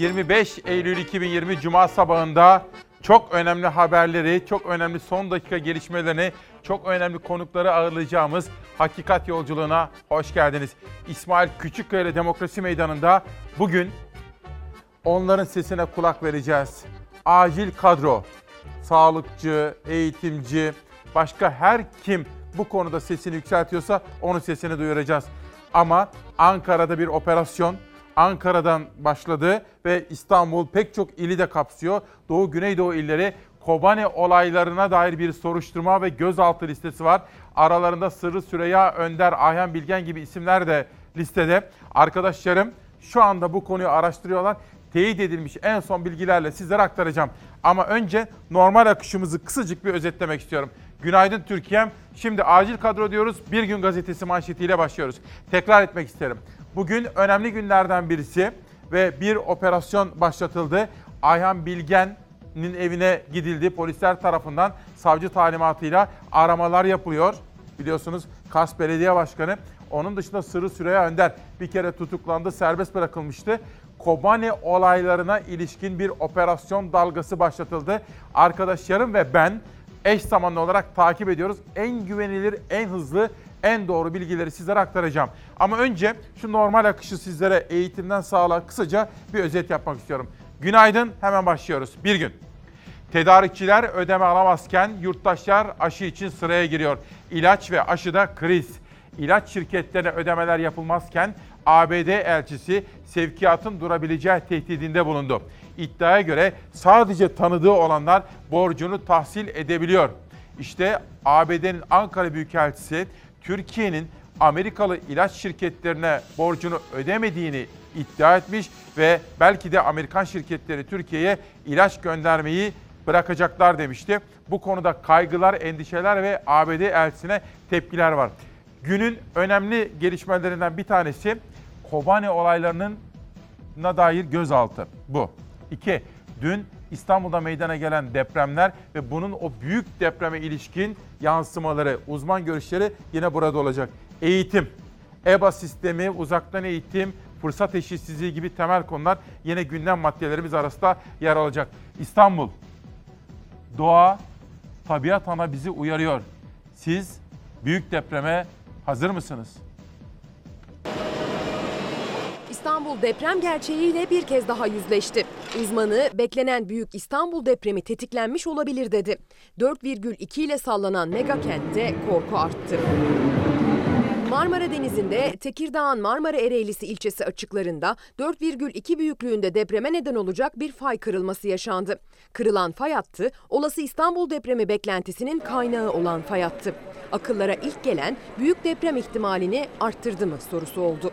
25 Eylül 2020 Cuma sabahında çok önemli haberleri, çok önemli son dakika gelişmelerini, çok önemli konukları ağırlayacağımız Hakikat Yolculuğuna hoş geldiniz. İsmail Küçükkaya Demokrasi Meydanı'nda bugün onların sesine kulak vereceğiz. Acil kadro, sağlıkçı, eğitimci, başka her kim bu konuda sesini yükseltiyorsa onun sesini duyuracağız. Ama Ankara'da bir operasyon Ankara'dan başladı ve İstanbul pek çok ili de kapsıyor. Doğu Güneydoğu illeri Kobane olaylarına dair bir soruşturma ve gözaltı listesi var. Aralarında Sırrı Süreyya Önder, Ayhan Bilgen gibi isimler de listede. Arkadaşlarım şu anda bu konuyu araştırıyorlar. Teyit edilmiş en son bilgilerle sizlere aktaracağım. Ama önce normal akışımızı kısacık bir özetlemek istiyorum. Günaydın Türkiye'm. Şimdi acil kadro diyoruz. Bir gün gazetesi manşetiyle başlıyoruz. Tekrar etmek isterim. Bugün önemli günlerden birisi ve bir operasyon başlatıldı. Ayhan Bilgen'in evine gidildi. Polisler tarafından savcı talimatıyla aramalar yapılıyor. Biliyorsunuz Kars Belediye Başkanı. Onun dışında Sırrı Süreyya Önder bir kere tutuklandı, serbest bırakılmıştı. Kobani olaylarına ilişkin bir operasyon dalgası başlatıldı. Arkadaşlarım ve ben eş zamanlı olarak takip ediyoruz. En güvenilir, en hızlı, en doğru bilgileri sizlere aktaracağım. Ama önce şu normal akışı sizlere eğitimden sağlığa kısaca bir özet yapmak istiyorum. Günaydın, hemen başlıyoruz. Bir gün. Tedarikçiler ödeme alamazken yurttaşlar aşı için sıraya giriyor. İlaç ve aşıda kriz. İlaç şirketlerine ödemeler yapılmazken ABD elçisi sevkiyatın durabileceği tehdidinde bulundu. İddiaya göre sadece tanıdığı olanlar borcunu tahsil edebiliyor. İşte ABD'nin Ankara Büyükelçisi Türkiye'nin Amerikalı ilaç şirketlerine borcunu ödemediğini iddia etmiş ve belki de Amerikan şirketleri Türkiye'ye ilaç göndermeyi bırakacaklar demişti. Bu konuda kaygılar, endişeler ve ABD elçisine tepkiler var. Günün önemli gelişmelerinden bir tanesi Kobane olaylarının na dair gözaltı bu. İki, dün İstanbul'da meydana gelen depremler ve bunun o büyük depreme ilişkin yansımaları, uzman görüşleri yine burada olacak. Eğitim, EBA sistemi, uzaktan eğitim, fırsat eşitsizliği gibi temel konular yine gündem maddelerimiz arasında yer alacak. İstanbul, doğa, tabiat ana bizi uyarıyor. Siz büyük depreme hazır mısınız? İstanbul deprem gerçeğiyle bir kez daha yüzleşti. Uzmanı beklenen büyük İstanbul depremi tetiklenmiş olabilir dedi. 4,2 ile sallanan mega kentte korku arttı. Marmara Denizi'nde Tekirdağ'ın Marmara Ereğlisi ilçesi açıklarında 4,2 büyüklüğünde depreme neden olacak bir fay kırılması yaşandı. Kırılan fay hattı olası İstanbul depremi beklentisinin kaynağı olan fay hattı. Akıllara ilk gelen büyük deprem ihtimalini arttırdı mı sorusu oldu.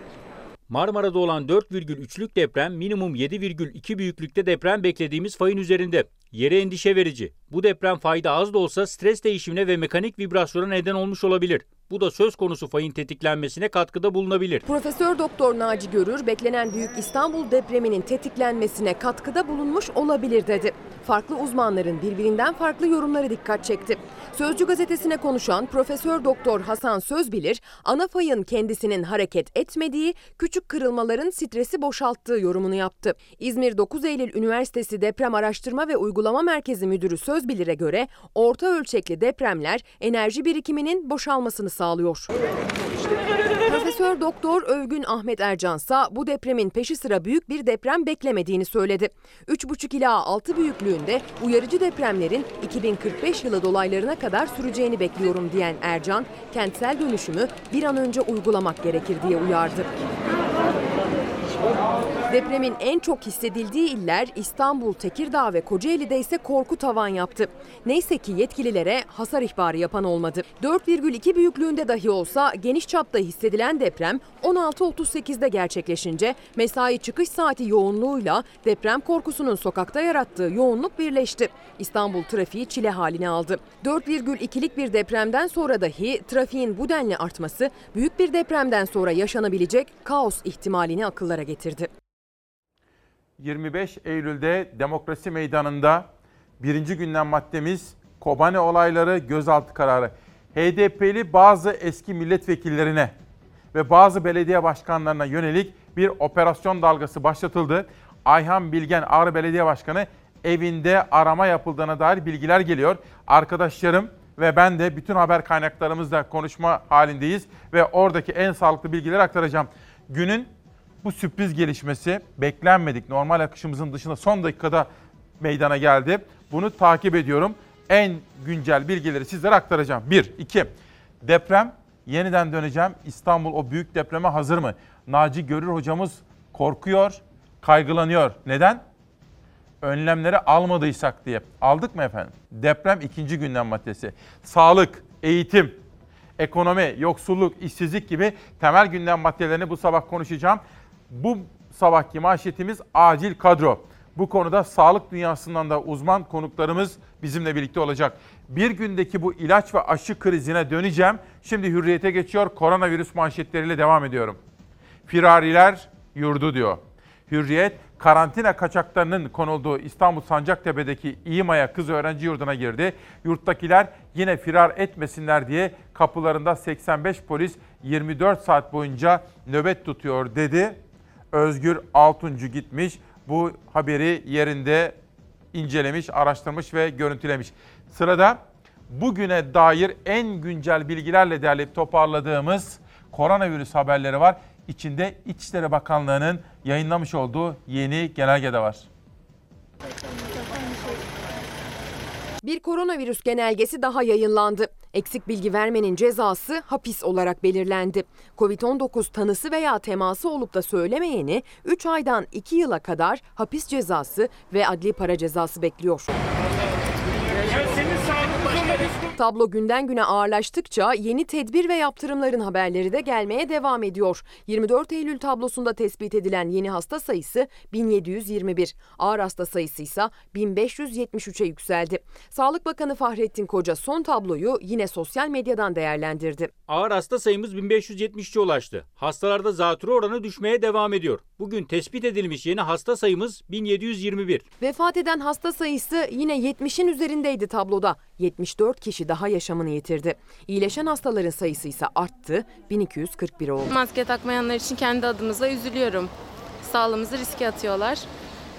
Marmara'da olan 4,3'lük deprem minimum 7,2 büyüklükte deprem beklediğimiz fayın üzerinde. Yere endişe verici. Bu deprem fayda az da olsa stres değişimine ve mekanik vibrasyona neden olmuş olabilir. Bu da söz konusu fayın tetiklenmesine katkıda bulunabilir. Profesör Doktor Naci Görür beklenen büyük İstanbul depreminin tetiklenmesine katkıda bulunmuş olabilir dedi. Farklı uzmanların birbirinden farklı yorumları dikkat çekti. Sözcü gazetesine konuşan Profesör Doktor Hasan Sözbilir, ana fayın kendisinin hareket etmediği, küçük kırılmaların stresi boşalttığı yorumunu yaptı. İzmir 9 Eylül Üniversitesi Deprem Araştırma ve Uygulama Merkezi Müdürü Sözbilir'e göre orta ölçekli depremler enerji birikiminin boşalmasını sağlıyor. Profesör Doktor Övgün Ahmet Ercansa bu depremin peşi sıra büyük bir deprem beklemediğini söyledi. 3,5 ila 6 büyüklüğünde uyarıcı depremlerin 2045 yılı dolaylarına kadar süreceğini bekliyorum diyen Ercan, kentsel dönüşümü bir an önce uygulamak gerekir diye uyardı. Depremin en çok hissedildiği iller İstanbul, Tekirdağ ve Kocaeli'de ise korku tavan yaptı. Neyse ki yetkililere hasar ihbarı yapan olmadı. 4,2 büyüklüğünde dahi olsa geniş çapta hissedilen deprem 16.38'de gerçekleşince mesai çıkış saati yoğunluğuyla deprem korkusunun sokakta yarattığı yoğunluk birleşti. İstanbul trafiği çile haline aldı. 4,2'lik bir depremden sonra dahi trafiğin bu denli artması büyük bir depremden sonra yaşanabilecek kaos ihtimalini akıllara getirdi. 25 Eylül'de Demokrasi Meydanı'nda birinci gündem maddemiz Kobane olayları gözaltı kararı. HDP'li bazı eski milletvekillerine ve bazı belediye başkanlarına yönelik bir operasyon dalgası başlatıldı. Ayhan Bilgen Ağrı Belediye Başkanı evinde arama yapıldığına dair bilgiler geliyor. Arkadaşlarım ve ben de bütün haber kaynaklarımızla konuşma halindeyiz ve oradaki en sağlıklı bilgileri aktaracağım. Günün bu sürpriz gelişmesi beklenmedik. Normal akışımızın dışında son dakikada meydana geldi. Bunu takip ediyorum. En güncel bilgileri sizlere aktaracağım. 1, 2. Deprem yeniden döneceğim. İstanbul o büyük depreme hazır mı? Naci Görür hocamız korkuyor, kaygılanıyor. Neden? Önlemleri almadıysak diye. Aldık mı efendim? Deprem ikinci gündem maddesi. Sağlık, eğitim, ekonomi, yoksulluk, işsizlik gibi temel gündem maddelerini bu sabah konuşacağım. Bu sabahki manşetimiz acil kadro. Bu konuda sağlık dünyasından da uzman konuklarımız bizimle birlikte olacak. Bir gündeki bu ilaç ve aşı krizine döneceğim. Şimdi hürriyete geçiyor. Koronavirüs manşetleriyle devam ediyorum. Firariler yurdu diyor. Hürriyet, karantina kaçaklarının konulduğu İstanbul Sancaktepe'deki İMA'ya kız öğrenci yurduna girdi. Yurttakiler yine firar etmesinler diye kapılarında 85 polis 24 saat boyunca nöbet tutuyor dedi. Özgür Altuncu gitmiş. Bu haberi yerinde incelemiş, araştırmış ve görüntülemiş. Sırada bugüne dair en güncel bilgilerle derleyip toparladığımız koronavirüs haberleri var. İçinde İçişleri Bakanlığı'nın yayınlamış olduğu yeni genelge de var. Bir koronavirüs genelgesi daha yayınlandı. Eksik bilgi vermenin cezası hapis olarak belirlendi. Covid-19 tanısı veya teması olup da söylemeyeni 3 aydan 2 yıla kadar hapis cezası ve adli para cezası bekliyor. Tablo günden güne ağırlaştıkça yeni tedbir ve yaptırımların haberleri de gelmeye devam ediyor. 24 Eylül tablosunda tespit edilen yeni hasta sayısı 1721, ağır hasta sayısı ise 1573'e yükseldi. Sağlık Bakanı Fahrettin Koca son tabloyu yine sosyal medyadan değerlendirdi. Ağır hasta sayımız 1573'e ulaştı. Hastalarda zatürre oranı düşmeye devam ediyor. Bugün tespit edilmiş yeni hasta sayımız 1721. Vefat eden hasta sayısı yine 70'in üzerindeydi tabloda. 74 kişi daha yaşamını yitirdi. İyileşen hastaların sayısı ise arttı, 1241 oldu. Maske takmayanlar için kendi adımıza üzülüyorum. Sağlığımızı riske atıyorlar.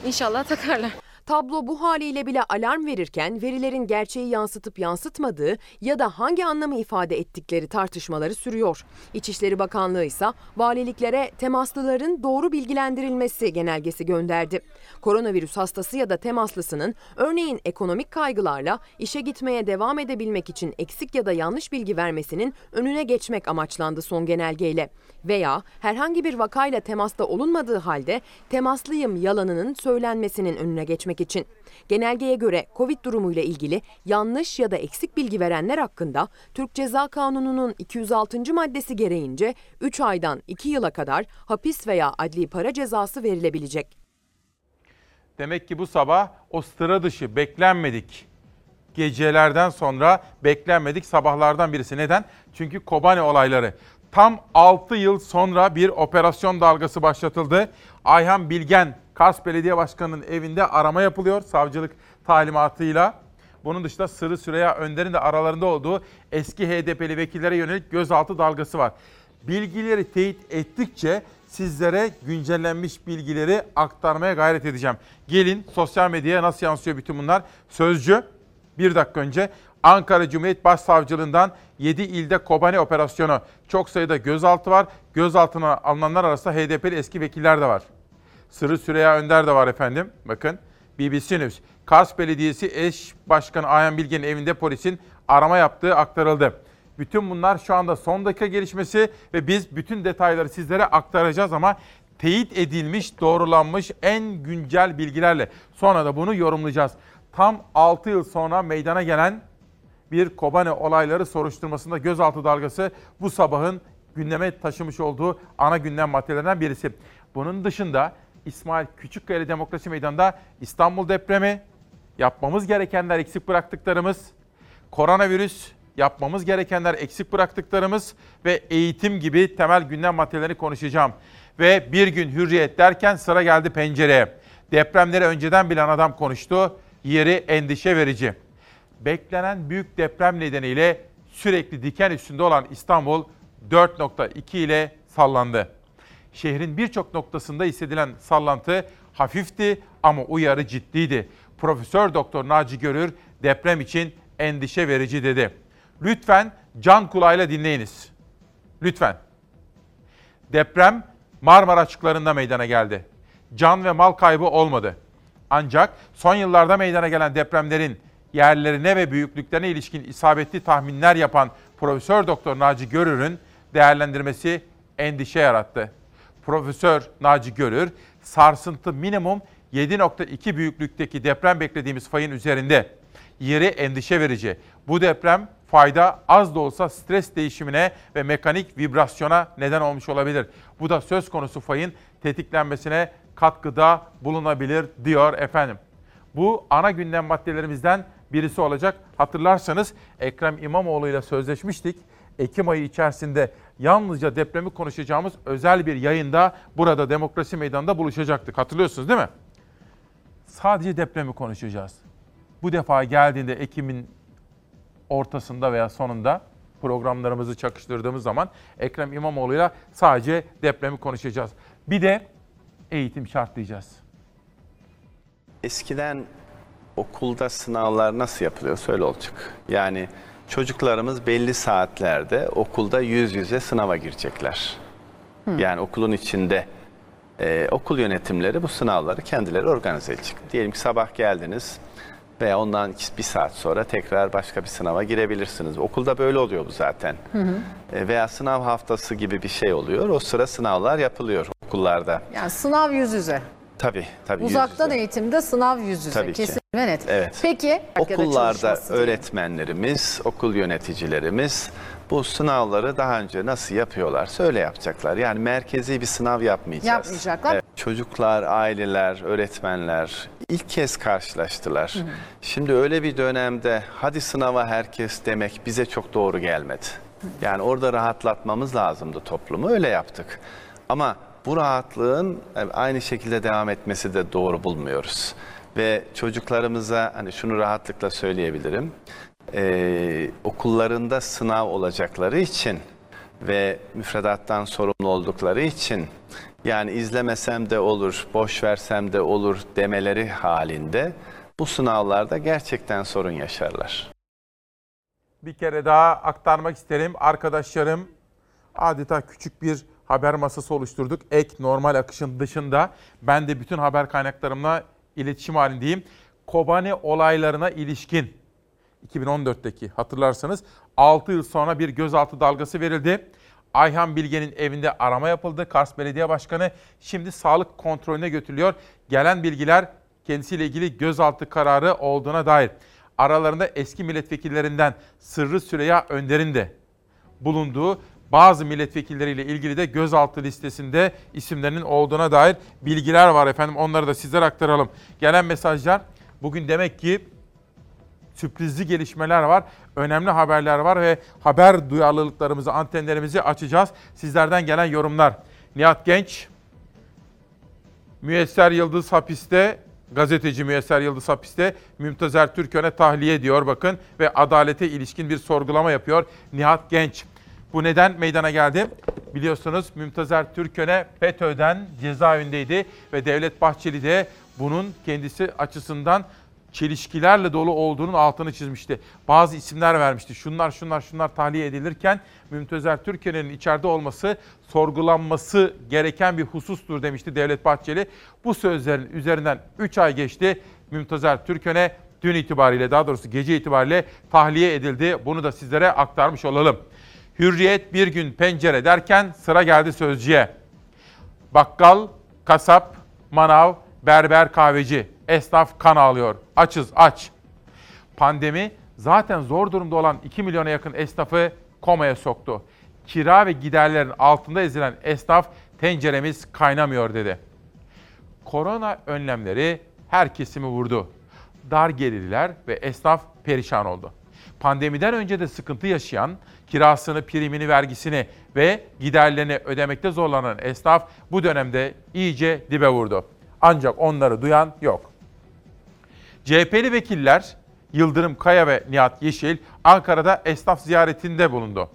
İnşallah takarlar. Tablo bu haliyle bile alarm verirken verilerin gerçeği yansıtıp yansıtmadığı ya da hangi anlamı ifade ettikleri tartışmaları sürüyor. İçişleri Bakanlığı ise valiliklere temaslıların doğru bilgilendirilmesi genelgesi gönderdi. Koronavirüs hastası ya da temaslısının örneğin ekonomik kaygılarla işe gitmeye devam edebilmek için eksik ya da yanlış bilgi vermesinin önüne geçmek amaçlandı son genelgeyle. Veya herhangi bir vakayla temasta olunmadığı halde temaslıyım yalanının söylenmesinin önüne geçmek için. Genelgeye göre Covid durumuyla ilgili yanlış ya da eksik bilgi verenler hakkında Türk Ceza Kanunu'nun 206. maddesi gereğince 3 aydan 2 yıla kadar hapis veya adli para cezası verilebilecek. Demek ki bu sabah o sıra dışı beklenmedik gecelerden sonra beklenmedik sabahlardan birisi. Neden? Çünkü Kobane olayları. Tam 6 yıl sonra bir operasyon dalgası başlatıldı. Ayhan Bilgen, Kars Belediye Başkanı'nın evinde arama yapılıyor savcılık talimatıyla. Bunun dışında Sırrı Süreyya Önder'in de aralarında olduğu eski HDP'li vekillere yönelik gözaltı dalgası var. Bilgileri teyit ettikçe sizlere güncellenmiş bilgileri aktarmaya gayret edeceğim. Gelin sosyal medyaya nasıl yansıyor bütün bunlar? Sözcü bir dakika önce Ankara Cumhuriyet Başsavcılığından 7 ilde Kobane operasyonu. Çok sayıda gözaltı var. Gözaltına alınanlar arasında HDP'li eski vekiller de var. Sırrı Süreyya Önder de var efendim. Bakın BBC News. Kars Belediyesi eş başkanı Ayhan Bilge'nin evinde polisin arama yaptığı aktarıldı. Bütün bunlar şu anda son dakika gelişmesi ve biz bütün detayları sizlere aktaracağız ama teyit edilmiş, doğrulanmış en güncel bilgilerle. Sonra da bunu yorumlayacağız. Tam 6 yıl sonra meydana gelen bir Kobane olayları soruşturmasında gözaltı dalgası bu sabahın gündeme taşımış olduğu ana gündem maddelerinden birisi. Bunun dışında İsmail Küçükkaya Demokrasi Meydanı'nda İstanbul depremi, yapmamız gerekenler eksik bıraktıklarımız, koronavirüs, yapmamız gerekenler eksik bıraktıklarımız ve eğitim gibi temel gündem maddelerini konuşacağım. Ve bir gün hürriyet derken sıra geldi pencereye. Depremleri önceden bilen adam konuştu. Yeri endişe verici. Beklenen büyük deprem nedeniyle sürekli diken üstünde olan İstanbul 4.2 ile sallandı. Şehrin birçok noktasında hissedilen sallantı hafifti ama uyarı ciddiydi. Profesör Doktor Naci Görür deprem için endişe verici dedi. Lütfen can kulağıyla dinleyiniz. Lütfen. Deprem Marmara açıklarında meydana geldi. Can ve mal kaybı olmadı. Ancak son yıllarda meydana gelen depremlerin yerlerine ve büyüklüklerine ilişkin isabetli tahminler yapan Profesör Doktor Naci Görür'ün değerlendirmesi endişe yarattı. Profesör Naci Görür, sarsıntı minimum 7.2 büyüklükteki deprem beklediğimiz fayın üzerinde. Yeri endişe verici. Bu deprem fayda az da olsa stres değişimine ve mekanik vibrasyona neden olmuş olabilir. Bu da söz konusu fayın tetiklenmesine katkıda bulunabilir diyor efendim. Bu ana gündem maddelerimizden birisi olacak. Hatırlarsanız Ekrem İmamoğlu ile sözleşmiştik. Ekim ayı içerisinde yalnızca depremi konuşacağımız özel bir yayında burada Demokrasi Meydanı'nda buluşacaktık. Hatırlıyorsunuz değil mi? Sadece depremi konuşacağız. Bu defa geldiğinde Ekim'in ortasında veya sonunda programlarımızı çakıştırdığımız zaman Ekrem İmamoğlu'yla sadece depremi konuşacağız. Bir de eğitim şartlayacağız. Eskiden okulda sınavlar nasıl yapılıyor? Öyle olacak. Yani çocuklarımız belli saatlerde okulda yüz yüze sınava girecekler. Yani okulun içinde e, okul yönetimleri bu sınavları kendileri organize edecek. Diyelim ki sabah geldiniz veya ondan bir saat sonra tekrar başka bir sınava girebilirsiniz. Okulda böyle oluyor bu zaten. E, veya sınav haftası gibi bir şey oluyor. O sıra sınavlar yapılıyor okullarda. Yani sınav yüz yüze. Tabii tabii. yüz Uzaktan yüze. eğitimde sınav yüz yüze. Tabii ki. Kesin ve net. Evet. Peki. Okullarda öğretmenlerimiz, okul yöneticilerimiz bu sınavları daha önce nasıl yapıyorlar? Öyle yapacaklar. Yani merkezi bir sınav yapmayacağız. Yapmayacaklar. Evet. Çocuklar, aileler, öğretmenler ilk kez karşılaştılar. Şimdi öyle bir dönemde hadi sınava herkes demek bize çok doğru gelmedi. Yani orada rahatlatmamız lazımdı toplumu. Öyle yaptık. Ama bu rahatlığın aynı şekilde devam etmesi de doğru bulmuyoruz. Ve çocuklarımıza hani şunu rahatlıkla söyleyebilirim. Ee, okullarında sınav olacakları için ve müfredattan sorumlu oldukları için yani izlemesem de olur, boş versem de olur demeleri halinde bu sınavlarda gerçekten sorun yaşarlar. Bir kere daha aktarmak isterim. Arkadaşlarım adeta küçük bir haber masası oluşturduk. Ek normal akışın dışında ben de bütün haber kaynaklarımla iletişim halindeyim. Kobani olaylarına ilişkin 2014'teki hatırlarsanız 6 yıl sonra bir gözaltı dalgası verildi. Ayhan Bilge'nin evinde arama yapıldı. Kars Belediye Başkanı şimdi sağlık kontrolüne götürülüyor. Gelen bilgiler kendisiyle ilgili gözaltı kararı olduğuna dair. Aralarında eski milletvekillerinden Sırrı Süreyya Önder'in de bulunduğu bazı milletvekilleriyle ilgili de gözaltı listesinde isimlerinin olduğuna dair bilgiler var efendim. Onları da sizlere aktaralım. Gelen mesajlar bugün demek ki sürprizli gelişmeler var. Önemli haberler var ve haber duyarlılıklarımızı, antenlerimizi açacağız. Sizlerden gelen yorumlar. Nihat Genç, Müyesser Yıldız hapiste, gazeteci Müyesser Yıldız hapiste, Mümtazer Türkön'e tahliye diyor bakın ve adalete ilişkin bir sorgulama yapıyor Nihat Genç. Bu neden meydana geldi? Biliyorsunuz Mümtazer Türkön'e FETÖ'den cezaevindeydi ve Devlet Bahçeli de bunun kendisi açısından çelişkilerle dolu olduğunun altını çizmişti. Bazı isimler vermişti. Şunlar şunlar şunlar tahliye edilirken Mümtazer Türkiye'nin içeride olması sorgulanması gereken bir husustur demişti Devlet Bahçeli. Bu sözlerin üzerinden 3 ay geçti. Mümtazer Türkön'e dün itibariyle daha doğrusu gece itibariyle tahliye edildi. Bunu da sizlere aktarmış olalım. Hürriyet bir gün pencere derken sıra geldi sözcüye. Bakkal, kasap, manav, berber, kahveci. Esnaf kan ağlıyor. Açız, aç. Pandemi zaten zor durumda olan 2 milyona yakın esnafı komaya soktu. Kira ve giderlerin altında ezilen esnaf tenceremiz kaynamıyor dedi. Korona önlemleri her kesimi vurdu. Dar gelirliler ve esnaf perişan oldu. Pandemiden önce de sıkıntı yaşayan, kirasını, primini, vergisini ve giderlerini ödemekte zorlanan esnaf bu dönemde iyice dibe vurdu. Ancak onları duyan yok. CHP'li vekiller Yıldırım Kaya ve Nihat Yeşil Ankara'da esnaf ziyaretinde bulundu.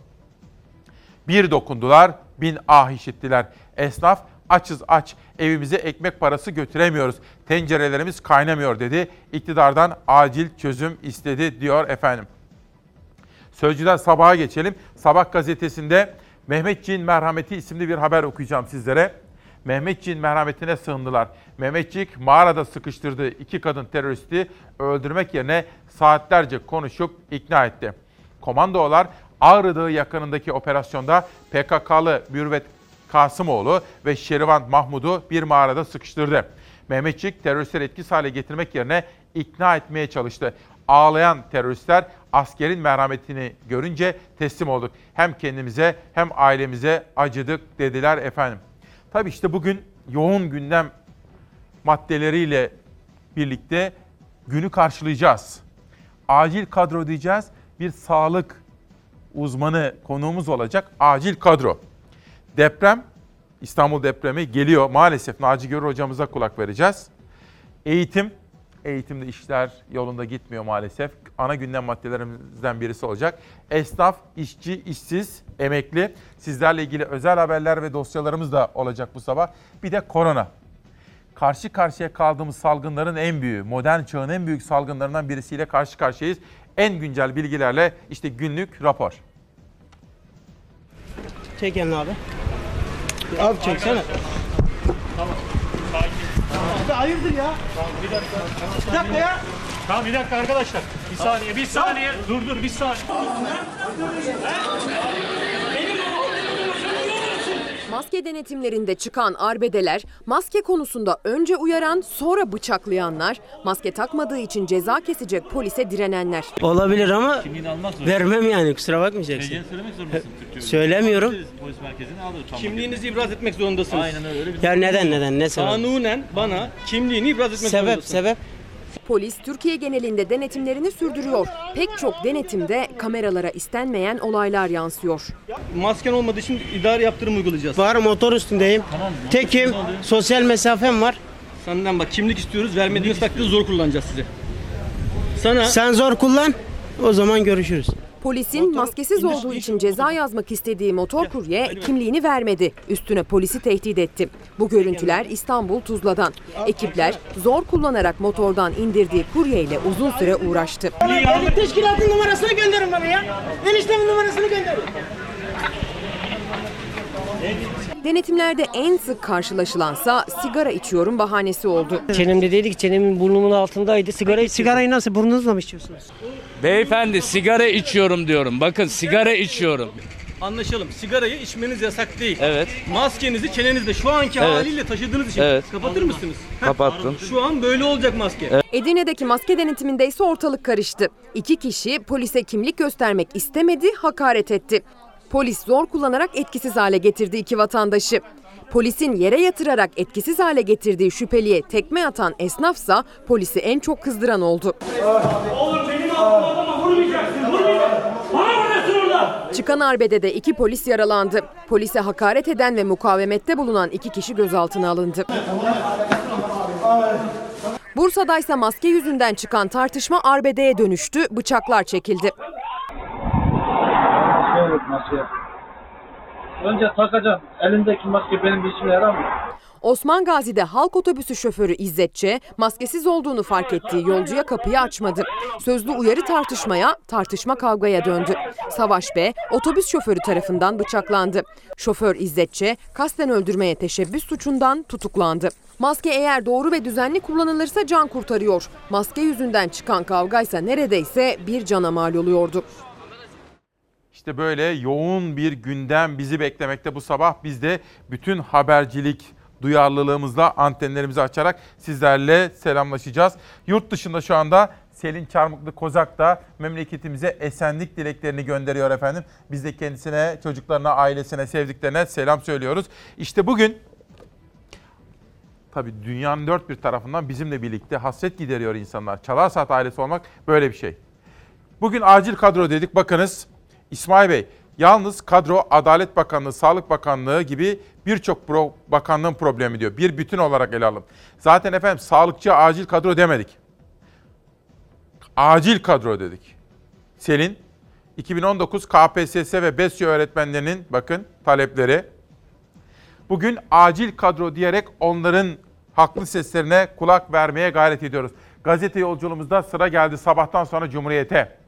Bir dokundular, bin ah işittiler. Esnaf Açız aç, evimize ekmek parası götüremiyoruz. Tencerelerimiz kaynamıyor dedi. İktidardan acil çözüm istedi diyor efendim. Sözcüden sabaha geçelim. Sabah gazetesinde Mehmetçiğin Merhameti isimli bir haber okuyacağım sizlere. Mehmetçiğin merhametine sığındılar. Mehmetçik mağarada sıkıştırdığı iki kadın teröristi öldürmek yerine saatlerce konuşup ikna etti. Komandolar Ağrı Dağı yakınındaki operasyonda PKK'lı Mürvet Kasımoğlu ve Şerivan Mahmud'u bir mağarada sıkıştırdı. Mehmetçik teröristleri etkisiz hale getirmek yerine ikna etmeye çalıştı. Ağlayan teröristler askerin merhametini görünce teslim olduk. Hem kendimize hem ailemize acıdık dediler efendim. Tabii işte bugün yoğun gündem maddeleriyle birlikte günü karşılayacağız. Acil kadro diyeceğiz. Bir sağlık uzmanı konuğumuz olacak. Acil kadro. Deprem, İstanbul depremi geliyor. Maalesef Naci Görür hocamıza kulak vereceğiz. Eğitim, eğitimde işler yolunda gitmiyor maalesef. Ana gündem maddelerimizden birisi olacak. Esnaf, işçi, işsiz, emekli. Sizlerle ilgili özel haberler ve dosyalarımız da olacak bu sabah. Bir de korona. Karşı karşıya kaldığımız salgınların en büyüğü, modern çağın en büyük salgınlarından birisiyle karşı karşıyayız. En güncel bilgilerle işte günlük rapor. Çek elini abi. Abi çeksene. Tamam. Abi hayırdır ya? bir dakika. Bir dakika ya. Tamam bir dakika arkadaşlar. Bir saniye, bir saniye. Dur dur bir saniye. Maske denetimlerinde çıkan arbedeler, maske konusunda önce uyaran sonra bıçaklayanlar, maske takmadığı için ceza kesecek polise direnenler. Olabilir ama vermem yani kusura bakmayacaksın. Vereceğini söylemek zorundasın Türkçe. Söylemiyorum. Polis merkezine alır. Kimliğinizi ibraz etmek zorundasınız. Aynen öyle. Ya neden neden ne sebep? Kanunen bana kimliğini ibraz etmek Sebep zorundasınız. sebep. Polis Türkiye genelinde denetimlerini sürdürüyor. Pek çok denetimde kameralara istenmeyen olaylar yansıyor. Masken olmadığı için idari yaptırım uygulayacağız. Var motor üstündeyim. Tekim. Sosyal mesafem var. Senden bak kimlik istiyoruz. Vermediğiniz takdirde zor kullanacağız sizi. Sana Sen zor kullan. O zaman görüşürüz. Polisin maskesiz olduğu için ceza yazmak istediği motor kurye kimliğini vermedi. Üstüne polisi tehdit etti. Bu görüntüler İstanbul Tuzla'dan. Ekipler zor kullanarak motordan indirdiği kuryeyle uzun süre uğraştı. Teşkilatın numarasını gönderin bana ya. Eniştemin numarasını gönderin. Denetimlerde en sık karşılaşılansa sigara içiyorum bahanesi oldu. Çenemde dedi ki çenemin burnumun altındaydı. Sigara Sigarayı nasıl burnunuzla mı içiyorsunuz? Beyefendi sigara içiyorum diyorum. Bakın sigara içiyorum. anlaşalım. Sigarayı içmeniz yasak değil. Evet. Maskenizi çenenizde şu anki Evet. haliyle taşıdığınız için Evet. kapatır mısınız? Heh, Kapattım. Şu an böyle olacak maske. Edirne'deki maske denetiminde ise ortalık karıştı. İki kişi polise kimlik göstermek istemedi, hakaret etti. Polis zor kullanarak etkisiz hale getirdi iki vatandaşı. Polisin yere yatırarak etkisiz hale getirdiği şüpheliye tekme atan esnafsa polisi en çok kızdıran oldu. Çıkan arbedede iki polis yaralandı. Polise hakaret eden ve mukavemette bulunan iki kişi gözaltına alındı. Bursa'da ise maske yüzünden çıkan tartışma arbedeye dönüştü, bıçaklar çekildi. Evet maske. Önce takacağım. Elindeki maske benim bir işime yarar mı? Osman Gazi'de halk otobüsü şoförü İzzet Ç, maskesiz olduğunu fark ettiği yolcuya kapıyı açmadı. Sözlü uyarı tartışmaya, tartışma kavgaya döndü. Savaş B, otobüs şoförü tarafından bıçaklandı. Şoför İzzet Ç, kasten öldürmeye teşebbüs suçundan tutuklandı. Maske eğer doğru ve düzenli kullanılırsa can kurtarıyor. Maske yüzünden çıkan kavgaysa neredeyse bir cana mal oluyordu. İşte böyle yoğun bir gündem bizi beklemekte bu sabah. Biz de bütün habercilik duyarlılığımızla antenlerimizi açarak sizlerle selamlaşacağız. Yurt dışında şu anda Selin Çarmıklı Kozak da memleketimize esenlik dileklerini gönderiyor efendim. Biz de kendisine, çocuklarına, ailesine, sevdiklerine selam söylüyoruz. İşte bugün tabii dünyanın dört bir tarafından bizimle birlikte hasret gideriyor insanlar. Çalar ailesi olmak böyle bir şey. Bugün acil kadro dedik. Bakınız İsmail Bey, yalnız kadro Adalet Bakanlığı, Sağlık Bakanlığı gibi birçok pro, bakanlığın problemi diyor. Bir bütün olarak ele alın. Zaten efendim sağlıkçı acil kadro demedik. Acil kadro dedik. Selin, 2019 KPSS ve BESYO öğretmenlerinin bakın talepleri. Bugün acil kadro diyerek onların haklı seslerine kulak vermeye gayret ediyoruz. Gazete yolculuğumuzda sıra geldi sabahtan sonra Cumhuriyet'e.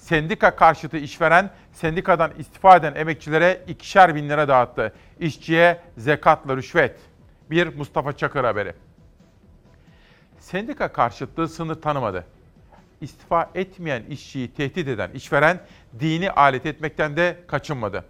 Sendika karşıtı işveren sendikadan istifa eden emekçilere ikişer bin lira dağıttı. İşçiye zekatla rüşvet. Bir Mustafa Çakır haberi. Sendika karşıtlığı sınır tanımadı. İstifa etmeyen işçiyi tehdit eden işveren dini alet etmekten de kaçınmadı.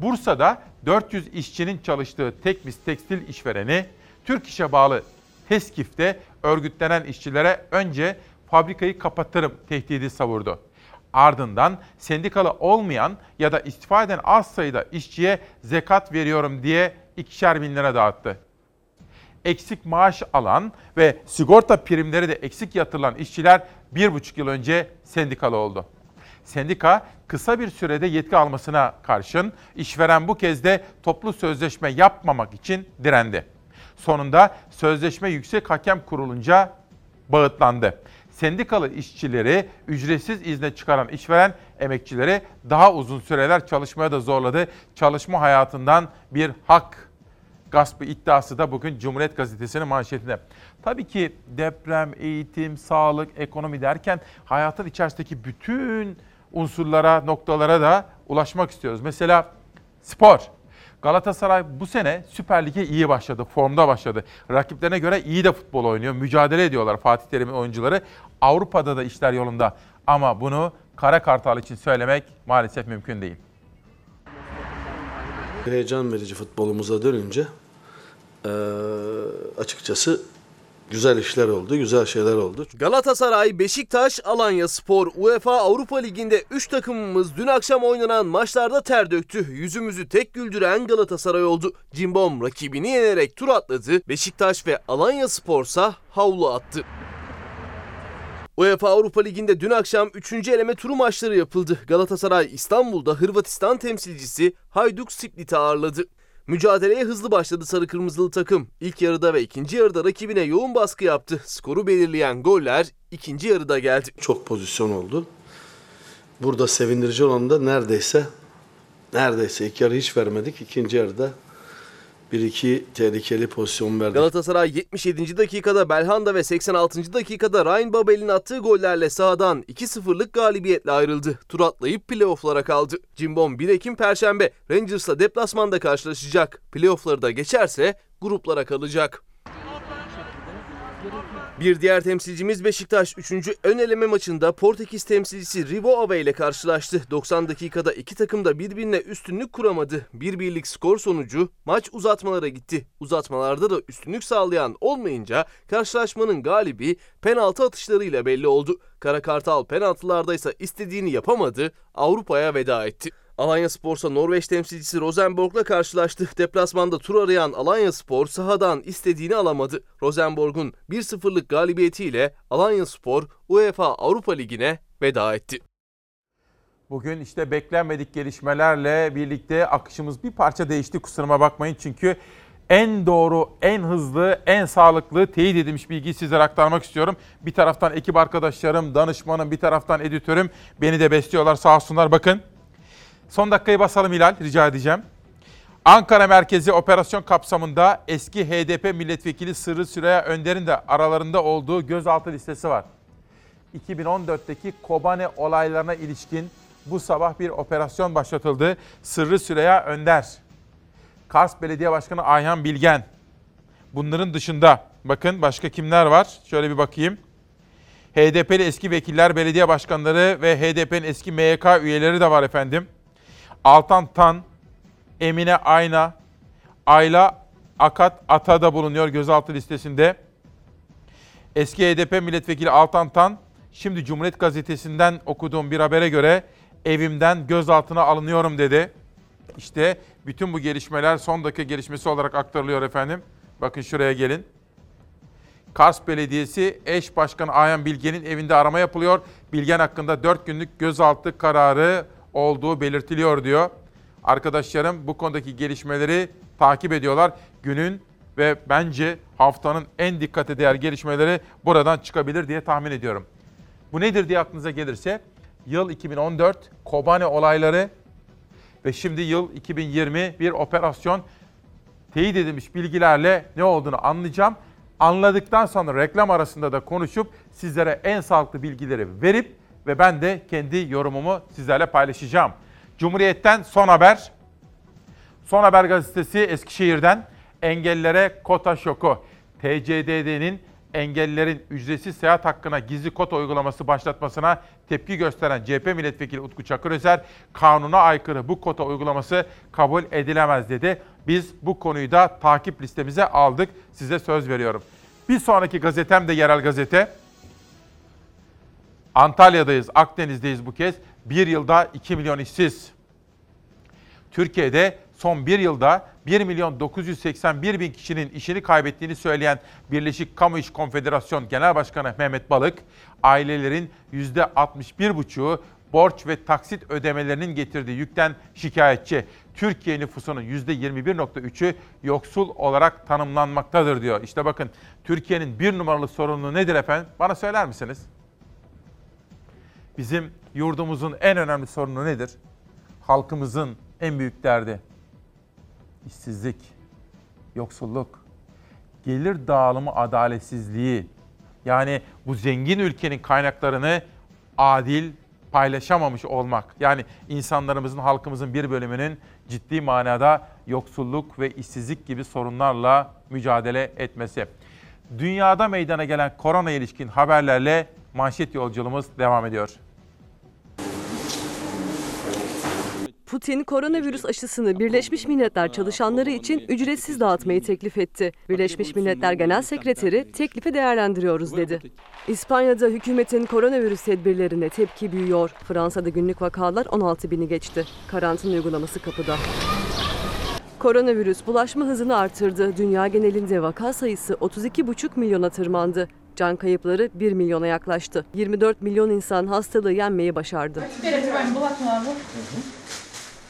Bursa'da 400 işçinin çalıştığı Tekmis Tekstil işvereni Türk İş'e bağlı HESKİF'te örgütlenen işçilere önce fabrikayı kapatırım tehdidi savurdu. Ardından sendikalı olmayan ya da istifa eden az sayıda işçiye zekat veriyorum diye ikişer bin lira dağıttı. Eksik maaş alan ve sigorta primleri de eksik yatırılan işçiler bir buçuk yıl önce sendikalı oldu. Sendika kısa bir sürede yetki almasına karşın işveren bu kez de toplu sözleşme yapmamak için direndi. Sonunda sözleşme yüksek hakem kurulunca bağıtlandı. Sendikalı işçileri ücretsiz izne çıkaran işveren emekçileri daha uzun süreler çalışmaya da zorladı. Çalışma hayatından bir hak gaspı iddiası da bugün Cumhuriyet Gazetesi'nin manşetinde. Tabii ki deprem, eğitim, sağlık, ekonomi derken hayatın içerisindeki bütün unsurlara, noktalara da ulaşmak istiyoruz. Mesela spor. Galatasaray bu sene Süper Lig'e iyi başladı, formda başladı. Rakiplerine göre iyi de futbol oynuyor, mücadele ediyorlar Fatih Terim'in oyuncuları. Avrupa'da da işler yolunda ama bunu Kara Kartal için söylemek maalesef mümkün değil. Heyecan verici futbolumuza dönünce açıkçası güzel işler oldu, güzel şeyler oldu. Galatasaray, Beşiktaş, Alanya Spor, UEFA Avrupa Ligi'nde 3 takımımız dün akşam oynanan maçlarda ter döktü. Yüzümüzü tek güldüren Galatasaray oldu. Cimbom rakibini yenerek tur atladı. Beşiktaş ve Alanya Spor'sa havlu attı. UEFA Avrupa Ligi'nde dün akşam 3. eleme turu maçları yapıldı. Galatasaray İstanbul'da Hırvatistan temsilcisi Hajduk Split'i ağırladı. Mücadeleye hızlı başladı sarı kırmızılı takım. İlk yarıda ve ikinci yarıda rakibine yoğun baskı yaptı. Skoru belirleyen goller ikinci yarıda geldi. Çok pozisyon oldu. Burada sevindirici olan da neredeyse neredeyse ilk yarı hiç vermedik. İkinci yarıda bir iki tehlikeli pozisyon verdik. Galatasaray 77. dakikada Belhanda ve 86. dakikada Ryan Babel'in attığı gollerle sahadan 2-0'lık galibiyetle ayrıldı. Tur atlayıp playofflara kaldı. Cimbom 1 Ekim Perşembe Rangers'la deplasmanda karşılaşacak. Playoffları da geçerse gruplara kalacak. Bir diğer temsilcimiz Beşiktaş 3. ön eleme maçında Portekiz temsilcisi Rivo Ave ile karşılaştı. 90 dakikada iki takım da birbirine üstünlük kuramadı. Bir birlik skor sonucu maç uzatmalara gitti. Uzatmalarda da üstünlük sağlayan olmayınca karşılaşmanın galibi penaltı atışlarıyla belli oldu. Kara Kartal penaltılarda ise istediğini yapamadı, Avrupa'ya veda etti. Alanya Spor'sa Norveç temsilcisi Rosenborg'la karşılaştı. Deplasmanda tur arayan Alanya Spor sahadan istediğini alamadı. Rosenborg'un 1-0'lık galibiyetiyle Alanya Spor UEFA Avrupa Ligi'ne veda etti. Bugün işte beklenmedik gelişmelerle birlikte akışımız bir parça değişti kusuruma bakmayın çünkü en doğru, en hızlı, en sağlıklı teyit edilmiş bilgiyi sizlere aktarmak istiyorum. Bir taraftan ekip arkadaşlarım, danışmanım, bir taraftan editörüm beni de besliyorlar sağ olsunlar bakın. Son dakikayı basalım Hilal rica edeceğim. Ankara merkezi operasyon kapsamında eski HDP milletvekili Sırrı Süreyya Önder'in de aralarında olduğu gözaltı listesi var. 2014'teki Kobane olaylarına ilişkin bu sabah bir operasyon başlatıldı. Sırrı Süreyya Önder, Kars Belediye Başkanı Ayhan Bilgen. Bunların dışında bakın başka kimler var? Şöyle bir bakayım. HDP'li eski vekiller, belediye başkanları ve HDP'nin eski MYK üyeleri de var efendim. Altan Tan, Emine Ayna, Ayla Akat Ata da bulunuyor gözaltı listesinde. Eski HDP milletvekili Altan Tan, şimdi Cumhuriyet Gazetesi'nden okuduğum bir habere göre evimden gözaltına alınıyorum dedi. İşte bütün bu gelişmeler son dakika gelişmesi olarak aktarılıyor efendim. Bakın şuraya gelin. Kars Belediyesi eş başkanı Ayhan Bilgen'in evinde arama yapılıyor. Bilgen hakkında 4 günlük gözaltı kararı olduğu belirtiliyor diyor. Arkadaşlarım bu konudaki gelişmeleri takip ediyorlar. Günün ve bence haftanın en dikkate değer gelişmeleri buradan çıkabilir diye tahmin ediyorum. Bu nedir diye aklınıza gelirse yıl 2014 Kobane olayları ve şimdi yıl 2020 bir operasyon teyit edilmiş bilgilerle ne olduğunu anlayacağım. Anladıktan sonra reklam arasında da konuşup sizlere en sağlıklı bilgileri verip ve ben de kendi yorumumu sizlerle paylaşacağım. Cumhuriyet'ten son haber. Son Haber Gazetesi Eskişehir'den engellilere kota şoku. TCDD'nin engellilerin ücretsiz seyahat hakkına gizli kota uygulaması başlatmasına tepki gösteren CHP milletvekili Utku Çakırözer, kanuna aykırı bu kota uygulaması kabul edilemez dedi. Biz bu konuyu da takip listemize aldık. Size söz veriyorum. Bir sonraki gazetem de yerel gazete. Antalya'dayız, Akdeniz'deyiz bu kez. Bir yılda 2 milyon işsiz. Türkiye'de son bir yılda 1 milyon 981 bin kişinin işini kaybettiğini söyleyen Birleşik Kamu İş Konfederasyon Genel Başkanı Mehmet Balık, ailelerin %61,5'u borç ve taksit ödemelerinin getirdiği yükten şikayetçi. Türkiye nüfusunun %21,3'ü yoksul olarak tanımlanmaktadır diyor. İşte bakın Türkiye'nin bir numaralı sorunu nedir efendim? Bana söyler misiniz? Bizim yurdumuzun en önemli sorunu nedir? Halkımızın en büyük derdi işsizlik, yoksulluk, gelir dağılımı adaletsizliği. Yani bu zengin ülkenin kaynaklarını adil paylaşamamış olmak. Yani insanlarımızın, halkımızın bir bölümünün ciddi manada yoksulluk ve işsizlik gibi sorunlarla mücadele etmesi. Dünyada meydana gelen korona ilişkin haberlerle manşet yolculuğumuz devam ediyor. Putin koronavirüs aşısını Birleşmiş Milletler çalışanları için ücretsiz dağıtmayı teklif etti. Birleşmiş Milletler Genel Sekreteri teklifi değerlendiriyoruz dedi. İspanya'da hükümetin koronavirüs tedbirlerine tepki büyüyor. Fransa'da günlük vakalar 16 bini geçti. Karantina uygulaması kapıda. Koronavirüs bulaşma hızını artırdı. Dünya genelinde vaka sayısı 32,5 milyona tırmandı. Can kayıpları 1 milyona yaklaştı. 24 milyon insan hastalığı yenmeyi başardı.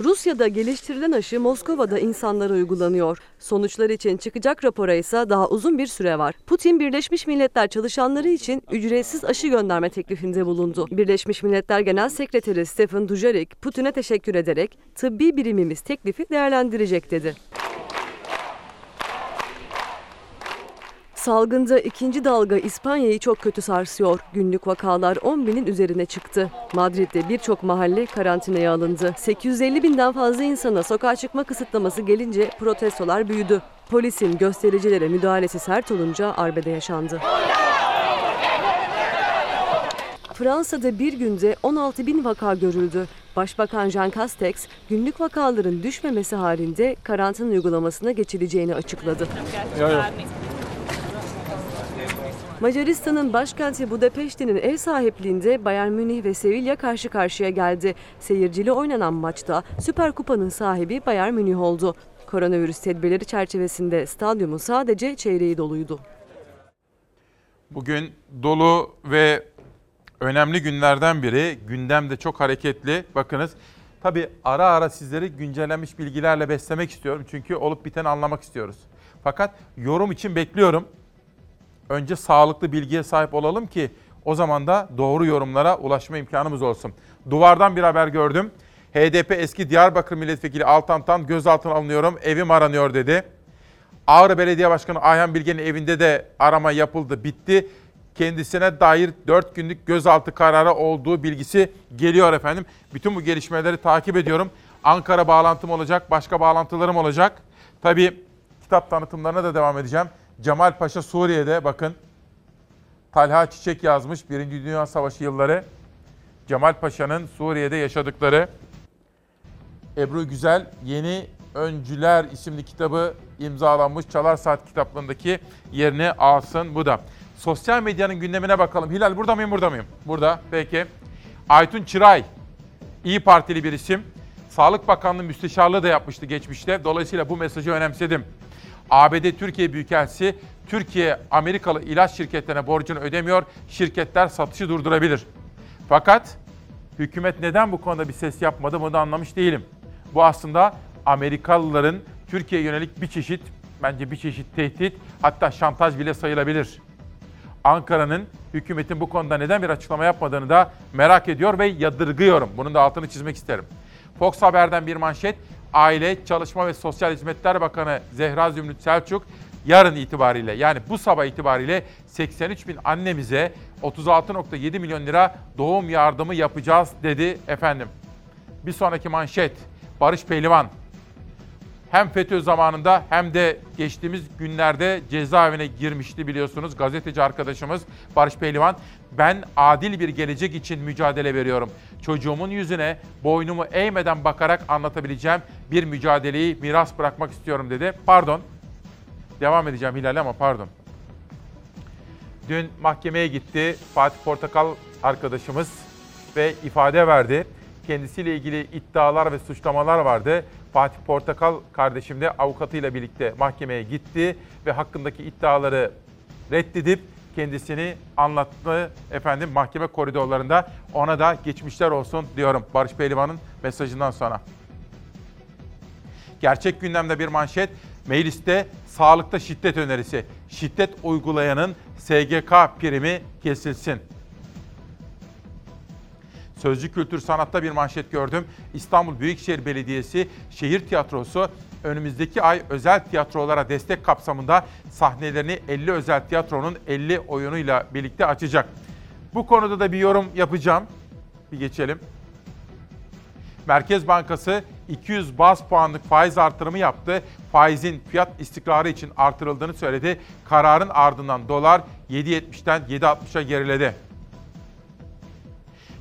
Rusya'da geliştirilen aşı Moskova'da insanlara uygulanıyor. Sonuçlar için çıkacak rapora ise daha uzun bir süre var. Putin Birleşmiş Milletler çalışanları için ücretsiz aşı gönderme teklifinde bulundu. Birleşmiş Milletler Genel Sekreteri Stephen Dujarric, Putin'e teşekkür ederek tıbbi birimimiz teklifi değerlendirecek dedi. Salgında ikinci dalga İspanya'yı çok kötü sarsıyor. Günlük vakalar 10 binin üzerine çıktı. Madrid'de birçok mahalle karantinaya alındı. 850 binden fazla insana sokağa çıkma kısıtlaması gelince protestolar büyüdü. Polisin göstericilere müdahalesi sert olunca arbede yaşandı. Fransa'da bir günde 16 bin vaka görüldü. Başbakan Jean Castex, günlük vakaların düşmemesi halinde karantina uygulamasına geçileceğini açıkladı. Yok yok. Macaristan'ın başkenti Budapeşte'nin ev sahipliğinde Bayern Münih ve Sevilla karşı karşıya geldi. Seyircili oynanan maçta Süper Kupa'nın sahibi Bayern Münih oldu. Koronavirüs tedbirleri çerçevesinde stadyumun sadece çeyreği doluydu. Bugün dolu ve önemli günlerden biri. Gündem de çok hareketli. Bakınız tabii ara ara sizleri güncellenmiş bilgilerle beslemek istiyorum. Çünkü olup biteni anlamak istiyoruz. Fakat yorum için bekliyorum. Önce sağlıklı bilgiye sahip olalım ki o zaman da doğru yorumlara ulaşma imkanımız olsun. Duvardan bir haber gördüm. HDP eski Diyarbakır Milletvekili Altan Tan gözaltına alınıyorum, evim aranıyor dedi. Ağrı Belediye Başkanı Ayhan Bilge'nin evinde de arama yapıldı, bitti. Kendisine dair 4 günlük gözaltı kararı olduğu bilgisi geliyor efendim. Bütün bu gelişmeleri takip ediyorum. Ankara bağlantım olacak, başka bağlantılarım olacak. Tabii kitap tanıtımlarına da devam edeceğim. Cemal Paşa Suriye'de bakın. Talha Çiçek yazmış Birinci Dünya Savaşı yılları. Cemal Paşa'nın Suriye'de yaşadıkları. Ebru Güzel Yeni Öncüler isimli kitabı imzalanmış Çalar Saat kitaplığındaki yerini alsın bu da. Sosyal medyanın gündemine bakalım. Hilal burada mıyım burada mıyım? Burada peki. Aytun Çıray İyi Partili bir isim. Sağlık Bakanlığı müsteşarlığı da yapmıştı geçmişte. Dolayısıyla bu mesajı önemsedim. ABD Türkiye Büyükelçisi Türkiye Amerikalı ilaç şirketlerine borcunu ödemiyor. Şirketler satışı durdurabilir. Fakat hükümet neden bu konuda bir ses yapmadı bunu da anlamış değilim. Bu aslında Amerikalıların Türkiye'ye yönelik bir çeşit bence bir çeşit tehdit hatta şantaj bile sayılabilir. Ankara'nın hükümetin bu konuda neden bir açıklama yapmadığını da merak ediyor ve yadırgıyorum. Bunun da altını çizmek isterim. Fox Haber'den bir manşet. Aile, Çalışma ve Sosyal Hizmetler Bakanı Zehra Zümrüt Selçuk yarın itibariyle yani bu sabah itibariyle 83 bin annemize 36.7 milyon lira doğum yardımı yapacağız dedi efendim. Bir sonraki manşet Barış Pehlivan hem FETÖ zamanında hem de geçtiğimiz günlerde cezaevine girmişti biliyorsunuz gazeteci arkadaşımız Barış Pehlivan. Ben adil bir gelecek için mücadele veriyorum. Çocuğumun yüzüne boynumu eğmeden bakarak anlatabileceğim bir mücadeleyi miras bırakmak istiyorum dedi. Pardon. Devam edeceğim Hilal ama pardon. Dün mahkemeye gitti Fatih Portakal arkadaşımız ve ifade verdi. Kendisiyle ilgili iddialar ve suçlamalar vardı. Fatih Portakal kardeşim de avukatıyla birlikte mahkemeye gitti ve hakkındaki iddiaları reddedip kendisini anlattı efendim mahkeme koridorlarında. Ona da geçmişler olsun diyorum Barış Pehlivan'ın mesajından sonra. Gerçek gündemde bir manşet. Mecliste sağlıkta şiddet önerisi. Şiddet uygulayanın SGK primi kesilsin. Sözcü Kültür Sanat'ta bir manşet gördüm. İstanbul Büyükşehir Belediyesi Şehir Tiyatrosu önümüzdeki ay özel tiyatrolara destek kapsamında sahnelerini 50 özel tiyatronun 50 oyunuyla birlikte açacak. Bu konuda da bir yorum yapacağım. Bir geçelim. Merkez Bankası 200 baz puanlık faiz artırımı yaptı. Faizin fiyat istikrarı için artırıldığını söyledi. Kararın ardından dolar 7.70'ten 7.60'a geriledi.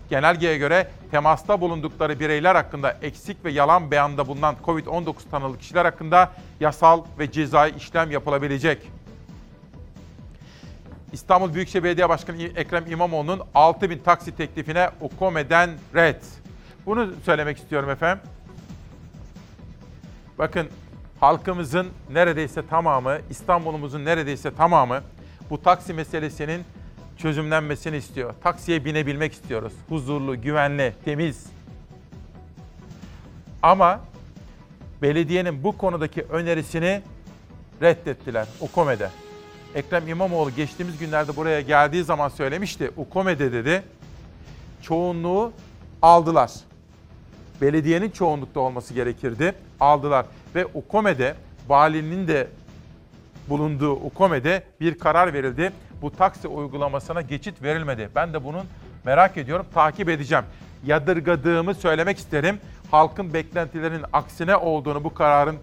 Genelgeye göre temasta bulundukları bireyler hakkında eksik ve yalan beyanda bulunan COVID-19 tanılı kişiler hakkında yasal ve cezai işlem yapılabilecek. İstanbul Büyükşehir Belediye Başkanı Ekrem İmamoğlu'nun 6000 taksi teklifine UKOME'den red. Bunu söylemek istiyorum efendim. Bakın halkımızın neredeyse tamamı, İstanbul'umuzun neredeyse tamamı bu taksi meselesinin çözümlenmesini istiyor. Taksiye binebilmek istiyoruz. Huzurlu, güvenli, temiz. Ama belediyenin bu konudaki önerisini reddettiler UKOME'de. Ekrem İmamoğlu geçtiğimiz günlerde buraya geldiği zaman söylemişti. UKOME'de dedi çoğunluğu aldılar. Belediyenin çoğunlukta olması gerekirdi. Aldılar ve UKOME'de valinin de bulunduğu UKOME'de bir karar verildi. Bu taksi uygulamasına geçit verilmedi. Ben de bunun merak ediyorum, takip edeceğim. Yadırgadığımı söylemek isterim. Halkın beklentilerinin aksine olduğunu bu kararın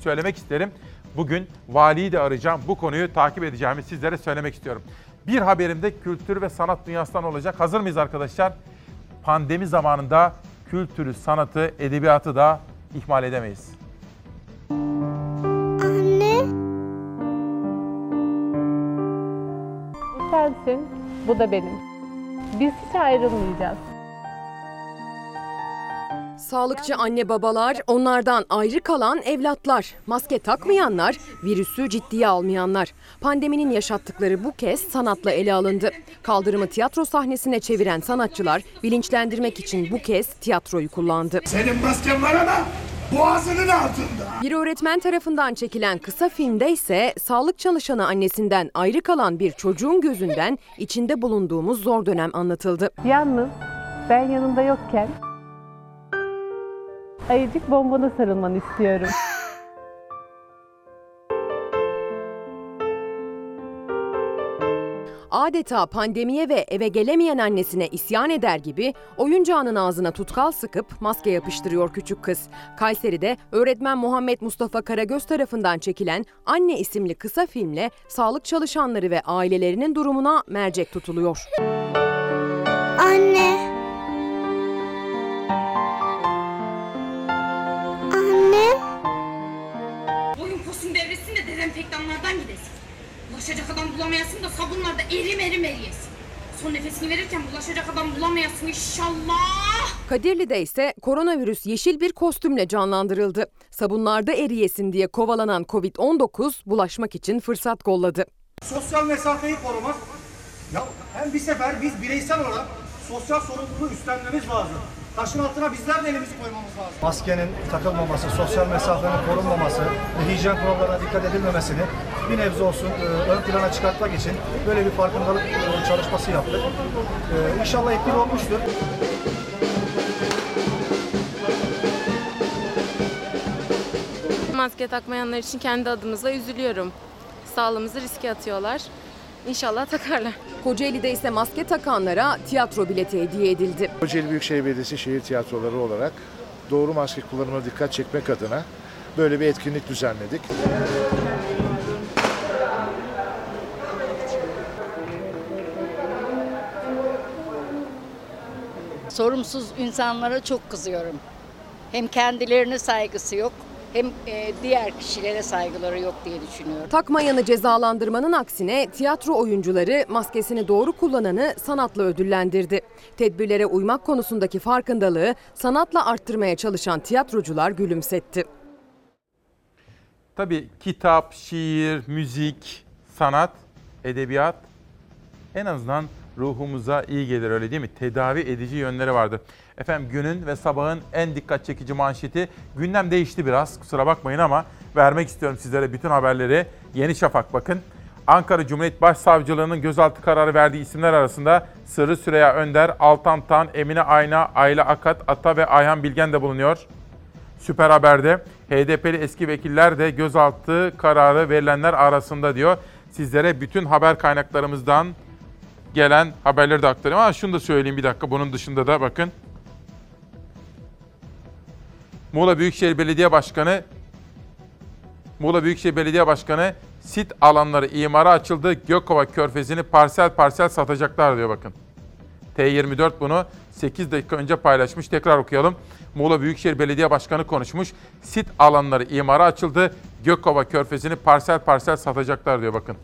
söylemek isterim. Bugün valiyi de arayacağım. Bu konuyu takip edeceğimi sizlere söylemek istiyorum. Bir haberim de kültür ve sanat dünyasından olacak. Hazır mıyız arkadaşlar? Pandemi zamanında kültürü, sanatı, edebiyatı da ihmal edemeyiz. Bu sensin, bu da benim. Biz hiç ayrılmayacağız. Sağlıkçı anne babalar, onlardan ayrı kalan evlatlar, maske takmayanlar, virüsü ciddiye almayanlar. Pandeminin yaşattıkları bu kez sanatla ele alındı. Kaldırımı tiyatro sahnesine çeviren sanatçılar bilinçlendirmek için bu kez tiyatroyu kullandı. Senin masken var ama boğazının altında. Bir öğretmen tarafından çekilen kısa filmde ise sağlık çalışanı annesinden ayrı kalan bir çocuğun gözünden içinde bulunduğumuz zor dönem anlatıldı. Yalnız ben yanında yokken ayıcık bombana sarılmanı istiyorum. Adeta pandemiye ve eve gelemeyen annesine isyan eder gibi oyuncağının ağzına tutkal sıkıp maske yapıştırıyor küçük kız. Kayseri'de öğretmen Muhammed Mustafa Karagöz tarafından çekilen Anne isimli kısa filmle sağlık çalışanları ve ailelerinin durumuna mercek tutuluyor. Anne. Anne. Boyun posun devresin de dezenfektanlardan gidesin. Bulaşacak adam bulamayasın da sabunlarda erim erim eriyesin. Son nefesini verirken bulaşacak adam bulamayasın inşallah. Kadirli'de ise koronavirüs yeşil bir kostümle canlandırıldı. Sabunlarda eriyesin diye kovalanan Covid-19 bulaşmak için fırsat kolladı. Sosyal mesafeyi korumak. Ya hem bir sefer biz bireysel olarak sosyal sorumluluğu üstlenmemiz lazım. Taşın altına bizler de elimizi koymamız lazım. Maskenin takılmaması, sosyal mesafenin korunmaması ve hijyen kurallarına dikkat edilmemesini bir nebze olsun e, ön plana çıkartmak için böyle bir farkındalık e, çalışması yaptık. E, İnşallah etkili olmuştur. maske takmayanlar için kendi adımıza üzülüyorum. Sağlığımızı riske atıyorlar. İnşallah takarlar. Kocaeli'de ise maske takanlara tiyatro bileti hediye edildi. Kocaeli Büyükşehir Belediyesi şehir tiyatroları olarak doğru maske kullanımına dikkat çekmek adına böyle bir etkinlik düzenledik. Sorumsuz insanlara çok kızıyorum. Hem kendilerine saygısı yok hem e, diğer kişilere saygıları yok diye düşünüyorum. Takmayanı cezalandırmanın aksine tiyatro oyuncuları maskesini doğru kullananı sanatla ödüllendirdi. Tedbirlere uymak konusundaki farkındalığı sanatla arttırmaya çalışan tiyatrocular gülümsetti. Tabii kitap, şiir, müzik, sanat, edebiyat en azından ruhumuza iyi gelir öyle değil mi? Tedavi edici yönleri vardır. Efendim günün ve sabahın en dikkat çekici manşeti gündem değişti biraz kusura bakmayın ama vermek istiyorum sizlere bütün haberleri. Yeni Şafak bakın. Ankara Cumhuriyet Başsavcılığı'nın gözaltı kararı verdiği isimler arasında Sırrı Süreyya Önder, Altan Tan, Emine Ayna, Ayla Akat, Ata ve Ayhan Bilgen de bulunuyor. Süper Haber'de HDP'li eski vekiller de gözaltı kararı verilenler arasında diyor. Sizlere bütün haber kaynaklarımızdan gelen haberleri de aktarayım. Ama şunu da söyleyeyim bir dakika bunun dışında da bakın. Muğla Büyükşehir Belediye Başkanı Muğla Büyükşehir Belediye Başkanı sit alanları imara açıldı. Gökova Körfezi'ni parsel parsel satacaklar diyor bakın. T24 bunu 8 dakika önce paylaşmış. Tekrar okuyalım. Muğla Büyükşehir Belediye Başkanı konuşmuş. Sit alanları imara açıldı. Gökova Körfezi'ni parsel parsel satacaklar diyor bakın.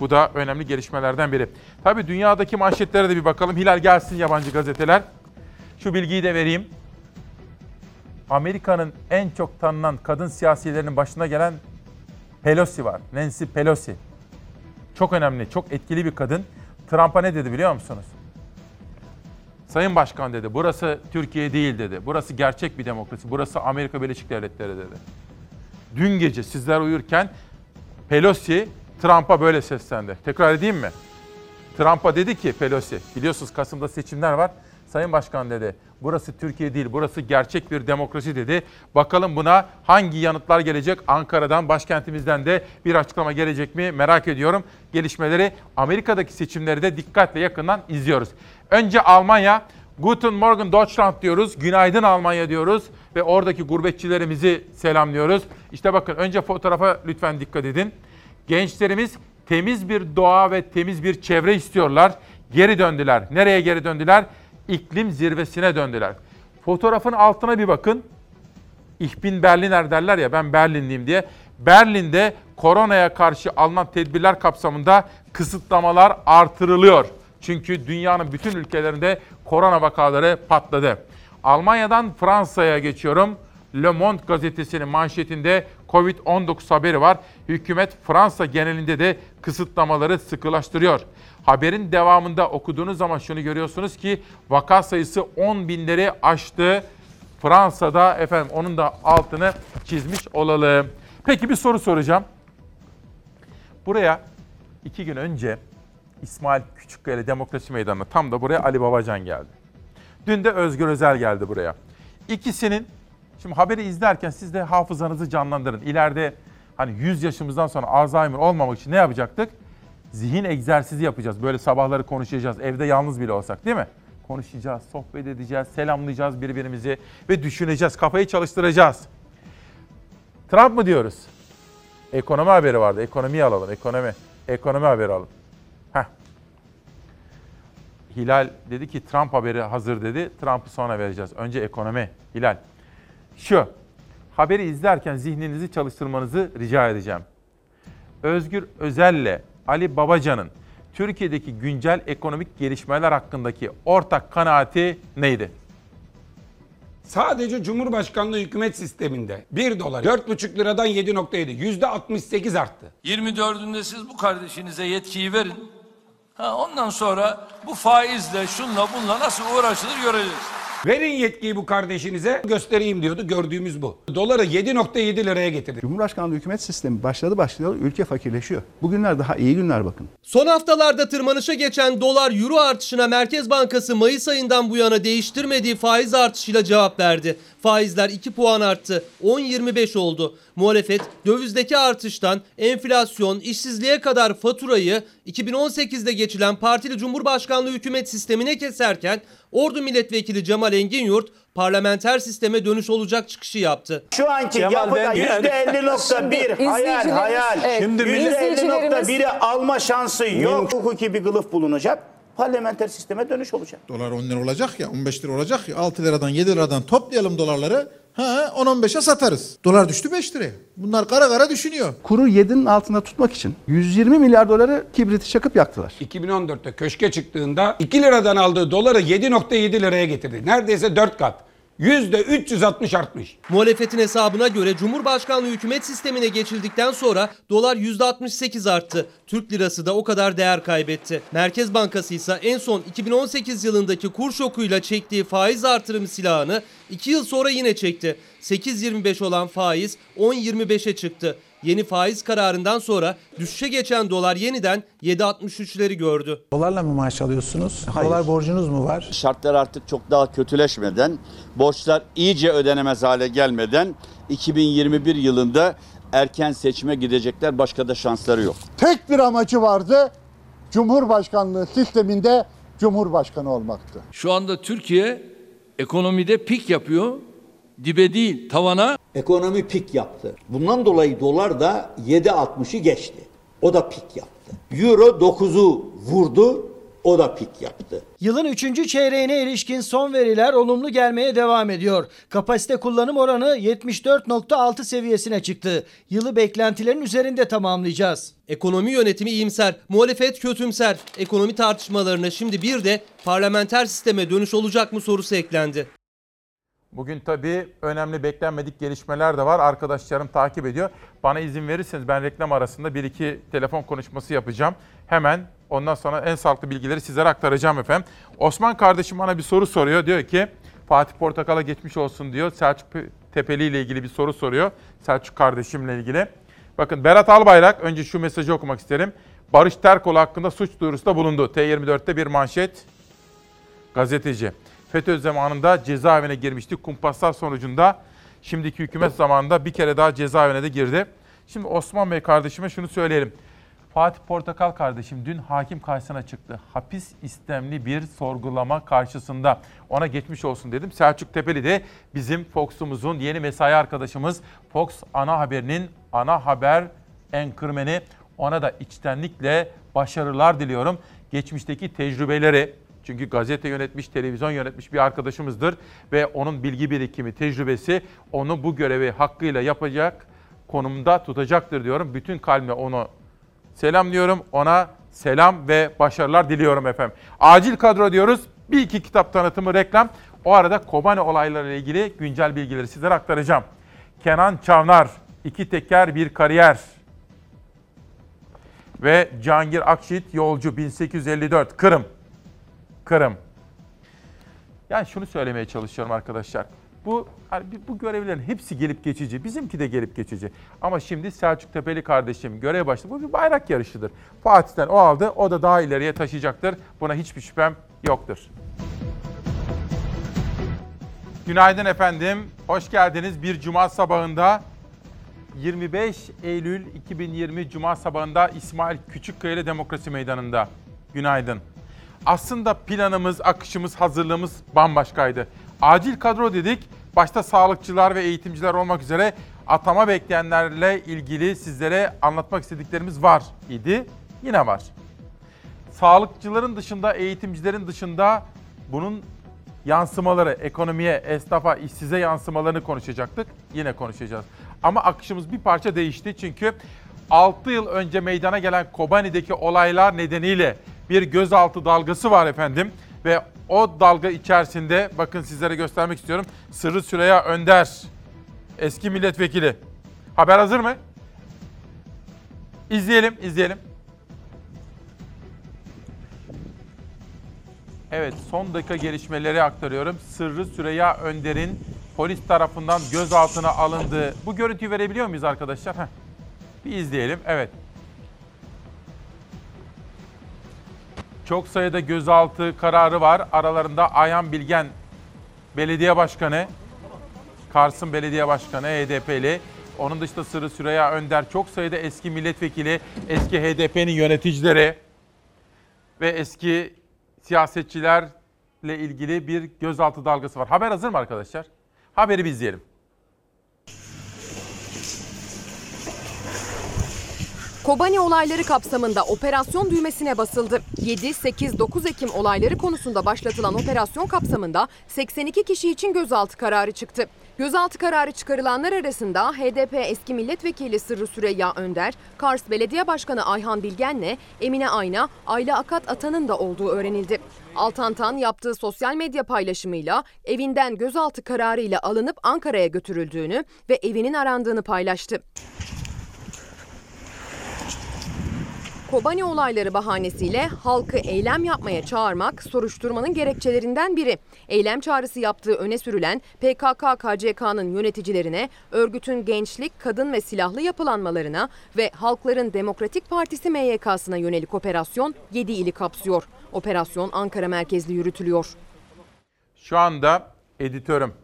Bu da önemli gelişmelerden biri. Tabii dünyadaki manşetlere de bir bakalım. Hilal gelsin yabancı gazeteler. Şu bilgiyi de vereyim. Amerika'nın en çok tanınan kadın siyasilerinin başına gelen Pelosi var. Nancy Pelosi. Çok önemli, çok etkili bir kadın. Trump'a ne dedi biliyor musunuz? Sayın Başkan dedi, burası Türkiye değil dedi. Burası gerçek bir demokrasi. Burası Amerika Birleşik Devletleri dedi. Dün gece sizler uyurken Pelosi Trump'a böyle seslendi. Tekrar edeyim mi? Trump'a dedi ki Pelosi, biliyorsunuz Kasım'da seçimler var. Sayın Başkan dedi, burası Türkiye değil, burası gerçek bir demokrasi dedi. Bakalım buna hangi yanıtlar gelecek? Ankara'dan, başkentimizden de bir açıklama gelecek mi? Merak ediyorum. Gelişmeleri Amerika'daki seçimleri de dikkatle yakından izliyoruz. Önce Almanya, Guten Morgen Deutschland diyoruz. Günaydın Almanya diyoruz ve oradaki gurbetçilerimizi selamlıyoruz. İşte bakın önce fotoğrafa lütfen dikkat edin. Gençlerimiz temiz bir doğa ve temiz bir çevre istiyorlar. Geri döndüler. Nereye geri döndüler? İklim zirvesine döndüler. Fotoğrafın altına bir bakın. Ich bin Berliner derler ya ben Berlinliyim diye. Berlin'de koronaya karşı alınan tedbirler kapsamında kısıtlamalar artırılıyor. Çünkü dünyanın bütün ülkelerinde korona vakaları patladı. Almanya'dan Fransa'ya geçiyorum. Le Monde gazetesinin manşetinde Covid-19 haberi var. Hükümet Fransa genelinde de kısıtlamaları sıkılaştırıyor. Haberin devamında okuduğunuz zaman şunu görüyorsunuz ki vaka sayısı 10 binleri aştı. Fransa'da efendim onun da altını çizmiş olalım. Peki bir soru soracağım. Buraya iki gün önce İsmail Küçükkaya Demokrasi Meydanı'na tam da buraya Ali Babacan geldi. Dün de Özgür Özel geldi buraya. İkisinin Şimdi haberi izlerken siz de hafızanızı canlandırın. İleride hani 100 yaşımızdan sonra Alzheimer olmamak için ne yapacaktık? Zihin egzersizi yapacağız. Böyle sabahları konuşacağız. Evde yalnız bile olsak değil mi? Konuşacağız, sohbet edeceğiz, selamlayacağız birbirimizi ve düşüneceğiz. Kafayı çalıştıracağız. Trump mı diyoruz? Ekonomi haberi vardı. Ekonomiyi alalım. Ekonomi. Ekonomi haberi alalım. Heh. Hilal dedi ki Trump haberi hazır dedi. Trump'ı sonra vereceğiz. Önce ekonomi. Hilal şu. Haberi izlerken zihninizi çalıştırmanızı rica edeceğim. Özgür Özel'le Ali Babacan'ın Türkiye'deki güncel ekonomik gelişmeler hakkındaki ortak kanaati neydi? Sadece Cumhurbaşkanlığı hükümet sisteminde 1 dolar 4,5 liradan 7.7 yüzde 68 arttı. 24'ünde siz bu kardeşinize yetkiyi verin. Ha, ondan sonra bu faizle şunla bunla nasıl uğraşılır göreceğiz. Verin yetkiyi bu kardeşinize göstereyim diyordu. Gördüğümüz bu. Doları 7.7 liraya getirdi. Cumhurbaşkanlığı hükümet sistemi başladı başlayalı ülke fakirleşiyor. Bugünler daha iyi günler bakın. Son haftalarda tırmanışa geçen dolar euro artışına Merkez Bankası Mayıs ayından bu yana değiştirmediği faiz artışıyla cevap verdi. Faizler 2 puan arttı. 10.25 oldu. Muhalefet dövizdeki artıştan enflasyon, işsizliğe kadar faturayı 2018'de geçilen partili Cumhurbaşkanlığı hükümet sistemine keserken Ordu Milletvekili Cemal Enginyurt parlamenter sisteme dönüş olacak çıkışı yaptı. Şu anki Cemal, yapıda yüzde elli nokta bir hayal hayal. Evet, Şimdi yüzde elli nokta biri alma şansı yok. Hukuki bir kılıf bulunacak. Parlamenter sisteme dönüş olacak. Dolar 10 lira olacak ya 15 lira olacak ya 6 liradan 7 liradan toplayalım dolarları. Ha 10-15'e satarız. Dolar düştü 5 liraya. Bunlar kara kara düşünüyor. Kuru 7'nin altında tutmak için 120 milyar doları kibriti çakıp yaktılar. 2014'te köşke çıktığında 2 liradan aldığı doları 7.7 liraya getirdi. Neredeyse 4 kat. %360 artmış. Muhalefetin hesabına göre Cumhurbaşkanlığı hükümet sistemine geçildikten sonra dolar %68 arttı. Türk lirası da o kadar değer kaybetti. Merkez Bankası ise en son 2018 yılındaki kur şokuyla çektiği faiz artırım silahını 2 yıl sonra yine çekti. 8.25 olan faiz 10.25'e çıktı. Yeni faiz kararından sonra düşüşe geçen dolar yeniden 7.63'leri gördü. Dolarla mı maaş alıyorsunuz? Dolar borcunuz mu var? Şartlar artık çok daha kötüleşmeden, borçlar iyice ödenemez hale gelmeden 2021 yılında erken seçime gidecekler. Başka da şansları yok. Tek bir amacı vardı. Cumhurbaşkanlığı sisteminde Cumhurbaşkanı olmaktı. Şu anda Türkiye ekonomide pik yapıyor. Dibe değil tavana. Ekonomi pik yaptı. Bundan dolayı dolar da 7.60'ı geçti. O da pik yaptı. Euro 9'u vurdu. O da pik yaptı. Yılın 3. çeyreğine ilişkin son veriler olumlu gelmeye devam ediyor. Kapasite kullanım oranı 74.6 seviyesine çıktı. Yılı beklentilerin üzerinde tamamlayacağız. Ekonomi yönetimi iyimser, muhalefet kötümser. Ekonomi tartışmalarına şimdi bir de parlamenter sisteme dönüş olacak mı sorusu eklendi. Bugün tabii önemli beklenmedik gelişmeler de var. Arkadaşlarım takip ediyor. Bana izin verirseniz ben reklam arasında bir iki telefon konuşması yapacağım. Hemen ondan sonra en sağlıklı bilgileri sizlere aktaracağım efendim. Osman kardeşim bana bir soru soruyor. Diyor ki Fatih Portakal'a geçmiş olsun diyor. Selçuk Tepeli ile ilgili bir soru soruyor. Selçuk kardeşimle ilgili. Bakın Berat Albayrak önce şu mesajı okumak isterim. Barış Terkoğlu hakkında suç duyurusunda bulundu. T24'te bir manşet gazeteci. FETÖ zamanında cezaevine girmişti. Kumpaslar sonucunda şimdiki hükümet zamanında bir kere daha cezaevine de girdi. Şimdi Osman Bey kardeşime şunu söyleyelim. Fatih Portakal kardeşim dün hakim karşısına çıktı. Hapis istemli bir sorgulama karşısında. Ona geçmiş olsun dedim. Selçuk Tepeli de bizim Fox'umuzun yeni mesai arkadaşımız. Fox ana haberinin ana haber enkırmeni. Ona da içtenlikle başarılar diliyorum. Geçmişteki tecrübeleri, çünkü gazete yönetmiş, televizyon yönetmiş bir arkadaşımızdır ve onun bilgi birikimi, tecrübesi onu bu görevi hakkıyla yapacak konumda tutacaktır diyorum. Bütün kalbimle onu selam diyorum. Ona selam ve başarılar diliyorum efendim. Acil kadro diyoruz. Bir iki kitap tanıtımı, reklam. O arada Kobane olaylarıyla ilgili güncel bilgileri sizlere aktaracağım. Kenan Çavnar, iki teker bir kariyer. Ve Cangir Akşit, yolcu 1854, Kırım. Kırım. Yani şunu söylemeye çalışıyorum arkadaşlar. Bu hani bu görevlerin hepsi gelip geçici. Bizimki de gelip geçici. Ama şimdi Selçuk Tepeli kardeşim görev başladı. Bu bir bayrak yarışıdır. Fatih'ten o aldı. O da daha ileriye taşıyacaktır. Buna hiçbir şüphem yoktur. Günaydın efendim. Hoş geldiniz. Bir cuma sabahında 25 Eylül 2020 Cuma sabahında İsmail Küçükkaya'lı Demokrasi Meydanı'nda. Günaydın. Aslında planımız, akışımız, hazırlığımız bambaşkaydı. Acil kadro dedik. Başta sağlıkçılar ve eğitimciler olmak üzere atama bekleyenlerle ilgili sizlere anlatmak istediklerimiz var idi. Yine var. Sağlıkçıların dışında, eğitimcilerin dışında bunun yansımaları, ekonomiye, esnafa, işsize yansımalarını konuşacaktık. Yine konuşacağız. Ama akışımız bir parça değişti çünkü 6 yıl önce meydana gelen Kobani'deki olaylar nedeniyle bir gözaltı dalgası var efendim. Ve o dalga içerisinde bakın sizlere göstermek istiyorum. Sırrı Süreyya Önder, eski milletvekili. Haber hazır mı? İzleyelim, izleyelim. Evet son dakika gelişmeleri aktarıyorum. Sırrı Süreyya Önder'in polis tarafından gözaltına alındığı bu görüntüyü verebiliyor muyuz arkadaşlar? Heh. Bir izleyelim. Evet. Çok sayıda gözaltı kararı var. Aralarında Ayhan Bilgen Belediye Başkanı, Kars'ın Belediye Başkanı HDP'li. Onun dışında Sırrı Süreyya Önder, çok sayıda eski milletvekili, eski HDP'nin yöneticileri ve eski siyasetçilerle ilgili bir gözaltı dalgası var. Haber hazır mı arkadaşlar? Haberi bir izleyelim. Kobani olayları kapsamında operasyon düğmesine basıldı. 7, 8, 9 Ekim olayları konusunda başlatılan operasyon kapsamında 82 kişi için gözaltı kararı çıktı. Gözaltı kararı çıkarılanlar arasında HDP eski milletvekili Sırrı Süreyya Önder, Kars Belediye Başkanı Ayhan Bilgen'le Emine Ayna, Ayla Akat Atan'ın da olduğu öğrenildi. Altantan yaptığı sosyal medya paylaşımıyla evinden gözaltı kararıyla alınıp Ankara'ya götürüldüğünü ve evinin arandığını paylaştı. Kobani olayları bahanesiyle halkı eylem yapmaya çağırmak soruşturmanın gerekçelerinden biri. Eylem çağrısı yaptığı öne sürülen PKK-KCK'nın yöneticilerine, örgütün gençlik, kadın ve silahlı yapılanmalarına ve Halkların Demokratik Partisi MYK'sına yönelik operasyon 7 ili kapsıyor. Operasyon Ankara merkezli yürütülüyor. Şu anda editörüm,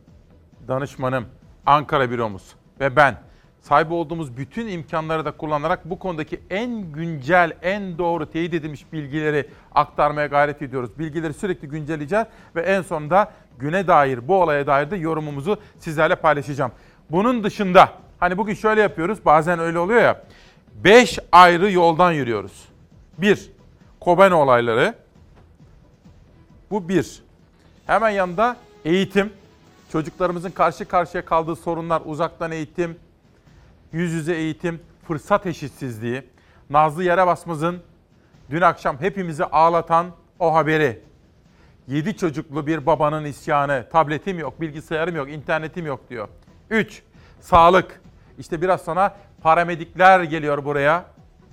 danışmanım, Ankara büromuz ve ben sahip olduğumuz bütün imkanları da kullanarak bu konudaki en güncel, en doğru teyit edilmiş bilgileri aktarmaya gayret ediyoruz. Bilgileri sürekli güncelleyeceğiz ve en sonunda güne dair, bu olaya dair de yorumumuzu sizlerle paylaşacağım. Bunun dışında hani bugün şöyle yapıyoruz, bazen öyle oluyor ya. 5 ayrı yoldan yürüyoruz. 1. Kobani olayları. Bu bir. Hemen yanında eğitim. Çocuklarımızın karşı karşıya kaldığı sorunlar, uzaktan eğitim, yüz yüze eğitim, fırsat eşitsizliği, Nazlı Yere Basmaz'ın dün akşam hepimizi ağlatan o haberi. 7 çocuklu bir babanın isyanı, tabletim yok, bilgisayarım yok, internetim yok diyor. 3. Sağlık. İşte biraz sonra paramedikler geliyor buraya.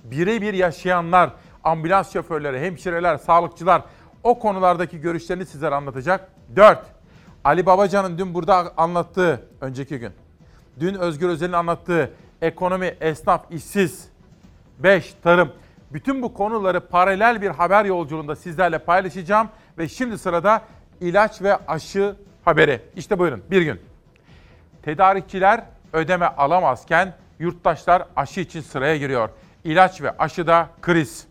Birebir yaşayanlar, ambulans şoförleri, hemşireler, sağlıkçılar o konulardaki görüşlerini sizlere anlatacak. 4. Ali Babacan'ın dün burada anlattığı, önceki gün. Dün Özgür Özel'in anlattığı ekonomi, esnaf, işsiz, 5 tarım. Bütün bu konuları paralel bir haber yolculuğunda sizlerle paylaşacağım ve şimdi sırada ilaç ve aşı haberi. İşte buyurun bir gün. Tedarikçiler ödeme alamazken yurttaşlar aşı için sıraya giriyor. İlaç ve aşıda kriz.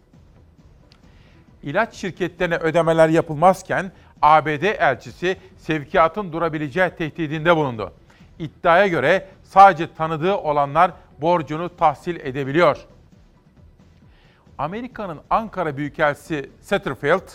İlaç şirketlerine ödemeler yapılmazken ABD elçisi sevkiyatın durabileceği tehdidinde bulundu. İddiaya göre sadece tanıdığı olanlar borcunu tahsil edebiliyor. Amerika'nın Ankara Büyükelçisi Satterfield,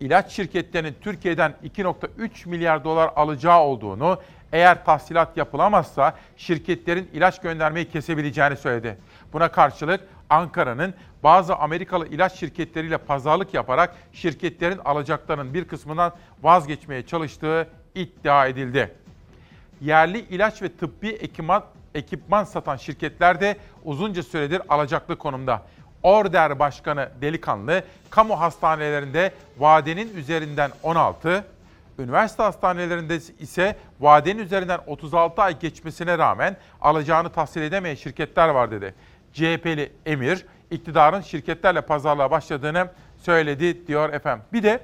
ilaç şirketlerinin Türkiye'den 2.3 milyar dolar alacağı olduğunu, eğer tahsilat yapılamazsa şirketlerin ilaç göndermeyi kesebileceğini söyledi. Buna karşılık Ankara'nın bazı Amerikalı ilaç şirketleriyle pazarlık yaparak şirketlerin alacaklarının bir kısmından vazgeçmeye çalıştığı iddia edildi. Yerli ilaç ve tıbbi ekipman, ekipman satan şirketler de uzunca süredir alacaklı konumda. Order Başkanı Delikanlı, kamu hastanelerinde vadenin üzerinden 16, üniversite hastanelerinde ise vadenin üzerinden 36 ay geçmesine rağmen alacağını tahsil edemeyen şirketler var dedi. CHP'li Emir, iktidarın şirketlerle pazarlığa başladığını söyledi diyor efendim. Bir de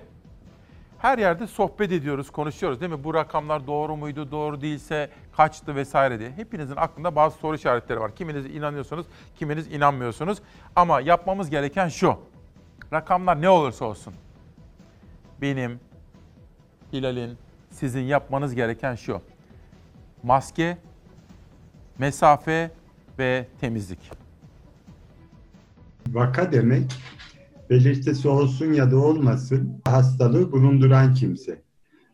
her yerde sohbet ediyoruz, konuşuyoruz değil mi? Bu rakamlar doğru muydu, doğru değilse kaçtı vesaire diye. Hepinizin aklında bazı soru işaretleri var. Kiminiz inanıyorsunuz, kiminiz inanmıyorsunuz. Ama yapmamız gereken şu. Rakamlar ne olursa olsun. Benim, Hilal'in, sizin yapmanız gereken şu. Maske, mesafe ve temizlik. Vaka demek belirtisi olsun ya da olmasın hastalığı bulunduran kimse.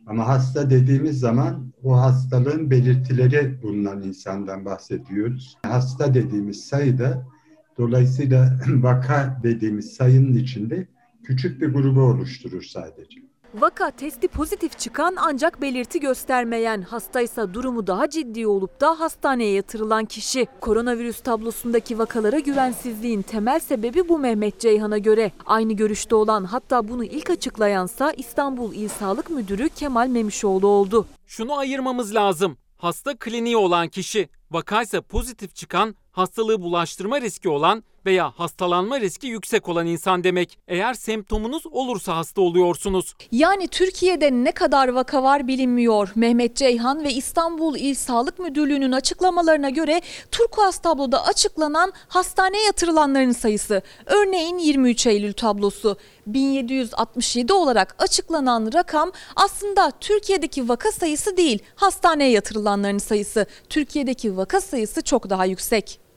Ama hasta dediğimiz zaman o hastalığın belirtileri bulunan insandan bahsediyoruz. Hasta dediğimiz sayıda dolayısıyla vaka dediğimiz sayının içinde küçük bir grubu oluşturur sadece. Vaka testi pozitif çıkan ancak belirti göstermeyen, hastaysa durumu daha ciddi olup da hastaneye yatırılan kişi. Koronavirüs tablosundaki vakalara güvensizliğin temel sebebi bu Mehmet Ceyhan'a göre. Aynı görüşte olan hatta bunu ilk açıklayansa İstanbul İl Sağlık Müdürü Kemal Memişoğlu oldu. Şunu ayırmamız lazım. Hasta kliniği olan kişi, vakaysa pozitif çıkan, hastalığı bulaştırma riski olan veya hastalanma riski yüksek olan insan demek. Eğer semptomunuz olursa hasta oluyorsunuz. Yani Türkiye'de ne kadar vaka var bilinmiyor. Mehmet Ceyhan ve İstanbul İl Sağlık Müdürlüğü'nün açıklamalarına göre turkuaz tabloda açıklanan hastaneye yatırılanların sayısı. Örneğin 23 Eylül tablosu 1767 olarak açıklanan rakam aslında Türkiye'deki vaka sayısı değil, hastaneye yatırılanların sayısı. Türkiye'deki vaka sayısı çok daha yüksek.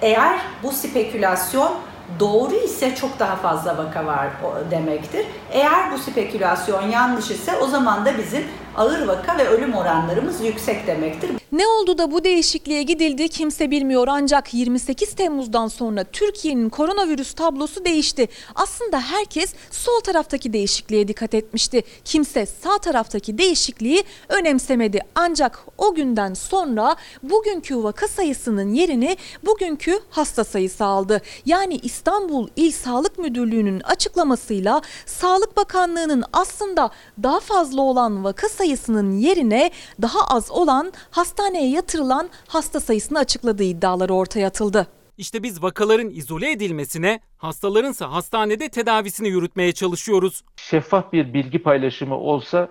Eğer bu spekülasyon doğru ise çok daha fazla vaka var demektir. Eğer bu spekülasyon yanlış ise o zaman da bizim ağır vaka ve ölüm oranlarımız yüksek demektir. Ne oldu da bu değişikliğe gidildi kimse bilmiyor ancak 28 Temmuz'dan sonra Türkiye'nin koronavirüs tablosu değişti. Aslında herkes sol taraftaki değişikliğe dikkat etmişti. Kimse sağ taraftaki değişikliği önemsemedi. Ancak o günden sonra bugünkü vaka sayısının yerini bugünkü hasta sayısı aldı. Yani İstanbul İl Sağlık Müdürlüğü'nün açıklamasıyla Sağlık Bakanlığı'nın aslında daha fazla olan vaka sayısının yerine daha az olan hastaneye yatırılan hasta sayısını açıkladığı iddiaları ortaya atıldı. İşte biz vakaların izole edilmesine, hastalarınsa hastanede tedavisini yürütmeye çalışıyoruz. şeffaf bir bilgi paylaşımı olsa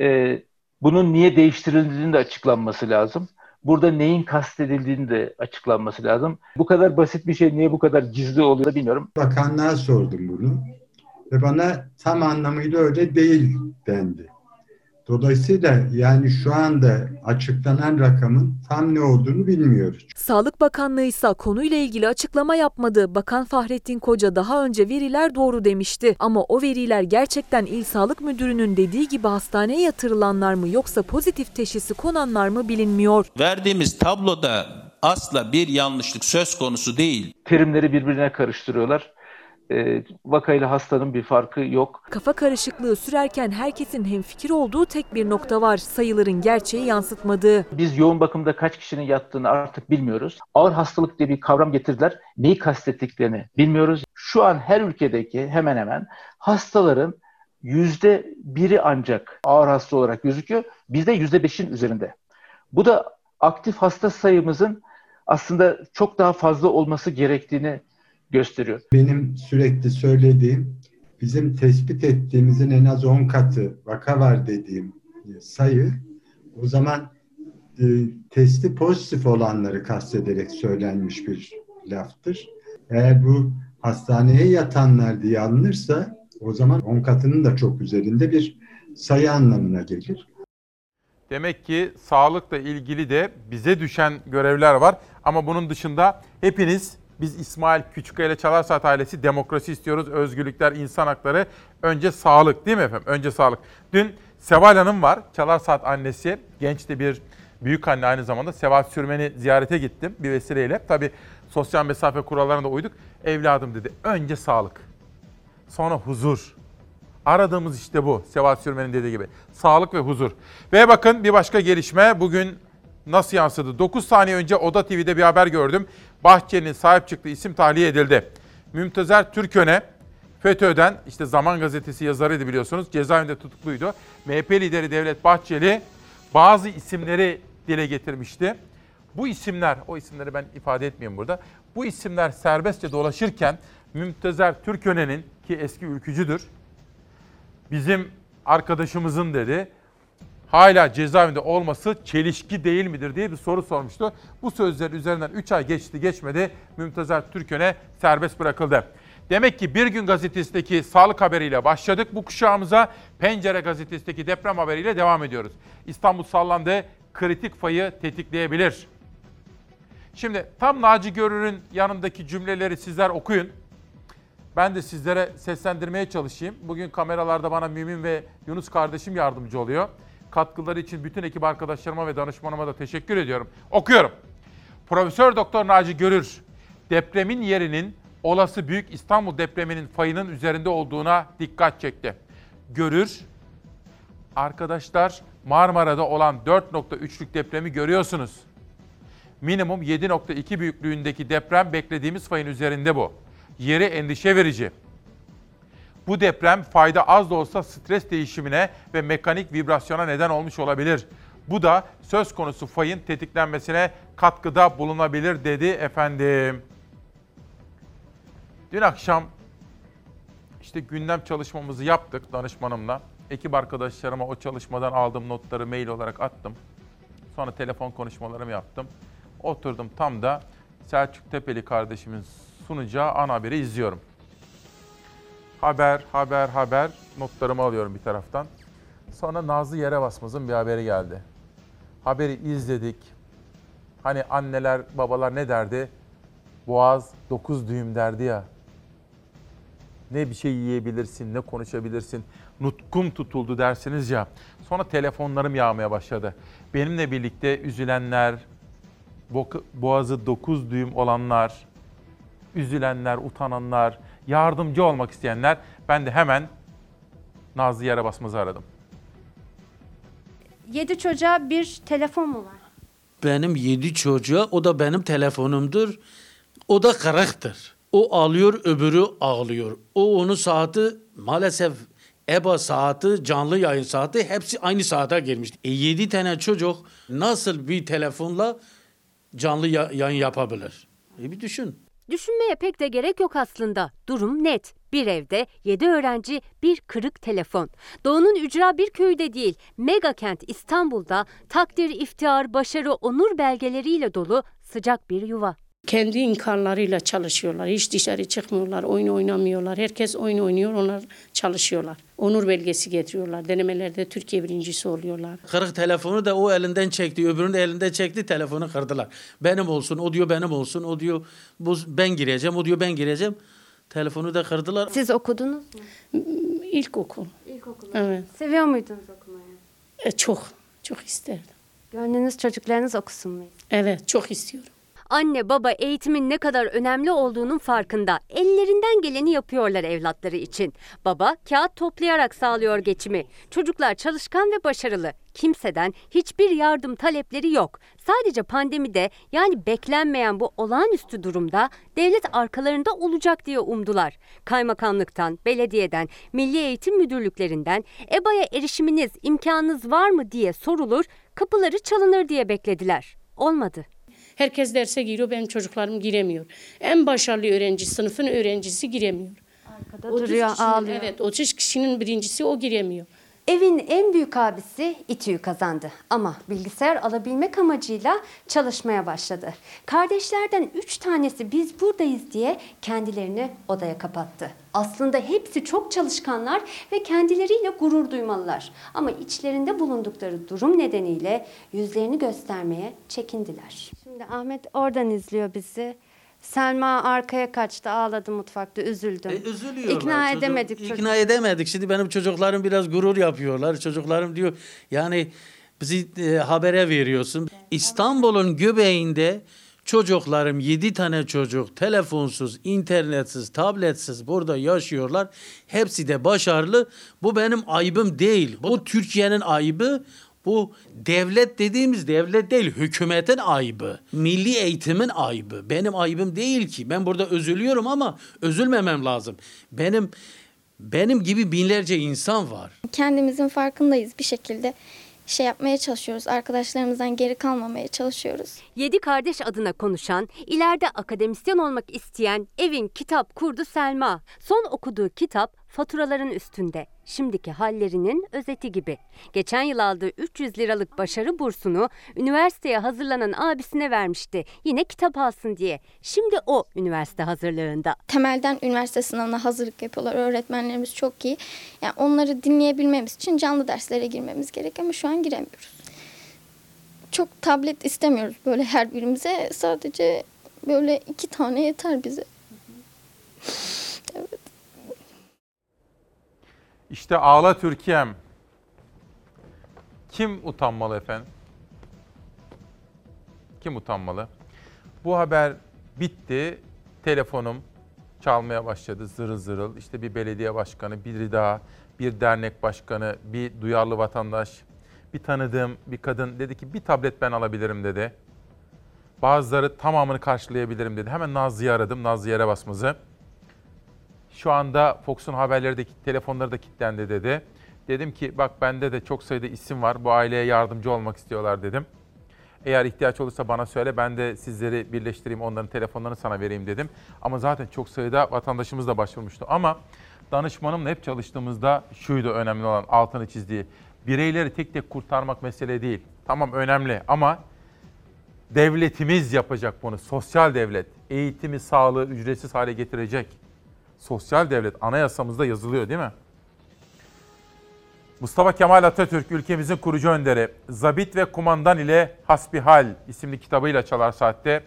e, bunun niye değiştirildiğinin de açıklanması lazım. Burada neyin kastedildiğini de açıklanması lazım. Bu kadar basit bir şey niye bu kadar gizli oluyor da bilmiyorum. Bakanlığa sordum bunu ve bana tam anlamıyla öyle değil dendi. Dolayısıyla yani şu anda açıklanan rakamın tam ne olduğunu bilmiyoruz. Sağlık Bakanlığı ise konuyla ilgili açıklama yapmadı. Bakan Fahrettin Koca daha önce veriler doğru demişti. Ama o veriler gerçekten İl Sağlık Müdürü'nün dediği gibi hastaneye yatırılanlar mı yoksa pozitif teşhisi konanlar mı bilinmiyor. Verdiğimiz tabloda asla bir yanlışlık söz konusu değil. Terimleri birbirine karıştırıyorlar. E, vakayla hastanın bir farkı yok. Kafa karışıklığı sürerken herkesin hemfikir olduğu tek bir nokta var. Sayıların gerçeği yansıtmadığı. Biz yoğun bakımda kaç kişinin yattığını artık bilmiyoruz. Ağır hastalık diye bir kavram getirdiler. Neyi kastettiklerini bilmiyoruz. Şu an her ülkedeki hemen hemen hastaların yüzde biri ancak ağır hasta olarak gözüküyor. Bizde yüzde beşin üzerinde. Bu da aktif hasta sayımızın aslında çok daha fazla olması gerektiğini gösteriyor. Benim sürekli söylediğim bizim tespit ettiğimizin en az 10 katı vaka var dediğim sayı o zaman e, testi pozitif olanları kastederek söylenmiş bir laftır. Eğer bu hastaneye yatanlar diye alınırsa o zaman 10 katının da çok üzerinde bir sayı anlamına gelir. Demek ki sağlıkla ilgili de bize düşen görevler var. Ama bunun dışında hepiniz biz İsmail Küçükkaya ile Çalar Saat ailesi demokrasi istiyoruz. Özgürlükler, insan hakları. Önce sağlık değil mi efendim? Önce sağlık. Dün Seval Hanım var. Çalar Saat annesi. Genç de bir büyük anne aynı zamanda. Seval Sürmen'i ziyarete gittim bir vesileyle. Tabii sosyal mesafe kurallarına da uyduk. Evladım dedi. Önce sağlık. Sonra huzur. Aradığımız işte bu. Seval Sürmen'in dediği gibi. Sağlık ve huzur. Ve bakın bir başka gelişme. Bugün nasıl yansıdı? 9 saniye önce Oda TV'de bir haber gördüm. Bahçeli'nin sahip çıktığı isim tahliye edildi. Mümtezer Türköne FETÖ'den işte Zaman Gazetesi yazarıydı biliyorsunuz. Cezaevinde tutukluydu. MHP lideri Devlet Bahçeli bazı isimleri dile getirmişti. Bu isimler, o isimleri ben ifade etmiyorum burada. Bu isimler serbestçe dolaşırken Mümtezer Türköne'nin ki eski ülkücüdür. Bizim arkadaşımızın dedi hala cezaevinde olması çelişki değil midir diye bir soru sormuştu. Bu sözler üzerinden 3 ay geçti geçmedi Mümtezer Türköne serbest bırakıldı. Demek ki Bir Gün Gazetesi'ndeki sağlık haberiyle başladık bu kuşağımıza. Pencere Gazetesi'ndeki deprem haberiyle devam ediyoruz. İstanbul sallandı, kritik fayı tetikleyebilir. Şimdi tam Naci Görür'ün yanındaki cümleleri sizler okuyun. Ben de sizlere seslendirmeye çalışayım. Bugün kameralarda bana Mümin ve Yunus kardeşim yardımcı oluyor. Katkıları için bütün ekip arkadaşlarıma ve danışmanıma da teşekkür ediyorum. Okuyorum. Profesör Doktor Naci Görür, depremin yerinin olası büyük İstanbul depreminin fayının üzerinde olduğuna dikkat çekti. Görür, Arkadaşlar Marmara'da olan 4.3'lük depremi görüyorsunuz. Minimum 7.2 büyüklüğündeki deprem beklediğimiz fayın üzerinde bu. Yeri endişe verici. Bu deprem fayda az da olsa stres değişimine ve mekanik vibrasyona neden olmuş olabilir. Bu da söz konusu fayın tetiklenmesine katkıda bulunabilir dedi efendim. Dün akşam işte gündem çalışmamızı yaptık danışmanımla. Ekip arkadaşlarıma o çalışmadan aldığım notları mail olarak attım. Sonra telefon konuşmalarımı yaptım. Oturdum tam da Selçuk Tepeli kardeşimin sunacağı ana haberi izliyorum. Haber, haber, haber notlarımı alıyorum bir taraftan. Sonra Nazlı Yere Basmaz'ın bir haberi geldi. Haberi izledik. Hani anneler, babalar ne derdi? Boğaz 9 düğüm derdi ya. Ne bir şey yiyebilirsin, ne konuşabilirsin. Nutkum tutuldu dersiniz ya. Sonra telefonlarım yağmaya başladı. Benimle birlikte üzülenler, boğazı 9 düğüm olanlar, üzülenler, utananlar, yardımcı olmak isteyenler ben de hemen Nazlı Yere Basmaz'ı aradım. 7 çocuğa bir telefon mu var? Benim yedi çocuğa o da benim telefonumdur. O da kırıktır. O alıyor öbürü ağlıyor. O onun saati maalesef EBA saati, canlı yayın saati hepsi aynı saate girmiş. E 7 tane çocuk nasıl bir telefonla canlı yayın yapabilir? E bir düşün. Düşünmeye pek de gerek yok aslında. Durum net. Bir evde 7 öğrenci, bir kırık telefon. Doğu'nun ücra bir köyde değil, mega kent İstanbul'da takdir, iftihar, başarı, onur belgeleriyle dolu sıcak bir yuva. Kendi imkanlarıyla çalışıyorlar. Hiç dışarı çıkmıyorlar, oyun oynamıyorlar. Herkes oyun oynuyor, onlar çalışıyorlar. Onur belgesi getiriyorlar. Denemelerde Türkiye birincisi oluyorlar. Kırık telefonu da o elinden çekti, öbürünün de elinden çekti, telefonu kırdılar. Benim olsun, o diyor benim olsun, o diyor bu ben gireceğim, o diyor ben gireceğim. Telefonu da kırdılar. Siz okudunuz mu? İlkokul. İlkokul. Evet. Seviyor muydunuz okumayı? E, çok, çok isterdim. Gönlünüz çocuklarınız okusun mu? Evet, çok istiyorum. Anne baba eğitimin ne kadar önemli olduğunun farkında. Ellerinden geleni yapıyorlar evlatları için. Baba kağıt toplayarak sağlıyor geçimi. Çocuklar çalışkan ve başarılı. Kimseden hiçbir yardım talepleri yok. Sadece pandemide yani beklenmeyen bu olağanüstü durumda devlet arkalarında olacak diye umdular. Kaymakamlıktan, belediyeden, milli eğitim müdürlüklerinden EBA'ya erişiminiz, imkanınız var mı diye sorulur, kapıları çalınır diye beklediler. Olmadı. Herkes derse giriyor, benim çocuklarım giremiyor. En başarılı öğrenci, sınıfın öğrencisi giremiyor. Arkada duruyor, ağlıyor. Evet, 30 kişinin birincisi o giremiyor. Evin en büyük abisi İTÜ'yü kazandı ama bilgisayar alabilmek amacıyla çalışmaya başladı. Kardeşlerden üç tanesi biz buradayız diye kendilerini odaya kapattı. Aslında hepsi çok çalışkanlar ve kendileriyle gurur duymalılar. Ama içlerinde bulundukları durum nedeniyle yüzlerini göstermeye çekindiler. Şimdi Ahmet oradan izliyor bizi. Selma arkaya kaçtı, ağladı mutfakta, üzüldüm. E, üzülüyorlar. İkna Çocuk- edemedik. çocuk- İkna edemedik. Şimdi benim çocuklarım biraz gurur yapıyorlar. Çocuklarım diyor yani bizi e, habere veriyorsun. İstanbul'un göbeğinde çocuklarım 7 tane çocuk telefonsuz, internetsiz, tabletsiz burada yaşıyorlar. Hepsi de başarılı. Bu benim ayıbım değil. Bu Türkiye'nin ayıbı. Bu devlet dediğimiz devlet değil, hükümetin ayıbı. Milli eğitimin ayıbı. Benim ayıbım değil ki. Ben burada üzülüyorum ama üzülmemem lazım. Benim benim gibi binlerce insan var. Kendimizin farkındayız bir şekilde şey yapmaya çalışıyoruz. Arkadaşlarımızdan geri kalmamaya çalışıyoruz. Yedi kardeş adına konuşan, ileride akademisyen olmak isteyen evin kitap kurdu Selma. Son okuduğu kitap faturaların üstünde. Şimdiki hallerinin özeti gibi. Geçen yıl aldığı 300 liralık başarı bursunu üniversiteye hazırlanan abisine vermişti. Yine kitap alsın diye. Şimdi o üniversite hazırlığında. Temelden üniversite sınavına hazırlık yapıyorlar. Öğretmenlerimiz çok iyi. Yani onları dinleyebilmemiz için canlı derslere girmemiz gerek ama şu an giremiyoruz. Çok tablet istemiyoruz böyle her birimize. Sadece böyle iki tane yeter bize. evet. İşte ağla Türkiye'm. Kim utanmalı efendim? Kim utanmalı? Bu haber bitti. Telefonum çalmaya başladı zırıl zırıl. İşte bir belediye başkanı, biri daha bir dernek başkanı, bir duyarlı vatandaş, bir tanıdığım bir kadın dedi ki bir tablet ben alabilirim dedi. Bazıları tamamını karşılayabilirim dedi. Hemen Nazlı'yı aradım, Nazlı yere basmazı. Şu anda Fox'un haberleri de telefonları da kilitlendi dedi. Dedim ki bak bende de çok sayıda isim var. Bu aileye yardımcı olmak istiyorlar dedim. Eğer ihtiyaç olursa bana söyle ben de sizleri birleştireyim onların telefonlarını sana vereyim dedim. Ama zaten çok sayıda vatandaşımız da başvurmuştu. Ama danışmanımla hep çalıştığımızda şuydu önemli olan altını çizdiği. Bireyleri tek tek kurtarmak mesele değil. Tamam önemli ama devletimiz yapacak bunu. Sosyal devlet eğitimi, sağlığı ücretsiz hale getirecek. Sosyal devlet anayasamızda yazılıyor değil mi? Mustafa Kemal Atatürk ülkemizin kurucu önderi. Zabit ve Kumandan ile Hasbihal isimli kitabıyla Çalar Saat'te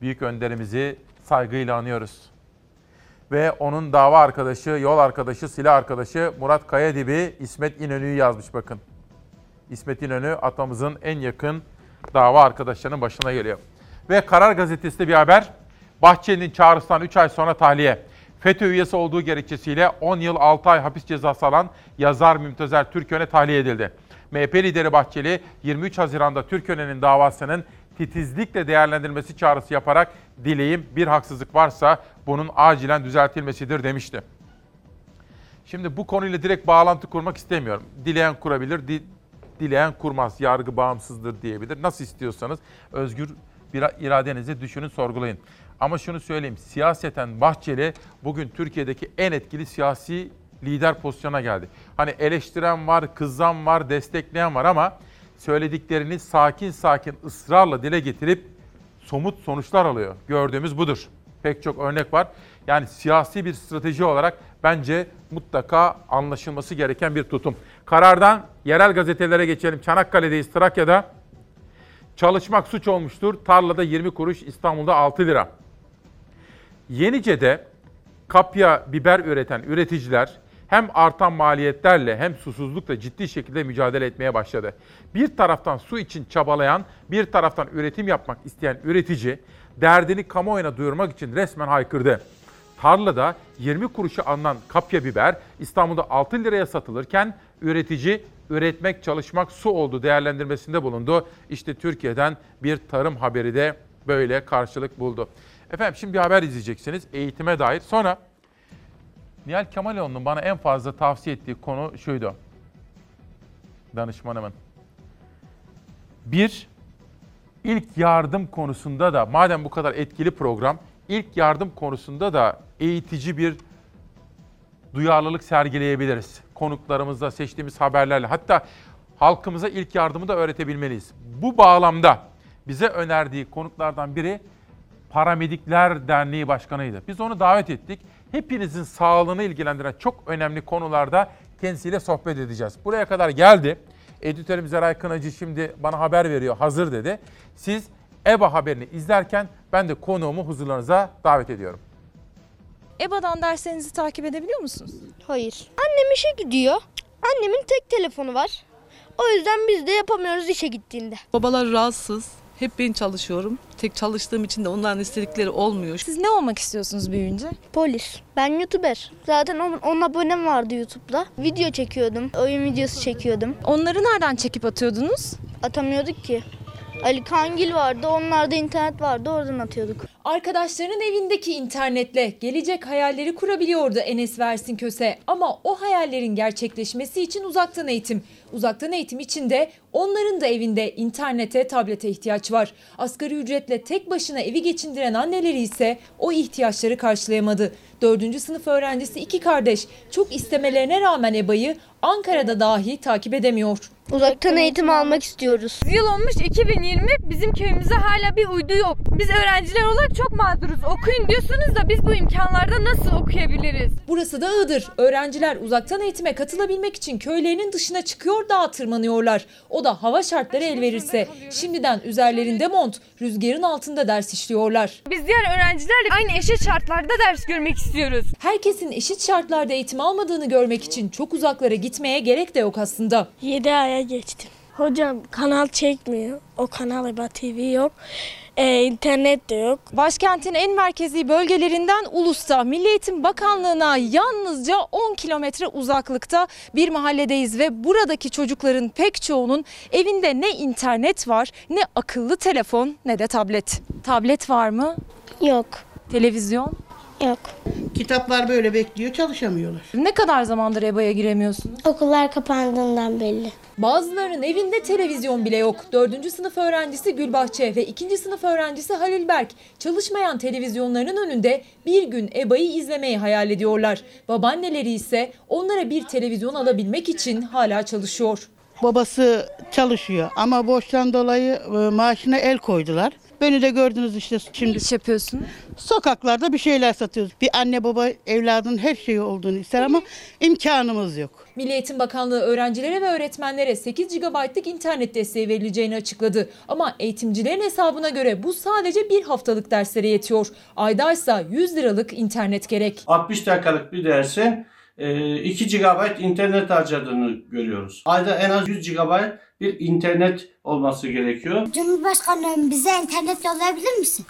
büyük önderimizi saygıyla anıyoruz. Ve onun dava arkadaşı, yol arkadaşı, silah arkadaşı Murat Kayadibi İsmet İnönü'yü yazmış bakın. İsmet İnönü atamızın en yakın dava arkadaşlarının başına geliyor. Ve Karar Gazetesi'de bir haber. Bahçeli'nin çağrısından 3 ay sonra tahliye. FETÖ üyesi olduğu gerekçesiyle 10 yıl 6 ay hapis cezası alan yazar Mümtezer Türköne tahliye edildi. MHP lideri Bahçeli 23 Haziran'da Türköne'nin davasının titizlikle değerlendirilmesi çağrısı yaparak dileğim bir haksızlık varsa bunun acilen düzeltilmesidir demişti. Şimdi bu konuyla direkt bağlantı kurmak istemiyorum. Dileyen kurabilir, di, dileyen kurmaz. Yargı bağımsızdır diyebilir. Nasıl istiyorsanız özgür bir iradenizi düşünün, sorgulayın. Ama şunu söyleyeyim, siyaseten Bahçeli bugün Türkiye'deki en etkili siyasi lider pozisyona geldi. Hani eleştiren var, kızan var, destekleyen var ama söylediklerini sakin sakin ısrarla dile getirip somut sonuçlar alıyor. Gördüğümüz budur. Pek çok örnek var. Yani siyasi bir strateji olarak bence mutlaka anlaşılması gereken bir tutum. Karardan yerel gazetelere geçelim. Çanakkale'deyiz, Trakya'da. Çalışmak suç olmuştur. Tarlada 20 kuruş, İstanbul'da 6 lira. Yenice'de kapya biber üreten üreticiler hem artan maliyetlerle hem susuzlukla ciddi şekilde mücadele etmeye başladı. Bir taraftan su için çabalayan, bir taraftan üretim yapmak isteyen üretici derdini kamuoyuna duyurmak için resmen haykırdı. Tarlada 20 kuruşa alınan kapya biber İstanbul'da 6 liraya satılırken üretici üretmek, çalışmak su oldu değerlendirmesinde bulundu. İşte Türkiye'den bir tarım haberi de böyle karşılık buldu. Efendim şimdi bir haber izleyeceksiniz eğitime dair. Sonra Nihal Kemaloğlu'nun bana en fazla tavsiye ettiği konu şuydu. Danışmanımın. Bir, ilk yardım konusunda da madem bu kadar etkili program, ilk yardım konusunda da eğitici bir duyarlılık sergileyebiliriz. Konuklarımızla, seçtiğimiz haberlerle hatta halkımıza ilk yardımı da öğretebilmeliyiz. Bu bağlamda bize önerdiği konuklardan biri Paramedikler Derneği Başkanı'ydı. Biz onu davet ettik. Hepinizin sağlığını ilgilendiren çok önemli konularda kendisiyle sohbet edeceğiz. Buraya kadar geldi. Editörüm Zeray Kınacı şimdi bana haber veriyor, hazır dedi. Siz EBA haberini izlerken ben de konuğumu huzurlarınıza davet ediyorum. EBA'dan derslerinizi takip edebiliyor musunuz? Hayır. Annem işe gidiyor. Annemin tek telefonu var. O yüzden biz de yapamıyoruz işe gittiğinde. Babalar rahatsız. Hep ben çalışıyorum. Tek çalıştığım için de onların istedikleri olmuyor. Siz ne olmak istiyorsunuz büyüyünce? Polis. Ben YouTuber. Zaten 10 abonem vardı YouTube'da. Video çekiyordum. Oyun videosu çekiyordum. Onları nereden çekip atıyordunuz? Atamıyorduk ki. Ali Kangil vardı. Onlarda internet vardı. Oradan atıyorduk. Arkadaşlarının evindeki internetle gelecek hayalleri kurabiliyordu Enes Versin Köse. Ama o hayallerin gerçekleşmesi için uzaktan eğitim. Uzaktan eğitim için de onların da evinde internete, tablete ihtiyaç var. Asgari ücretle tek başına evi geçindiren anneleri ise o ihtiyaçları karşılayamadı. Dördüncü sınıf öğrencisi iki kardeş çok istemelerine rağmen EBA'yı Ankara'da dahi takip edemiyor. Uzaktan eğitim almak istiyoruz. Yıl olmuş 2020 bizim köyümüze hala bir uydu yok. Biz öğrenciler olarak çok mağduruz. Okuyun diyorsunuz da biz bu imkanlarda nasıl okuyabiliriz? Burası da Iğdır. Öğrenciler uzaktan eğitime katılabilmek için köylerinin dışına çıkıyor dağa tırmanıyorlar. O da hava şartları el verirse. Şimdiden üzerlerinde mont, rüzgarın altında ders işliyorlar. Biz diğer öğrencilerle aynı eşit şartlarda ders görmek istiyoruz. Herkesin eşit şartlarda eğitim almadığını görmek için çok uzaklara gitmeye gerek de yok aslında. 7 aya geçtim. Hocam kanal çekmiyor. O kanal EBA TV yok. Ee, internet de yok. Başkentin en merkezi bölgelerinden Ulus'ta Milli Eğitim Bakanlığı'na yalnızca 10 kilometre uzaklıkta bir mahalledeyiz ve buradaki çocukların pek çoğunun evinde ne internet var, ne akıllı telefon ne de tablet. Tablet var mı? Yok. Televizyon? Yok. Kitaplar böyle bekliyor, çalışamıyorlar. Ne kadar zamandır EBA'ya giremiyorsunuz? Okullar kapandığından belli. Bazılarının evinde televizyon bile yok. 4. sınıf öğrencisi Gülbahçe ve 2. sınıf öğrencisi Halil Berk çalışmayan televizyonların önünde bir gün EBA'yı izlemeyi hayal ediyorlar. Babaanneleri ise onlara bir televizyon alabilmek için hala çalışıyor. Babası çalışıyor ama borçtan dolayı e, maaşına el koydular. Beni de gördünüz işte şimdi. Ne iş yapıyorsun? Sokaklarda bir şeyler satıyoruz. Bir anne baba evladın her şeyi olduğunu ister ama imkanımız yok. Milli Eğitim Bakanlığı öğrencilere ve öğretmenlere 8 GB'lık internet desteği verileceğini açıkladı. Ama eğitimcilerin hesabına göre bu sadece bir haftalık derslere yetiyor. Aydaysa 100 liralık internet gerek. 60 dakikalık bir dersin e, 2 GB internet harcadığını görüyoruz. Ayda en az 100 GB bir internet olması gerekiyor. Cumhurbaşkanım bize internet yollayabilir misin?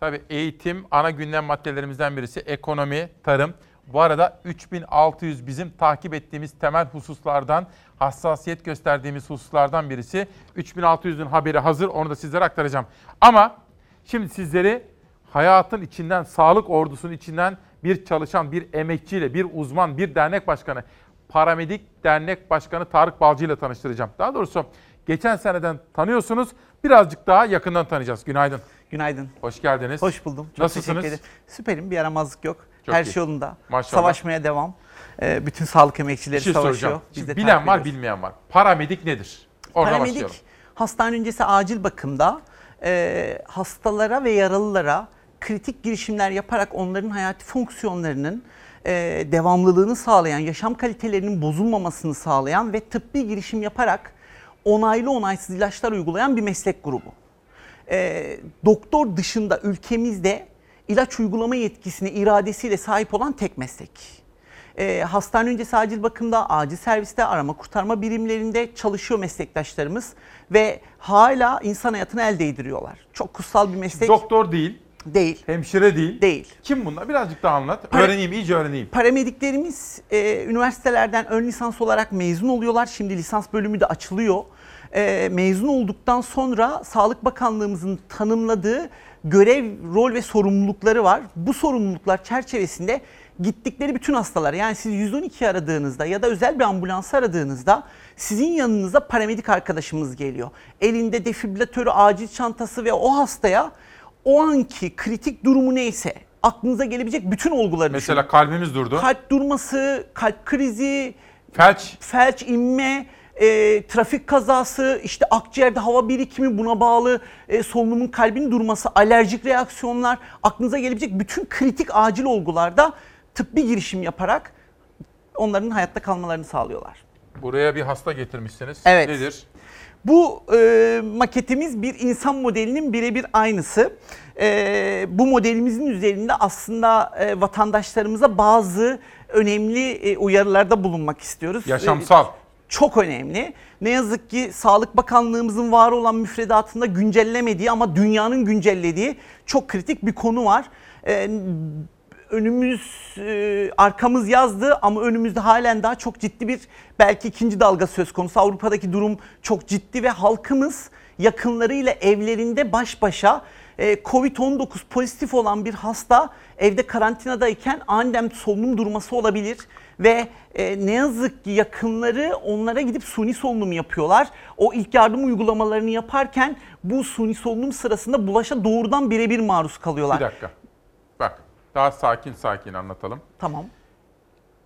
Tabii eğitim ana gündem maddelerimizden birisi ekonomi, tarım. Bu arada 3600 bizim takip ettiğimiz temel hususlardan, hassasiyet gösterdiğimiz hususlardan birisi. 3600'ün haberi hazır, onu da sizlere aktaracağım. Ama şimdi sizleri hayatın içinden, sağlık ordusunun içinden bir çalışan, bir emekçiyle, bir uzman, bir dernek başkanı, paramedik dernek başkanı Tarık Balcı ile tanıştıracağım. Daha doğrusu geçen seneden tanıyorsunuz, birazcık daha yakından tanıyacağız. Günaydın. Günaydın. Hoş geldiniz. Hoş buldum. Çok Nasılsınız? teşekkür ederim. Süperim. Bir yaramazlık yok. Çok Her iyi. şey yolunda. Maşallah. Savaşmaya devam. Ee, bütün sağlık emekçileri Bir şey savaşıyor. soracağım. Biz de bilen var, bilmeyen var. Paramedik nedir? Orada Paramedik başlayalım. hastane öncesi acil bakımda e, hastalara ve yaralılara kritik girişimler yaparak onların hayati fonksiyonlarının e, devamlılığını sağlayan, yaşam kalitelerinin bozulmamasını sağlayan ve tıbbi girişim yaparak onaylı onaysız ilaçlar uygulayan bir meslek grubu. E, doktor dışında ülkemizde ilaç uygulama yetkisine iradesiyle sahip olan tek meslek. E, hastane öncesi acil bakımda, acil serviste, arama kurtarma birimlerinde çalışıyor meslektaşlarımız ve hala insan hayatını el değdiriyorlar. Çok kutsal bir meslek. Doktor değil. Değil. Hemşire değil. Değil. Kim bunlar? Birazcık daha anlat. Para- öğreneyim, iyice öğreneyim. Paramediklerimiz e, üniversitelerden ön lisans olarak mezun oluyorlar. Şimdi lisans bölümü de açılıyor. E, mezun olduktan sonra Sağlık Bakanlığımızın tanımladığı görev, rol ve sorumlulukları var. Bu sorumluluklar çerçevesinde gittikleri bütün hastalar yani siz 112 aradığınızda ya da özel bir ambulans aradığınızda sizin yanınıza paramedik arkadaşımız geliyor. Elinde defibrilatörü, acil çantası ve o hastaya o anki kritik durumu neyse aklınıza gelebilecek bütün olguları Mesela düşünün. kalbimiz durdu. Kalp durması, kalp krizi, felç, felç inme, e, trafik kazası, işte akciğerde hava birikimi buna bağlı e, solunumun kalbin durması, alerjik reaksiyonlar, aklınıza gelebilecek bütün kritik acil olgularda tıbbi girişim yaparak onların hayatta kalmalarını sağlıyorlar. Buraya bir hasta getirmişsiniz. Evet. Nedir? Bu e, maketimiz bir insan modelinin birebir aynısı. E, bu modelimizin üzerinde aslında e, vatandaşlarımıza bazı önemli e, uyarılarda bulunmak istiyoruz. Yaşamsal. E, çok önemli. Ne yazık ki Sağlık Bakanlığımızın var olan müfredatında güncellemediği ama dünyanın güncellediği çok kritik bir konu var. E, önümüz e, arkamız yazdı ama önümüzde halen daha çok ciddi bir belki ikinci dalga söz konusu. Avrupa'daki durum çok ciddi ve halkımız yakınlarıyla evlerinde baş başa e, Covid-19 pozitif olan bir hasta evde karantinadayken aniden solunum durması olabilir ve e, ne yazık ki yakınları onlara gidip suni solunum yapıyorlar. O ilk yardım uygulamalarını yaparken bu suni solunum sırasında bulaşa doğrudan birebir maruz kalıyorlar. Bir dakika. Daha sakin sakin anlatalım. Tamam.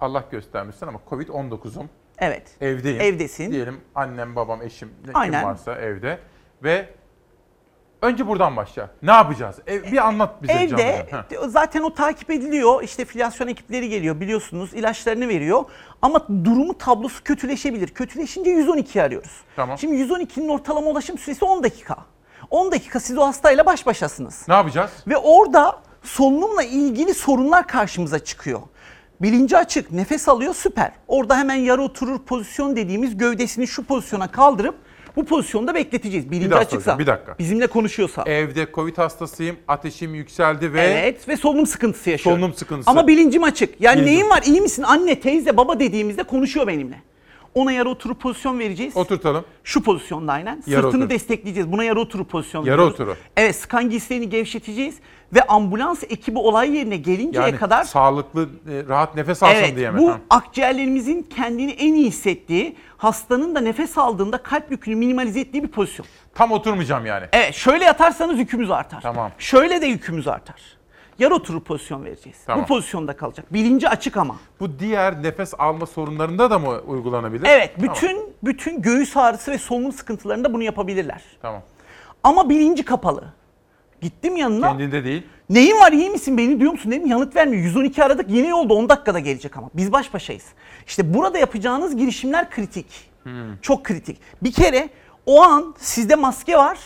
Allah göstermesin ama Covid-19'um. Evet. Evdeyim. Evdesin. Diyelim annem, babam, eşim ne Aynen. kim varsa evde ve önce buradan başla. Ne yapacağız? Ev, bir anlat bize Evde canlı. Zaten o takip ediliyor. İşte filyasyon ekipleri geliyor biliyorsunuz ilaçlarını veriyor. Ama durumu tablosu kötüleşebilir. Kötüleşince 112 arıyoruz. Tamam. Şimdi 112'nin ortalama ulaşım süresi 10 dakika. 10 dakika siz o hastayla baş başasınız. Ne yapacağız? Ve orada solunumla ilgili sorunlar karşımıza çıkıyor. Bilinci açık, nefes alıyor süper. Orada hemen yarı oturur pozisyon dediğimiz gövdesini şu pozisyona kaldırıp Bu pozisyonda bekleteceğiz. Bilinci daha açıksa. bir dakika. Bizimle konuşuyorsa. Evde Covid hastasıyım, ateşim yükseldi ve Evet ve solunum sıkıntısı yaşıyor. solunum sıkıntısı. Ama bilincim açık. Yani Bilincim. neyin var? İyi misin? Anne, teyze, baba dediğimizde konuşuyor benimle. Ona yarı oturup pozisyon vereceğiz. Oturtalım. Şu pozisyonda aynen. Yarı Sırtını otur. destekleyeceğiz. Buna yarı oturup pozisyon Yarı veriyoruz. oturu. Evet, skan giysilerini gevşeteceğiz ve ambulans ekibi olay yerine gelinceye yani kadar sağlıklı, e, rahat nefes alsın evet, diye mi? bu Ha. akciğerlerimizin kendini en iyi hissettiği, hastanın da nefes aldığında kalp yükünü minimalize ettiği bir pozisyon. Tam oturmayacağım yani. Evet, şöyle yatarsanız yükümüz artar. Tamam. Şöyle de yükümüz artar. Yarı oturup pozisyon vereceğiz. Tamam. Bu pozisyonda kalacak. Bilinci açık ama. Bu diğer nefes alma sorunlarında da mı uygulanabilir? Evet, Tamam. bütün bütün göğüs ağrısı ve solunum sıkıntılarında bunu yapabilirler. Tamam. Ama bilinci kapalı. Gittim yanına. Kendinde değil. Neyin var iyi misin beni diyor musun dedim yanıt vermiyor. 112 aradık yeni yolda 10 dakikada gelecek ama. Biz baş başayız. İşte burada yapacağınız girişimler kritik. Hmm. Çok kritik. Bir kere o an sizde maske var.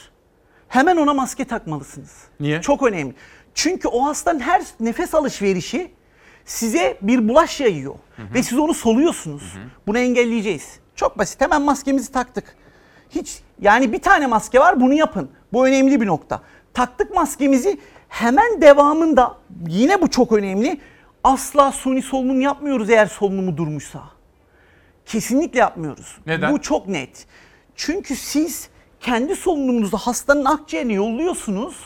Hemen ona maske takmalısınız. Niye? Çok önemli. Çünkü o hastanın her nefes alışverişi size bir bulaş yayıyor. Ve siz onu soluyorsunuz. Bunu engelleyeceğiz. Çok basit. Hemen maskemizi taktık. Hiç yani bir tane maske var bunu yapın. Bu önemli bir nokta. Taktık maskemizi hemen devamında yine bu çok önemli. Asla suni solunum yapmıyoruz eğer solunumu durmuşsa. Kesinlikle yapmıyoruz. Neden? Bu çok net. Çünkü siz kendi solunumunuzu hastanın akciğerine yolluyorsunuz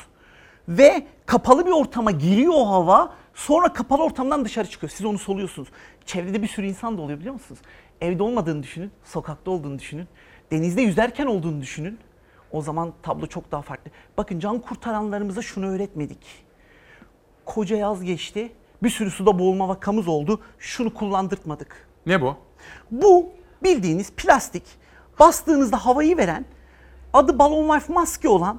ve kapalı bir ortama giriyor o hava. Sonra kapalı ortamdan dışarı çıkıyor. Siz onu soluyorsunuz. Çevrede bir sürü insan da oluyor biliyor musunuz? Evde olmadığını düşünün, sokakta olduğunu düşünün, denizde yüzerken olduğunu düşünün. O zaman tablo çok daha farklı. Bakın can kurtaranlarımıza şunu öğretmedik. Koca yaz geçti. Bir sürü suda boğulma vakamız oldu. Şunu kullandırtmadık. Ne bu? Bu bildiğiniz plastik bastığınızda havayı veren adı balon wife maske olan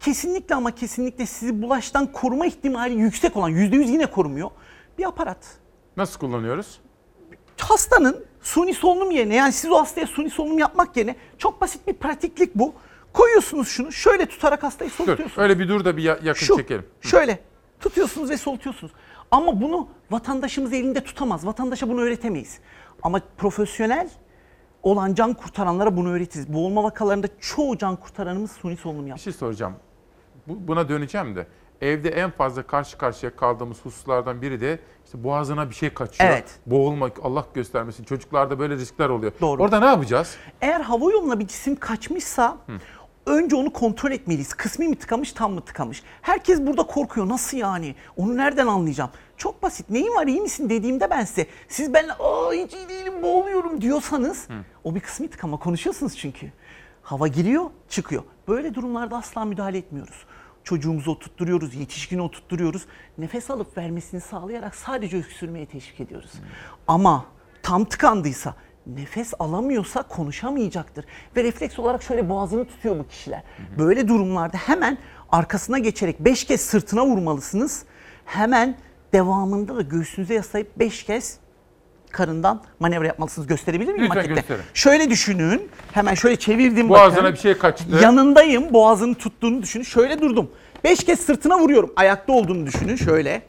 kesinlikle ama kesinlikle sizi bulaştan koruma ihtimali yüksek olan %100 yine korumuyor bir aparat. Nasıl kullanıyoruz? Hastanın suni solunum yerine yani siz o hastaya suni solunum yapmak yerine çok basit bir pratiklik bu. Koyuyorsunuz şunu şöyle tutarak hastayı Dur, solutuyorsunuz. öyle bir dur da bir ya- yakın Şu, çekelim. Şöyle tutuyorsunuz ve solutuyorsunuz. Ama bunu vatandaşımız elinde tutamaz. Vatandaşa bunu öğretemeyiz. Ama profesyonel olan can kurtaranlara bunu öğretiriz. Boğulma vakalarında çoğu can kurtaranımız suni solunum Bir yaptı. şey soracağım. Bu, buna döneceğim de. Evde en fazla karşı karşıya kaldığımız hususlardan biri de işte boğazına bir şey kaçıyor. Evet. Boğulmak Allah göstermesin. Çocuklarda böyle riskler oluyor. Doğru. Orada ne yapacağız? Eğer hava yoluna bir cisim kaçmışsa önce onu kontrol etmeliyiz. Kısmi mi tıkamış, tam mı tıkamış? Herkes burada korkuyor. Nasıl yani? Onu nereden anlayacağım? Çok basit. Neyin var iyi misin dediğimde ben size siz benimle aa hiç iyi değilim boğuluyorum diyorsanız o bir kısmi tıkama konuşuyorsunuz çünkü. Hava giriyor çıkıyor. Böyle durumlarda asla müdahale etmiyoruz. Çocuğumuzu oturtturuyoruz, yetişkini oturtturuyoruz. Nefes alıp vermesini sağlayarak sadece öksürmeye teşvik ediyoruz. Ama tam tıkandıysa, nefes alamıyorsa konuşamayacaktır. Ve refleks olarak şöyle boğazını tutuyor bu kişiler. Böyle durumlarda hemen arkasına geçerek 5 kez sırtına vurmalısınız. Hemen devamında da göğsünüze yaslayıp 5 kez karından manevra yapmalısınız. Gösterebilir miyim Lütfen makette? gösterin. Şöyle düşünün. Hemen şöyle çevirdim Boğazına bakın. bir şey kaçtı. Yanındayım. Boğazını tuttuğunu düşünün. Şöyle durdum. Beş kez sırtına vuruyorum. Ayakta olduğunu düşünün şöyle.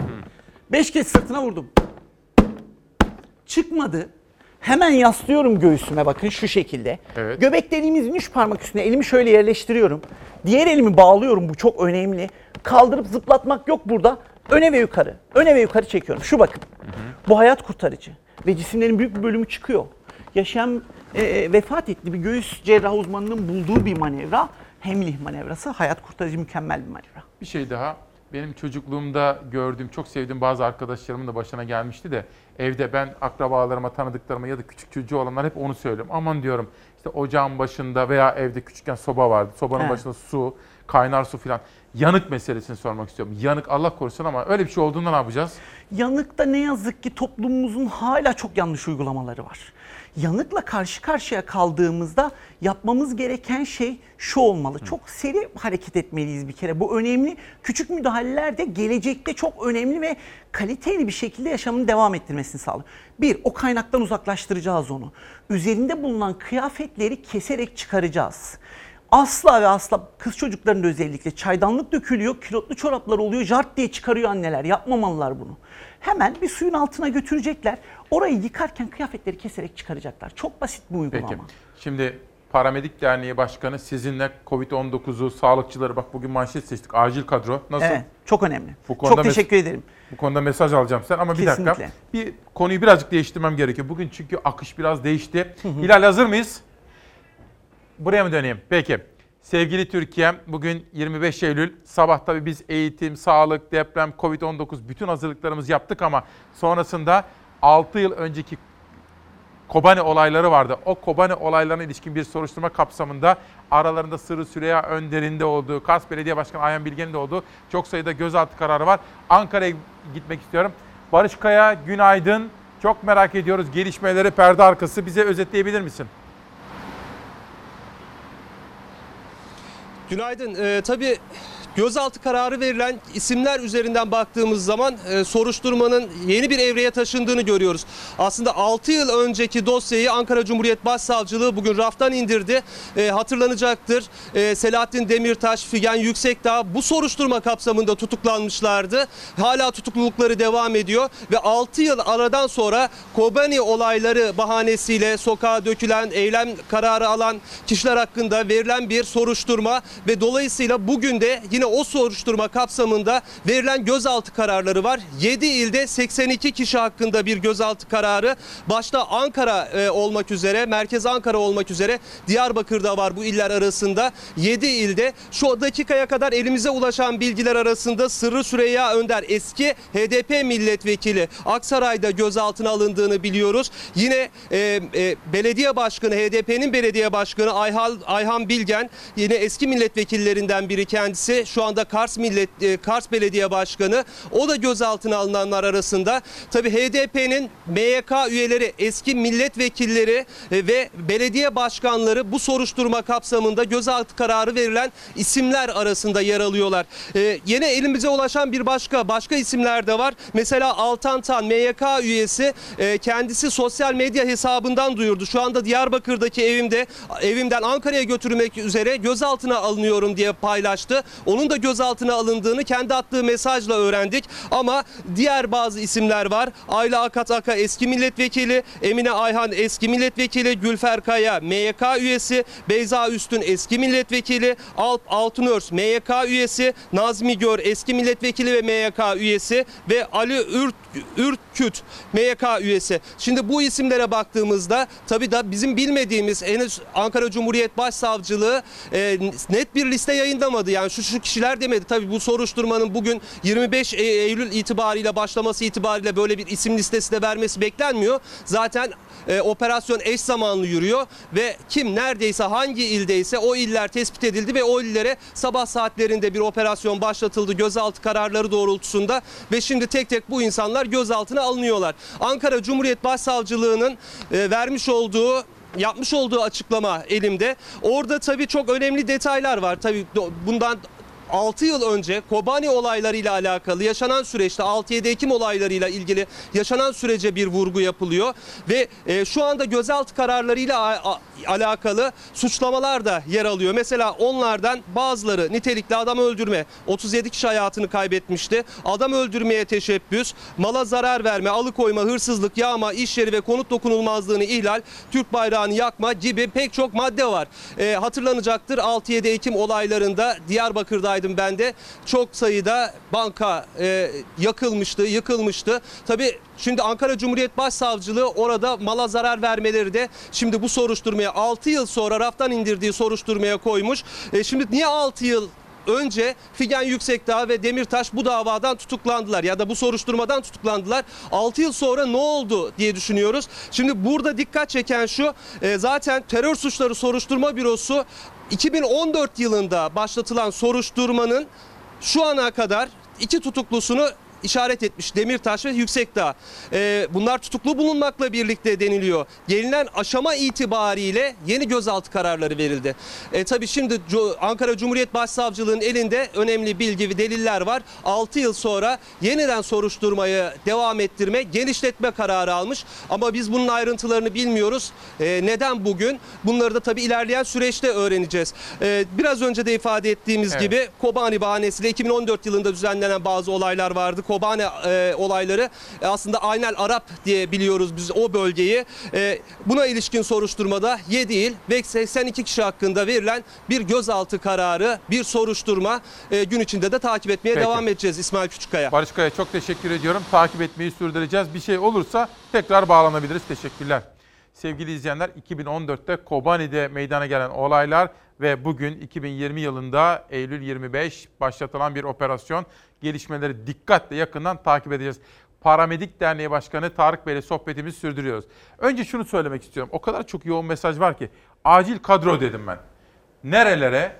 Beş kez sırtına vurdum. Çıkmadı. Hemen yaslıyorum göğsüme bakın şu şekilde. Evet. Göbek deliğimizin üç parmak üstüne elimi şöyle yerleştiriyorum. Diğer elimi bağlıyorum bu çok önemli. Kaldırıp zıplatmak yok burada. Öne ve yukarı. Öne ve yukarı çekiyorum. Şu bakın. Bu hayat kurtarıcı. Ve cisimlerin büyük bir bölümü çıkıyor. Yaşayan e, vefat etti bir göğüs cerrah uzmanının bulduğu bir manevra. Hemlih manevrası hayat kurtarıcı mükemmel bir manevra. Bir şey daha. Benim çocukluğumda gördüğüm, çok sevdiğim bazı arkadaşlarımın da başına gelmişti de evde ben akrabalarıma, tanıdıklarıma ya da küçük çocuğu olanlar hep onu söylüyorum. Aman diyorum işte ocağın başında veya evde küçükken soba vardı. Sobanın Evet. başında su, kaynar su filan. Yanık meselesini sormak istiyorum. Yanık Allah korusun ama öyle bir şey olduğunda ne yapacağız? Yanıkta ne yazık ki toplumumuzun hala çok yanlış uygulamaları var. Yanıkla karşı karşıya kaldığımızda yapmamız gereken şey şu olmalı. Çok seri hareket etmeliyiz bir kere. Bu önemli. Küçük müdahaleler de gelecekte çok önemli ve kaliteli bir şekilde yaşamını devam ettirmesini sağlıyor. Bir, o kaynaktan uzaklaştıracağız onu. Üzerinde bulunan kıyafetleri keserek çıkaracağız. Asla ve asla kız çocuklarında özellikle çaydanlık dökülüyor, kilotlu çoraplar oluyor, jart diye çıkarıyor anneler. Yapmamalılar bunu. Hemen bir suyun altına götürecekler. Orayı yıkarken kıyafetleri keserek çıkaracaklar. Çok basit bir uygulama. Peki. Şimdi Paramedik Derneği Başkanı sizinle Covid-19'u, sağlıkçıları bak bugün manşet seçtik. Acil kadro. Nasıl? Evet, çok önemli. Bu konuda çok teşekkür ederim. Bu konuda mesaj alacağım sen ama bir dakika. Kesinlikle. Bir konuyu birazcık değiştirmem gerekiyor. Bugün çünkü akış biraz değişti. Hilal hazır mıyız? Buraya mı döneyim? Peki. Sevgili Türkiye, bugün 25 Eylül. Sabah tabii biz eğitim, sağlık, deprem, Covid-19 bütün hazırlıklarımızı yaptık ama sonrasında 6 yıl önceki Kobani olayları vardı. O Kobani olaylarına ilişkin bir soruşturma kapsamında aralarında Sırrı Süreyya Önder'in de olduğu, Kars Belediye Başkanı Ayhan Bilge'nin de olduğu çok sayıda gözaltı kararı var. Ankara'ya gitmek istiyorum. Barış Kaya, günaydın. Çok merak ediyoruz gelişmeleri perde arkası. Bize özetleyebilir misin? Günaydın. Ee, tabii gözaltı kararı verilen isimler üzerinden baktığımız zaman e, soruşturmanın yeni bir evreye taşındığını görüyoruz. Aslında 6 yıl önceki dosyayı Ankara Cumhuriyet Başsavcılığı bugün raftan indirdi. E, hatırlanacaktır. E, Selahattin Demirtaş, Figen Yüksekdağ bu soruşturma kapsamında tutuklanmışlardı. Hala tutuklulukları devam ediyor ve 6 yıl aradan sonra Kobani olayları bahanesiyle sokağa dökülen, eylem kararı alan kişiler hakkında verilen bir soruşturma ve dolayısıyla bugün de yine o soruşturma kapsamında verilen gözaltı kararları var. 7 ilde 82 kişi hakkında bir gözaltı kararı. Başta Ankara e, olmak üzere, merkez Ankara olmak üzere Diyarbakır'da var bu iller arasında. 7 ilde şu dakikaya kadar elimize ulaşan bilgiler arasında Sırrı Süreyya Önder eski HDP milletvekili Aksaray'da gözaltına alındığını biliyoruz. Yine e, e, belediye başkanı HDP'nin belediye başkanı Ayhan, Ayhan Bilgen yine eski milletvekillerinden biri kendisi. Şu anda Kars Millet e, Kars Belediye Başkanı. O da gözaltına alınanlar arasında. Tabii HDP'nin MYK üyeleri, eski milletvekilleri e, ve belediye başkanları bu soruşturma kapsamında gözaltı kararı verilen isimler arasında yer alıyorlar. E, yine elimize ulaşan bir başka başka isimler de var. Mesela Altan Tan MYK üyesi kendisi sosyal medya hesabından duyurdu. Şu anda Diyarbakır'daki evimde evimden Ankara'ya götürmek üzere gözaltına alınıyorum diye paylaştı. Onun da gözaltına alındığını kendi attığı mesajla öğrendik. Ama diğer bazı isimler var. Ayla Akat Aka eski milletvekili, Emine Ayhan eski milletvekili, Gülfer Kaya MYK üyesi, Beyza Üstün eski milletvekili, Alp Altınörs MYK üyesi, Nazmi Gör eski milletvekili ve MYK üyesi ve Ali Ürt, Ürtküt MYK üyesi. Şimdi bu isimlere baktığımızda tabii da bizim bilmediğimiz henüz Ankara Cumhuriyet Başsavcılığı e, net bir liste yayınlamadı. Yani şu şu kişiler demedi. Tabii bu soruşturmanın bugün 25 E- Eylül itibariyle başlaması itibariyle böyle bir isim listesi de vermesi beklenmiyor. Zaten e, operasyon eş zamanlı yürüyor ve kim neredeyse hangi ildeyse o iller tespit edildi ve o illere sabah saatlerinde bir operasyon başlatıldı gözaltı kararları doğrultusunda ve şimdi tek tek bu insanlar gözaltına alınıyorlar. Ankara Cumhuriyet Başsavcılığı'nın e, vermiş olduğu yapmış olduğu açıklama elimde. Orada tabii çok önemli detaylar var. Tabii bundan 6 yıl önce Kobani olaylarıyla alakalı yaşanan süreçte 6-7 Ekim olaylarıyla ilgili yaşanan sürece bir vurgu yapılıyor ve e, şu anda gözaltı kararlarıyla alakalı suçlamalar da yer alıyor. Mesela onlardan bazıları nitelikli adam öldürme 37 kişi hayatını kaybetmişti. Adam öldürmeye teşebbüs, mala zarar verme, alıkoyma, hırsızlık, yağma, iş yeri ve konut dokunulmazlığını ihlal, Türk bayrağını yakma gibi pek çok madde var. E, hatırlanacaktır 6-7 Ekim olaylarında Diyarbakır'daydım ben de. Çok sayıda banka e, yakılmıştı, yıkılmıştı. Tabii şimdi Ankara Cumhuriyet Başsavcılığı orada mala zarar vermeleri de şimdi bu soruşturmaya 6 yıl sonra raftan indirdiği soruşturmaya koymuş. E, şimdi niye 6 yıl önce Figen Yüksekdağ ve Demirtaş bu davadan tutuklandılar ya da bu soruşturmadan tutuklandılar. 6 yıl sonra ne oldu diye düşünüyoruz. Şimdi burada dikkat çeken şu e, zaten terör suçları soruşturma bürosu 2014 yılında başlatılan soruşturmanın şu ana kadar iki tutuklusunu işaret etmiş Demirtaş ve Yüksekdağ. Ee, bunlar tutuklu bulunmakla birlikte deniliyor. Gelinen aşama itibariyle yeni gözaltı kararları verildi. E, tabii şimdi Ankara Cumhuriyet Başsavcılığı'nın elinde önemli bilgi ve deliller var. 6 yıl sonra yeniden soruşturmayı devam ettirme, genişletme kararı almış. Ama biz bunun ayrıntılarını bilmiyoruz. E, neden bugün? Bunları da tabii ilerleyen süreçte öğreneceğiz. E, biraz önce de ifade ettiğimiz Evet. gibi Kobani bahanesiyle 2014 yılında düzenlenen bazı olaylar vardı. Kobane e, olayları e, aslında Aynel Arap diye biliyoruz biz o bölgeyi. E, buna ilişkin soruşturmada 7 il ve 82 kişi hakkında verilen bir gözaltı kararı, bir soruşturma e, gün içinde de takip etmeye Peki. devam edeceğiz İsmail Küçükkaya. Barış Kaya çok teşekkür ediyorum. Takip etmeyi sürdüreceğiz. Bir şey olursa tekrar bağlanabiliriz. Teşekkürler. Sevgili izleyenler 2014'te Kobani'de meydana gelen olaylar ve bugün 2020 yılında Eylül 25 başlatılan bir operasyon gelişmeleri dikkatle yakından takip edeceğiz. Paramedik Derneği Başkanı Tarık Bey'le sohbetimizi sürdürüyoruz. Önce şunu söylemek istiyorum. O kadar çok yoğun mesaj var ki acil kadro dedim ben. Nerelere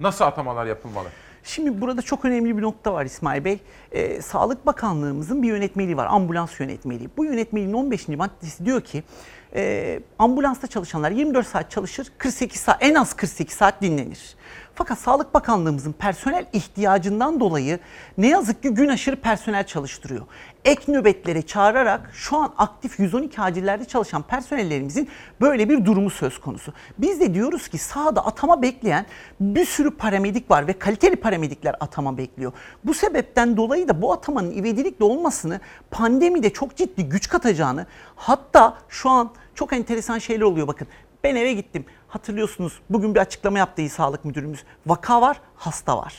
nasıl atamalar yapılmalı? Şimdi burada çok önemli bir nokta var İsmail Bey. Ee, Sağlık Bakanlığımızın bir yönetmeliği var. Ambulans yönetmeliği. Bu yönetmeliğin 15. maddesi diyor ki e, ambulansta çalışanlar 24 saat çalışır, 48 saat en az 48 saat dinlenir. Fakat Sağlık Bakanlığımızın personel ihtiyacından dolayı ne yazık ki gün aşırı personel çalıştırıyor. Ek nöbetlere çağırarak şu an aktif 112 acillerde çalışan personellerimizin böyle bir durumu söz konusu. Biz de diyoruz ki sahada atama bekleyen bir sürü paramedik var ve kaliteli paramedikler atama bekliyor. Bu sebepten dolayı da bu atamanın ivedilikle olmasını pandemide çok ciddi güç katacağını hatta şu an çok enteresan şeyler oluyor bakın. Ben eve gittim. Hatırlıyorsunuz bugün bir açıklama yaptı İl Sağlık Müdürümüz. Vaka var, hasta var.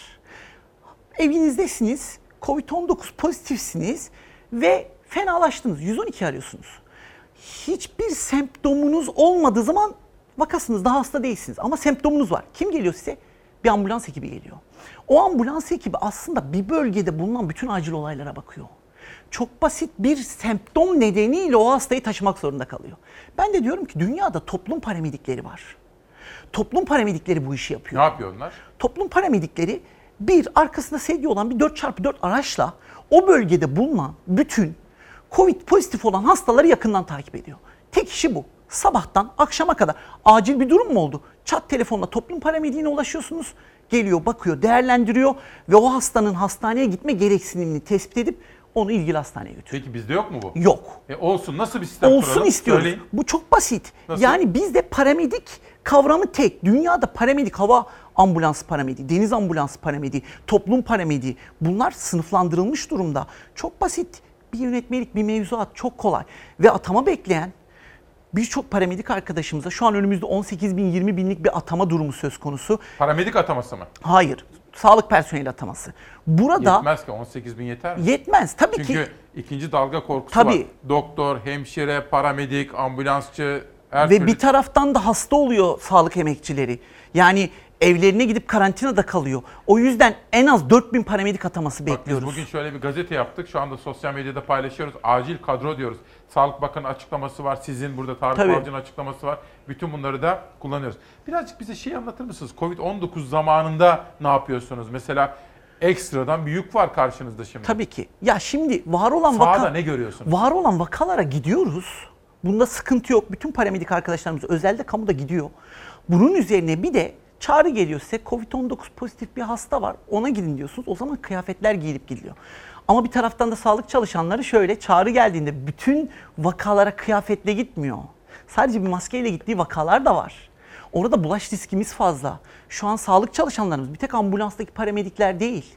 Evinizdesiniz, Covid-19 pozitifsiniz ve fenalaştınız. 112 arıyorsunuz. Hiçbir semptomunuz olmadığı zaman vakasınız, daha hasta değilsiniz. Ama semptomunuz var. Kim geliyor size? Bir ambulans ekibi geliyor. O ambulans ekibi aslında bir bölgede bulunan bütün acil olaylara bakıyor çok basit bir semptom nedeniyle o hastayı taşımak zorunda kalıyor. Ben de diyorum ki dünyada toplum paramedikleri var. Toplum paramedikleri bu işi yapıyor. Ne yapıyor onlar? Toplum paramedikleri bir arkasında sedye olan bir 4x4 araçla o bölgede bulunan bütün Covid pozitif olan hastaları yakından takip ediyor. Tek işi bu. Sabahtan akşama kadar acil bir durum mu oldu? Çat telefonla toplum paramediğine ulaşıyorsunuz. Geliyor, bakıyor, değerlendiriyor ve o hastanın hastaneye gitme gereksinimini tespit edip onu ilgili hastaneye götürüyor. Peki bizde yok mu bu? Yok. E olsun. Nasıl bir sistem Olsun kuralım? istiyoruz. Söyleyin. Bu çok basit. Nasıl? Yani bizde paramedik kavramı tek. Dünyada paramedik hava ambulans paramediği, deniz ambulans paramediği, toplum paramediği bunlar sınıflandırılmış durumda. Çok basit. Bir yönetmelik, bir mevzuat çok kolay. Ve atama bekleyen birçok paramedik arkadaşımıza şu an önümüzde 18 bin 20 binlik bir atama durumu söz konusu. Paramedik ataması mı? Hayır. Sağlık personeli ataması. Burada Yetmez ki 18 bin yeter mi? Yetmez tabii Çünkü ki. ikinci dalga korkusu Tabii. var. Doktor, hemşire, paramedik, ambulansçı her Ve türlü. bir taraftan da hasta oluyor sağlık emekçileri. Yani evlerine gidip karantinada kalıyor. O yüzden en az 4000 paramedik ataması Bak biz bekliyoruz. bugün şöyle bir gazete yaptık. Şu anda sosyal medyada paylaşıyoruz. Acil kadro diyoruz. Sağlık Bakanı açıklaması var. Sizin burada Tarık Tabii. Balcı'nın açıklaması var. Bütün bunları da kullanıyoruz. Birazcık bize şey anlatır mısınız? Covid-19 zamanında ne yapıyorsunuz? Mesela ekstradan bir yük var karşınızda şimdi. Tabii ki. Ya şimdi var olan Sahada vaka ne görüyorsunuz? Var olan vakalara gidiyoruz. Bunda sıkıntı yok. Bütün paramedik arkadaşlarımız özelde kamuda gidiyor. Bunun üzerine bir de çağrı geliyor size Covid-19 pozitif bir hasta var. Ona gidin diyorsunuz. O zaman kıyafetler giyilip gidiyor. Ama bir taraftan da sağlık çalışanları şöyle çağrı geldiğinde bütün vakalara kıyafetle gitmiyor. Sadece bir maskeyle gittiği vakalar da var. Orada bulaş riskimiz fazla. Şu an sağlık çalışanlarımız bir tek ambulanstaki paramedikler değil.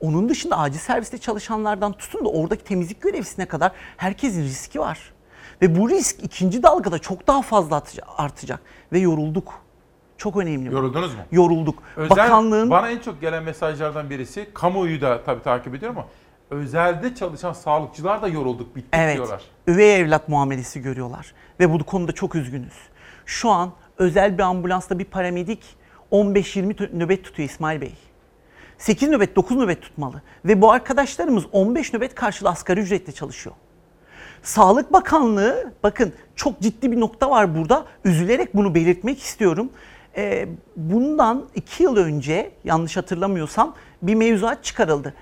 Onun dışında acil serviste çalışanlardan tutun da oradaki temizlik görevlisine kadar herkesin riski var. Ve bu risk ikinci dalgada çok daha fazla artacak. Ve yorulduk. Çok önemli. bu. Yoruldunuz mu? Yorulduk. Özel, Bakanlığın Bana en çok gelen mesajlardan birisi, kamuoyu da tabii takip ediyorum ama özelde çalışan sağlıkçılar da yorulduk, bittik Evet. diyorlar. Üvey evlat muamelesi görüyorlar. Ve bu konuda çok üzgünüz. Şu an özel bir ambulansta bir paramedik 15-20 tö- nöbet tutuyor İsmail Bey. 8 nöbet, 9 nöbet tutmalı. Ve bu arkadaşlarımız 15 nöbet karşılığı asgari ücretle çalışıyor. Sağlık Bakanlığı bakın çok ciddi bir nokta var burada. Üzülerek bunu belirtmek istiyorum. Ee, bundan 2 yıl önce yanlış hatırlamıyorsam bir mevzuat çıkarıldı.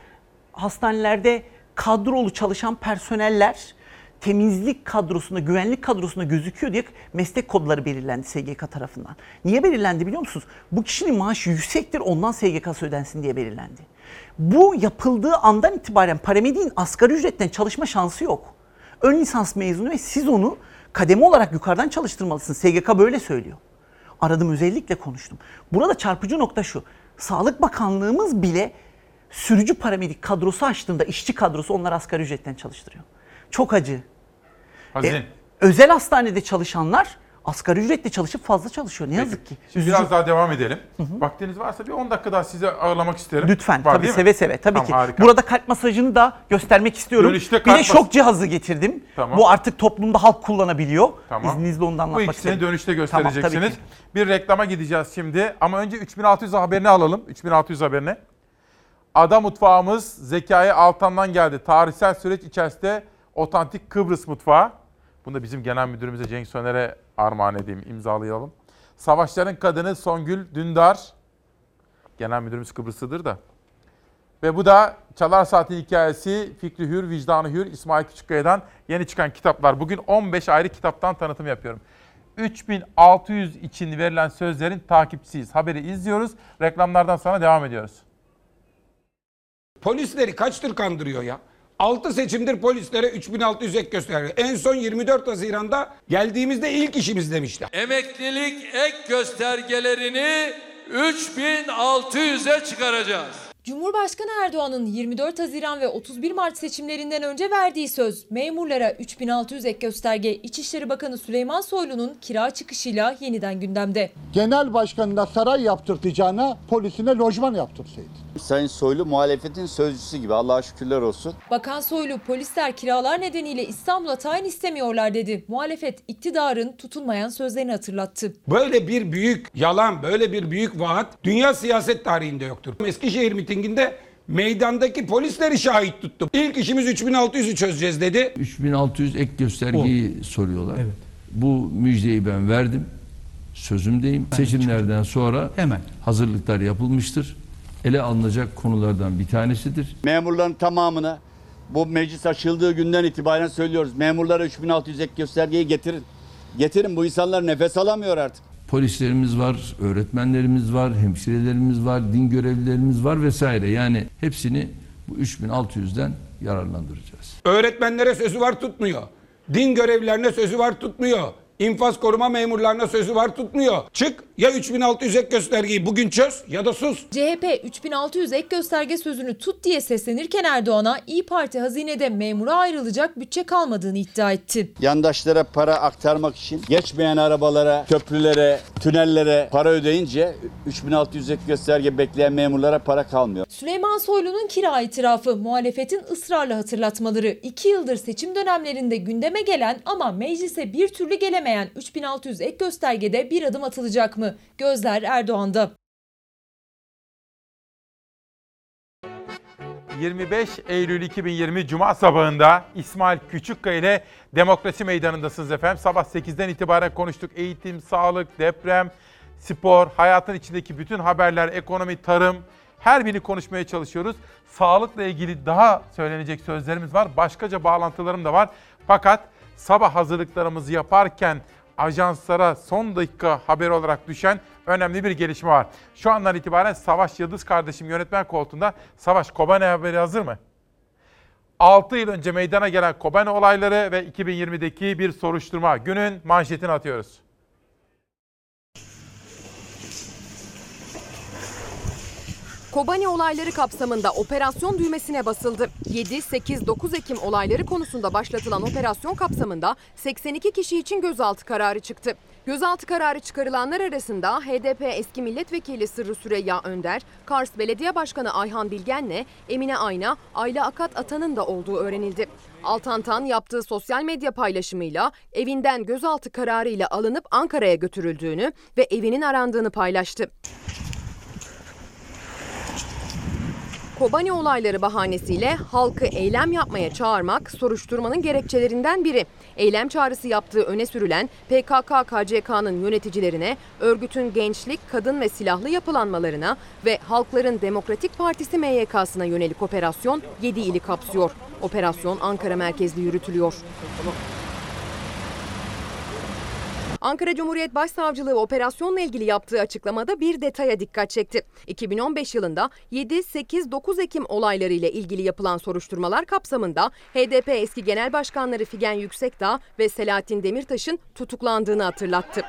Hastanelerde kadrolu çalışan personeller temizlik kadrosunda, güvenlik kadrosunda gözüküyor diye meslek kodları belirlendi SGK tarafından. Niye belirlendi biliyor musunuz? Bu kişinin maaşı yüksektir ondan SGK'sı ödensin diye belirlendi. Bu yapıldığı andan itibaren paramediğin asgari ücretten çalışma şansı yok. Ön lisans mezunu ve siz onu kademe olarak yukarıdan çalıştırmalısınız. SGK böyle söylüyor. Aradım özellikle konuştum. Burada çarpıcı nokta şu. Sağlık Bakanlığımız bile sürücü paramedik kadrosu açtığında işçi kadrosu onlar asgari ücretten çalıştırıyor. Çok acı. Hazin. E, özel hastanede çalışanlar asgari ücretle çalışıp fazla çalışıyor. Ne yazık ki. Şimdi Üzücü. biraz daha devam edelim. Vaktiniz varsa bir 10 dakika daha size ağırlamak isterim. Lütfen Var tabii değil mi? seve seve tabii Tamam, ki. harika. Burada kalp masajını da göstermek istiyorum. Dönüşte bir kalp de mas- şok cihazı getirdim. Tamam. Bu artık toplumda halk kullanabiliyor. Tamam. İzninizle onu da Bu anlatmak ikisini isterim. dönüşte Tamam, göstereceksiniz. ki. bir reklama gideceğiz şimdi ama önce 3600 haberini alalım. 3600 haberini. Ada mutfağımız Zekai Altan'dan geldi. Tarihsel süreç içerisinde otantik Kıbrıs mutfağı. Bunu da bizim genel müdürümüze Cenk Söner'e armağan edeyim, imzalayalım. Savaşların kadını Songül Dündar. Genel müdürümüz Kıbrıslıdır da. Ve bu da Çalar Saat'in hikayesi Fikri Hür, Vicdanı Hür, İsmail Küçükkaya'dan yeni çıkan kitaplar. Bugün 15 ayrı kitaptan tanıtım yapıyorum. 3600 için verilen sözlerin takipçisiyiz. Haberi izliyoruz. Reklamlardan sonra devam ediyoruz. Polisleri kaç tür kandırıyor ya? 6 seçimdir polislere 3600 ek gösterge. En son 24 Haziran'da geldiğimizde ilk işimiz demişler. Emeklilik ek göstergelerini 3600'e çıkaracağız. Cumhurbaşkanı Erdoğan'ın 24 Haziran ve 31 Mart seçimlerinden önce verdiği söz memurlara 3600 ek gösterge İçişleri Bakanı Süleyman Soylu'nun kira çıkışıyla yeniden gündemde. Genel başkanına saray yaptırtacağına polisine lojman yaptırsaydı. Sayın Soylu muhalefetin sözcüsü gibi Allah'a şükürler olsun. Bakan Soylu polisler kiralar nedeniyle İstanbul'a tayin istemiyorlar dedi. Muhalefet iktidarın tutulmayan sözlerini hatırlattı. Böyle bir büyük yalan, böyle bir büyük vaat dünya siyaset tarihinde yoktur. Eskişehir mitinginde meydandaki polisleri şahit tuttu. İlk işimiz 3600'ü çözeceğiz dedi. 3600 ek göstergeyi soruyorlar. Bu müjdeyi ben verdim. Sözümdeyim. Seçimlerden sonra hemen hazırlıklar yapılmıştır. Ele alınacak konulardan bir tanesidir. Memurların tamamına bu meclis açıldığı günden itibaren söylüyoruz. Memurlara 3600 ek göstergeyi getirin. Getirin bu insanlar nefes alamıyor artık. Polislerimiz var, öğretmenlerimiz var, hemşirelerimiz var, din görevlilerimiz var vesaire. Yani hepsini bu 3600'den yararlandıracağız. Öğretmenlere sözü var tutmuyor. Din görevlilerine sözü var tutmuyor. İnfaz koruma memurlarına sözü var tutmuyor. Çık ya 3600 ek göstergeyi bugün çöz ya da sus. CHP 3600 ek gösterge sözünü tut diye seslenirken Erdoğan'a İyi Parti hazinede memura ayrılacak bütçe kalmadığını iddia etti. Yandaşlara para aktarmak için geçmeyen arabalara, köprülere, tünellere para ödeyince 3600 ek gösterge bekleyen memurlara para kalmıyor. Süleyman Soylu'nun kira itirafı, muhalefetin ısrarla hatırlatmaları, 2 yıldır seçim dönemlerinde gündeme gelen ama meclise bir türlü gelemeyen 3600 ek göstergede bir adım atılacak mı? Gözler Erdoğan'da. 25 Eylül 2020 Cuma sabahında İsmail Küçükkaya ile Demokrasi Meydanı'ndasınız efendim. Sabah 8'den itibaren konuştuk. Eğitim, sağlık, deprem, spor, hayatın içindeki bütün haberler, ekonomi, tarım her birini konuşmaya çalışıyoruz. Sağlıkla ilgili daha söylenecek sözlerimiz var. Başkaca bağlantılarım da var. Fakat sabah hazırlıklarımızı yaparken ajanslara son dakika haber olarak düşen önemli bir gelişme var. Şu andan itibaren Savaş Yıldız kardeşim yönetmen koltuğunda. Savaş Kobane haberi hazır mı? 6 yıl önce meydana gelen Kobane olayları ve 2020'deki bir soruşturma. Günün manşetini atıyoruz. Kobani olayları kapsamında operasyon düğmesine basıldı. 7, 8, 9 Ekim olayları konusunda başlatılan operasyon kapsamında 82 kişi için gözaltı kararı çıktı. Gözaltı kararı çıkarılanlar arasında HDP eski milletvekili Sırrı Süreyya Önder, Kars Belediye Başkanı Ayhan Bilgen'le Emine Ayna, Ayla Akat Atan'ın da olduğu öğrenildi. Altantan yaptığı sosyal medya paylaşımıyla evinden gözaltı kararıyla alınıp Ankara'ya götürüldüğünü ve evinin arandığını paylaştı. Kobani olayları bahanesiyle halkı eylem yapmaya çağırmak soruşturmanın gerekçelerinden biri. Eylem çağrısı yaptığı öne sürülen PKK-KCK'nın yöneticilerine, örgütün gençlik, kadın ve silahlı yapılanmalarına ve Halkların Demokratik Partisi MYK'sına yönelik operasyon 7 ili kapsıyor. Operasyon Ankara merkezli yürütülüyor. Ankara Cumhuriyet Başsavcılığı operasyonla ilgili yaptığı açıklamada bir detaya dikkat çekti. 2015 yılında 7, 8, 9 Ekim olayları ile ilgili yapılan soruşturmalar kapsamında HDP eski genel başkanları Figen Yüksekdağ ve Selahattin Demirtaş'ın tutuklandığını hatırlattı.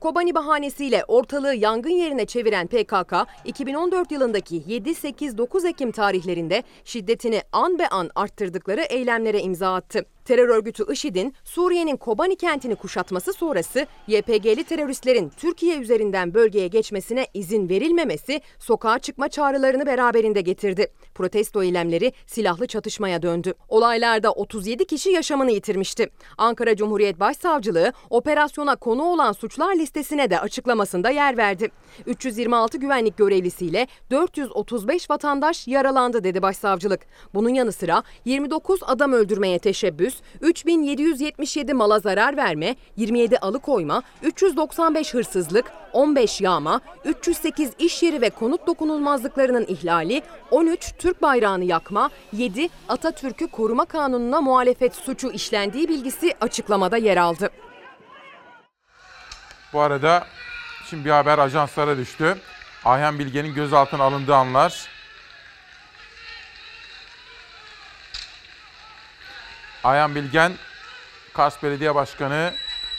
Kobani bahanesiyle ortalığı yangın yerine çeviren PKK, 2014 yılındaki 7-8-9 Ekim tarihlerinde şiddetini an be an arttırdıkları eylemlere imza attı. Terör örgütü IŞİD'in Suriye'nin Kobani kentini kuşatması sonrası YPG'li teröristlerin Türkiye üzerinden bölgeye geçmesine izin verilmemesi sokağa çıkma çağrılarını beraberinde getirdi. Protesto eylemleri silahlı çatışmaya döndü. Olaylarda 37 kişi yaşamını yitirmişti. Ankara Cumhuriyet Başsavcılığı operasyona konu olan suçlar listesine de açıklamasında yer verdi. 326 güvenlik görevlisiyle 435 vatandaş yaralandı dedi başsavcılık. Bunun yanı sıra 29 adam öldürmeye teşebbüs, 3777 mala zarar verme, 27 alıkoyma, 395 hırsızlık, 15 yağma, 308 iş yeri ve konut dokunulmazlıklarının ihlali, 13 Türk bayrağını yakma, 7 Atatürk'ü koruma kanununa muhalefet suçu işlendiği bilgisi açıklamada yer aldı. Bu arada şimdi bir haber ajanslara düştü. Ayhan Bilge'nin gözaltına alındığı anlar. Ayhan Bilgen, Kars Belediye Başkanı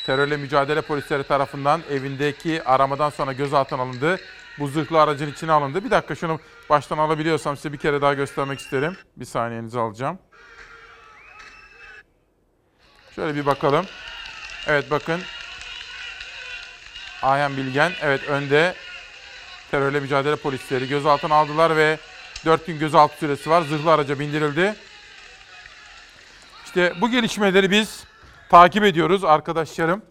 terörle mücadele polisleri tarafından evindeki aramadan sonra gözaltına alındı. Bu zırhlı aracın içine alındı. Bir dakika şunu baştan alabiliyorsam size bir kere daha göstermek isterim. Bir saniyenizi alacağım. Şöyle bir bakalım. Evet bakın. Ayhan Bilgen evet önde terörle mücadele polisleri gözaltına aldılar ve 4 gün gözaltı süresi var. Zırhlı araca bindirildi. İşte bu gelişmeleri biz takip ediyoruz arkadaşlarım.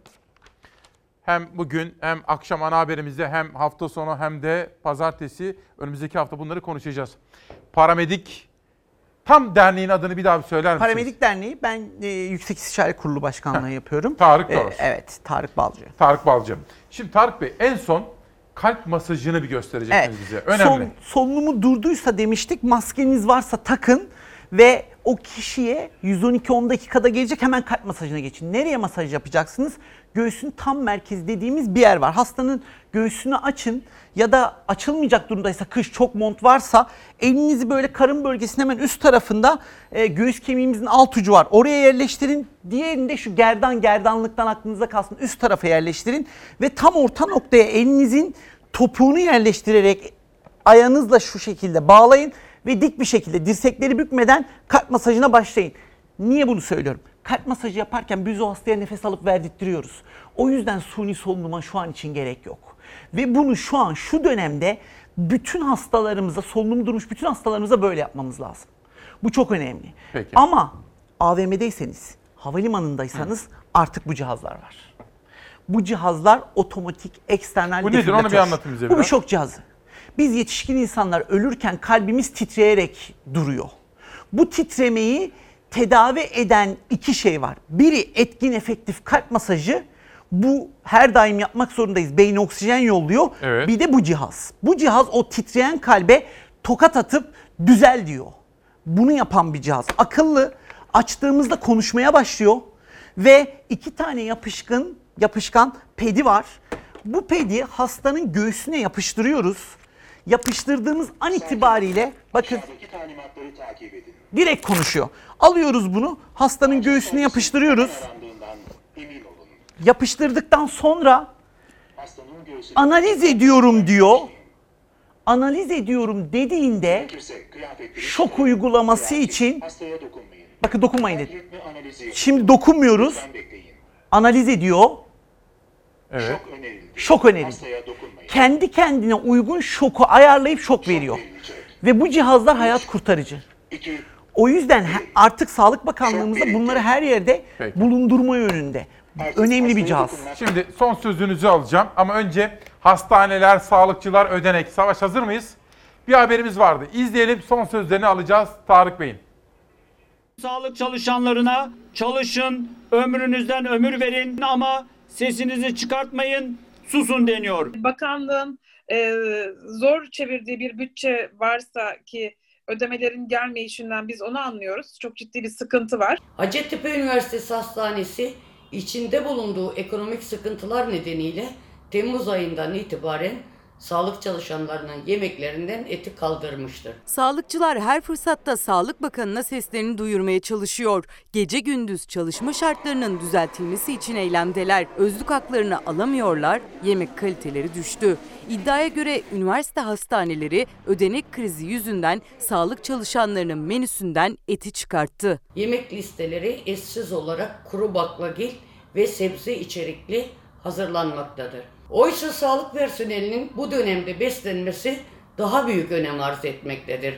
Hem bugün hem akşam ana haberimizde hem hafta sonu hem de pazartesi önümüzdeki hafta bunları konuşacağız. Paramedik tam derneğin adını bir daha bir söyler misiniz? Paramedik Derneği ben e, Yüksek İstişare Kurulu Başkanlığı yapıyorum. Tarık E, Balcı. evet, Tarık Balcı. Tarık Balcı. Şimdi Tarık Bey en son kalp masajını bir göstereceksiniz Evet. bize. Önemli. Sol- solunumu durduysa demiştik maskeniz varsa takın ve o kişiye 112 10 dakikada gelecek hemen kalp masajına geçin. Nereye masaj yapacaksınız? Göğsün tam merkezi dediğimiz bir yer var. Hastanın göğsünü açın ya da açılmayacak durumdaysa kış çok mont varsa elinizi böyle karın bölgesinin hemen üst tarafında e, göğüs kemiğimizin alt ucu var. Oraya yerleştirin. Diğerini de şu gerdan gerdanlıktan aklınıza kalsın üst tarafa yerleştirin ve tam orta noktaya elinizin topuğunu yerleştirerek ayağınızla şu şekilde bağlayın ve dik bir şekilde dirsekleri bükmeden kalp masajına başlayın. Niye bunu söylüyorum? Kalp masajı yaparken biz o hastaya nefes alıp verdirtiyoruz. O yüzden suni solunuma şu an için gerek yok. Ve bunu şu an şu dönemde bütün hastalarımıza, solunum durmuş bütün hastalarımıza böyle yapmamız lazım. Bu çok önemli. Peki. Ama AVM'deyseniz, havalimanındaysanız artık bu cihazlar var. Bu cihazlar otomatik eksternal Bu nedir? Onu bir anlatın bize Bu bir biraz. şok cihazı. Biz yetişkin insanlar ölürken kalbimiz titreyerek duruyor. Bu titremeyi tedavi eden iki şey var. Biri etkin efektif kalp masajı. Bu her daim yapmak zorundayız. Beyne oksijen yolluyor. Evet. Bir de bu cihaz. Bu cihaz o titreyen kalbe tokat atıp düzel diyor. Bunu yapan bir cihaz. Akıllı. Açtığımızda konuşmaya başlıyor ve iki tane yapışkın yapışkan pedi var. Bu pedi hastanın göğsüne yapıştırıyoruz. Yapıştırdığımız an itibariyle bakın direkt konuşuyor. Alıyoruz bunu hastanın göğsüne yapıştırıyoruz. Yapıştırdıktan sonra analiz ediyorum diyor. Analiz ediyorum dediğinde şok uygulaması için bakın dokunmayın dedi. Şimdi dokunmuyoruz. Analiz ediyor. Evet. Şok önerildi. Kendi kendine uygun şoku ayarlayıp şok veriyor. Ve bu cihazlar hayat kurtarıcı. O yüzden artık Sağlık Bakanlığımızda bunları her yerde Peki. bulundurma yönünde. Önemli bir cihaz. Şimdi son sözünüzü alacağım ama önce hastaneler, sağlıkçılar, ödenek. Savaş hazır mıyız? Bir haberimiz vardı. İzleyelim son sözlerini alacağız Tarık Bey'in. Sağlık çalışanlarına çalışın, ömrünüzden ömür verin ama sesinizi çıkartmayın, susun deniyor. Bakanlığın e, zor çevirdiği bir bütçe varsa ki ödemelerin gelmeyişinden biz onu anlıyoruz. Çok ciddi bir sıkıntı var. Hacettepe Üniversitesi Hastanesi içinde bulunduğu ekonomik sıkıntılar nedeniyle Temmuz ayından itibaren sağlık çalışanlarının yemeklerinden eti kaldırmıştır. Sağlıkçılar her fırsatta Sağlık Bakanı'na seslerini duyurmaya çalışıyor. Gece gündüz çalışma şartlarının düzeltilmesi için eylemdeler. Özlük haklarını alamıyorlar, yemek kaliteleri düştü. İddiaya göre üniversite hastaneleri ödenek krizi yüzünden sağlık çalışanlarının menüsünden eti çıkarttı. Yemek listeleri eşsiz olarak kuru baklagil ve sebze içerikli hazırlanmaktadır. Oysa sağlık personelinin bu dönemde beslenmesi daha büyük önem arz etmektedir.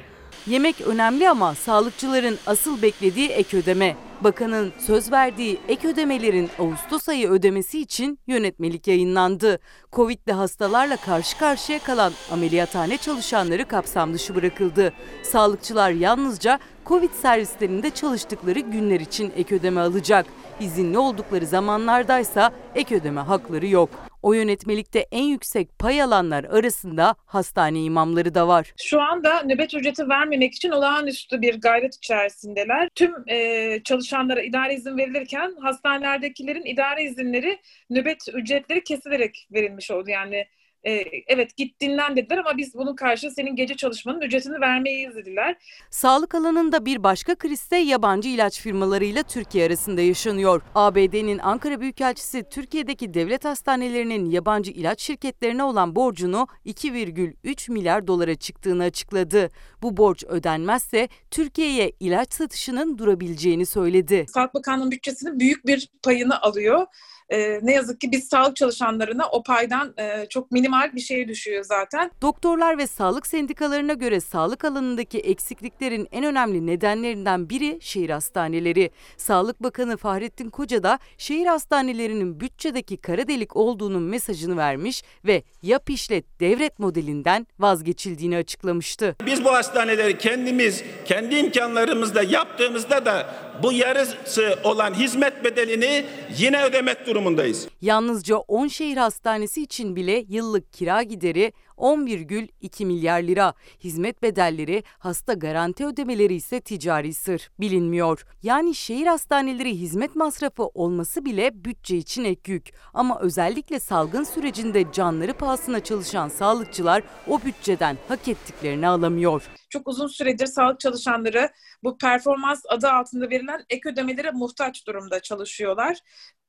Yemek önemli ama sağlıkçıların asıl beklediği ek ödeme. Bakanın söz verdiği ek ödemelerin Ağustos ayı ödemesi için yönetmelik yayınlandı. Covid'li hastalarla karşı karşıya kalan ameliyathane çalışanları kapsam dışı bırakıldı. Sağlıkçılar yalnızca Covid servislerinde çalıştıkları günler için ek ödeme alacak. İzinli oldukları zamanlardaysa ek ödeme hakları yok. O yönetmelikte en yüksek pay alanlar arasında hastane imamları da var. Şu anda nöbet ücreti vermemek için olağanüstü bir gayret içerisindeler. Tüm e, çalışanlara idare izin verilirken hastanelerdekilerin idare izinleri nöbet ücretleri kesilerek verilmiş oldu. Yani e, evet git dinlen dediler ama biz bunun karşı senin gece çalışmanın ücretini vermeyiz dediler. Sağlık alanında bir başka kriz ise yabancı ilaç firmalarıyla Türkiye arasında yaşanıyor. ABD'nin Ankara Büyükelçisi Türkiye'deki devlet hastanelerinin yabancı ilaç şirketlerine olan borcunu 2,3 milyar dolara çıktığını açıkladı. Bu borç ödenmezse Türkiye'ye ilaç satışının durabileceğini söyledi. Sağlık Bakanlığı'nın bütçesinin büyük bir payını alıyor. Ee, ne yazık ki biz sağlık çalışanlarına o paydan e, çok minimal bir şeye düşüyor zaten. Doktorlar ve sağlık sendikalarına göre sağlık alanındaki eksikliklerin en önemli nedenlerinden biri şehir hastaneleri. Sağlık Bakanı Fahrettin Koca da şehir hastanelerinin bütçedeki kara delik olduğunun mesajını vermiş ve yap işlet devret modelinden vazgeçildiğini açıklamıştı. Biz bu hastaneleri kendimiz, kendi imkanlarımızla yaptığımızda da bu yarısı olan hizmet bedelini yine ödemek durumundayız. Yalnızca 10 şehir hastanesi için bile yıllık kira gideri 11,2 milyar lira. Hizmet bedelleri, hasta garanti ödemeleri ise ticari sır. Bilinmiyor. Yani şehir hastaneleri hizmet masrafı olması bile bütçe için ek yük. Ama özellikle salgın sürecinde canları pahasına çalışan sağlıkçılar o bütçeden hak ettiklerini alamıyor. Çok uzun süredir sağlık çalışanları bu performans adı altında verilen ek ödemelere muhtaç durumda çalışıyorlar.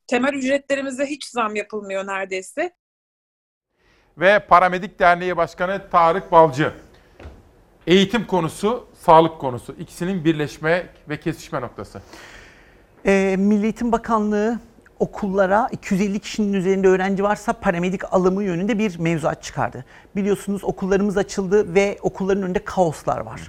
Temel ücretlerimize hiç zam yapılmıyor neredeyse. Ve Paramedik Derneği Başkanı Tarık Balcı. Eğitim konusu, sağlık konusu. ikisinin birleşme ve kesişme noktası. E, Milli Eğitim Bakanlığı okullara 250 kişinin üzerinde öğrenci varsa paramedik alımı yönünde bir mevzuat çıkardı. Biliyorsunuz okullarımız açıldı ve okulların önünde kaoslar var.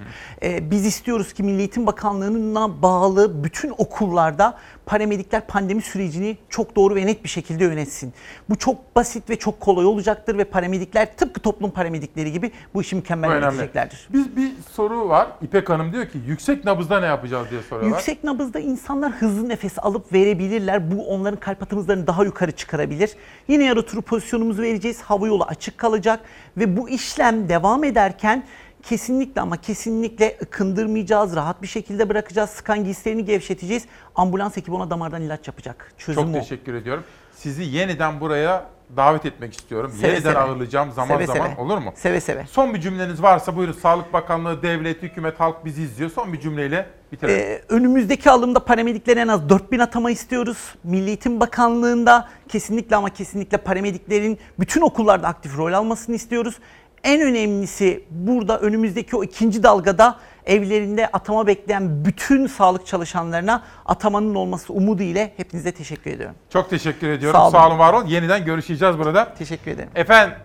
Ee, biz istiyoruz ki Milli Eğitim Bakanlığı'na bağlı bütün okullarda paramedikler pandemi sürecini çok doğru ve net bir şekilde yönetsin. Bu çok basit ve çok kolay olacaktır ve paramedikler tıpkı toplum paramedikleri gibi bu işi mükemmel yöneteceklerdir. Biz bir soru var. İpek Hanım diyor ki yüksek nabızda ne yapacağız diye soruyorlar. Yüksek nabızda insanlar hızlı nefes alıp verebilirler. Bu onların kalp atımızlarını daha yukarı çıkarabilir. Yine yarı turu pozisyonumuzu vereceğiz. Hava yolu açık kalacak ve bu işlem devam ederken kesinlikle ama kesinlikle ıkındırmayacağız. Rahat bir şekilde bırakacağız. Sıkan giysilerini gevşeteceğiz. Ambulans ekibi ona damardan ilaç yapacak. Çözüm Çok o. teşekkür ediyorum. Sizi yeniden buraya davet etmek istiyorum. Seve yeniden seve. ağırlayacağım zaman Seve zaman seve. olur mu? Seve seve. Son bir cümleniz varsa buyurun. Sağlık Bakanlığı, devlet, hükümet, halk bizi izliyor. Son bir cümleyle bitirelim. Ee, önümüzdeki alımda paramediklere en az 4000 atama istiyoruz. Milli Eğitim Bakanlığı'nda kesinlikle ama kesinlikle paramediklerin bütün okullarda aktif rol almasını istiyoruz. En önemlisi burada önümüzdeki o ikinci dalgada evlerinde atama bekleyen bütün sağlık çalışanlarına atamanın olması umudu ile hepinize teşekkür ediyorum. Çok teşekkür ediyorum. Sağ Sağ olun. olun, var olun. Yeniden görüşeceğiz burada. Teşekkür ederim. Efendim,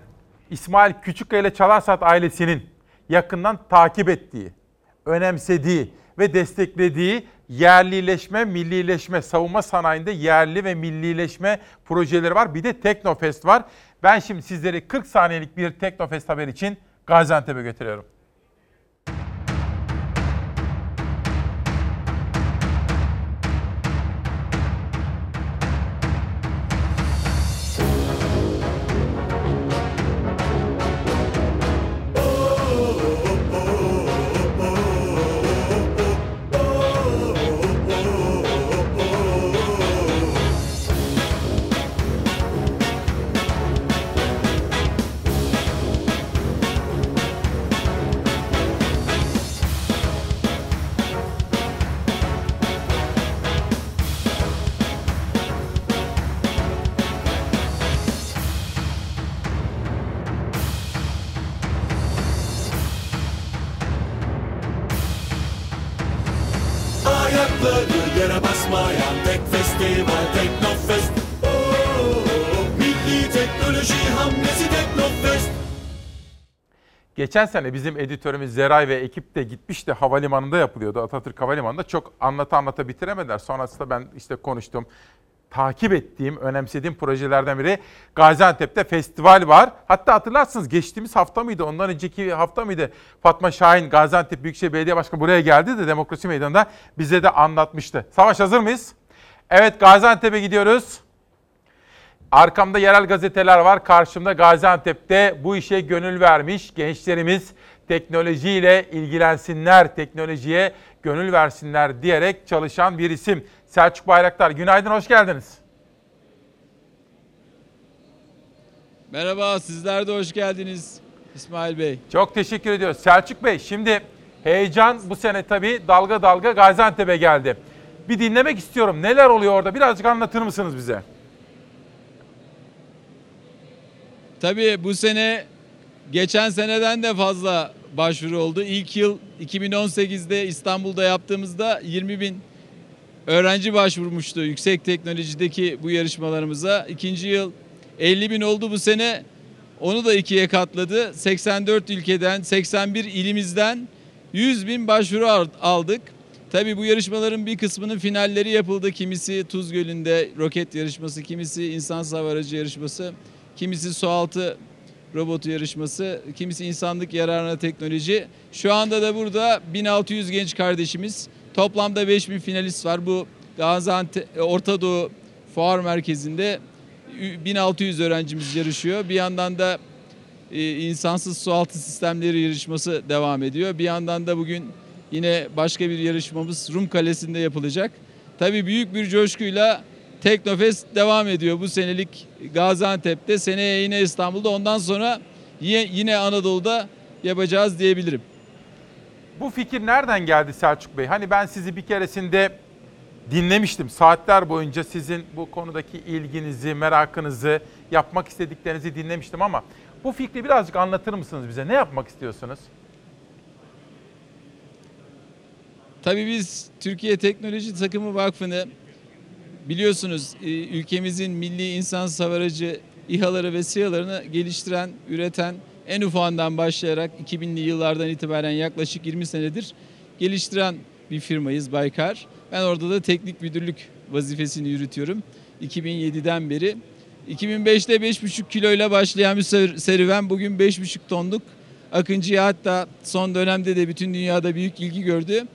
İsmail Küçükkaya ile Çalarsat ailesinin yakından takip ettiği, önemsediği ve desteklediği yerlileşme, millileşme, savunma sanayinde yerli ve millileşme projeleri var. Bir de Teknofest var. Ben şimdi sizleri 40 saniyelik bir Teknofest haber için Gaziantep'e götürüyorum. Geçen sene bizim editörümüz Zeray ve ekip de gitmişti. Havalimanında yapılıyordu. Atatürk Havalimanı'nda. Çok anlata anlata bitiremediler. Sonrasında ben işte konuştum. Takip ettiğim, önemsediğim projelerden biri Gaziantep'te festival var. Hatta hatırlarsınız geçtiğimiz hafta mıydı, ondan önceki hafta mıydı? Fatma Şahin, Gaziantep Büyükşehir Belediye Başkanı buraya geldi de Demokrasi Meydanı'nda bize de anlatmıştı. Savaş hazır mıyız? Evet Gaziantep'e gidiyoruz. Arkamda yerel gazeteler var. Karşımda Gaziantep'te bu işe gönül vermiş gençlerimiz teknolojiyle ilgilensinler, teknolojiye gönül versinler diyerek çalışan bir isim. Selçuk Bayraktar, günaydın, hoş geldiniz. Merhaba, sizler de hoş geldiniz İsmail Bey. Çok teşekkür ediyoruz. Selçuk Bey, şimdi heyecan bu sene tabii dalga dalga Gaziantep'e geldi. Bir dinlemek istiyorum. Neler oluyor orada? Birazcık anlatır mısınız bize? Tabii bu sene geçen seneden de fazla başvuru oldu. İlk yıl 2018'de İstanbul'da yaptığımızda 20 bin öğrenci başvurmuştu yüksek teknolojideki bu yarışmalarımıza. İkinci yıl 50 bin oldu bu sene. Onu da ikiye katladı. 84 ülkeden, 81 ilimizden 100 bin başvuru al- aldık. Tabii bu yarışmaların bir kısmının finalleri yapıldı. Kimisi Tuz Gölü'nde roket yarışması, kimisi insan hava aracı yarışması, kimisi sualtı robotu yarışması, kimisi insanlık yararına teknoloji. Şu anda da burada 1600 genç kardeşimiz, toplamda 5000 finalist var. Bu Gaziantep Orta Doğu Fuar Merkezi'nde 1600 öğrencimiz yarışıyor. Bir yandan da e, insansız sualtı sistemleri yarışması devam ediyor. Bir yandan da bugün yine başka bir yarışmamız Rum Kalesi'nde yapılacak. Tabii büyük bir coşkuyla Teknofest devam ediyor bu senelik Gaziantep'te. Seneye yine İstanbul'da ondan sonra yine, Anadolu'da yapacağız diyebilirim. Bu fikir nereden geldi Selçuk Bey? Hani ben sizi bir keresinde dinlemiştim. Saatler boyunca sizin bu konudaki ilginizi, merakınızı, yapmak istediklerinizi dinlemiştim ama bu fikri birazcık anlatır mısınız bize? Ne yapmak istiyorsunuz? Tabii biz Türkiye Teknoloji Takımı Vakfı'nı biliyorsunuz e, ülkemizin milli insan savarıcı İHA'ları ve SİHA'larını geliştiren, üreten en ufağından başlayarak 2000'li yıllardan itibaren yaklaşık 20 senedir geliştiren bir firmayız Baykar. Ben orada da teknik müdürlük vazifesini yürütüyorum 2007'den beri. 2005'te 5,5 kiloyla başlayan bir ser- serüven bugün 5,5 tonluk. Akıncı'ya hatta son dönemde de bütün dünyada büyük ilgi gördü.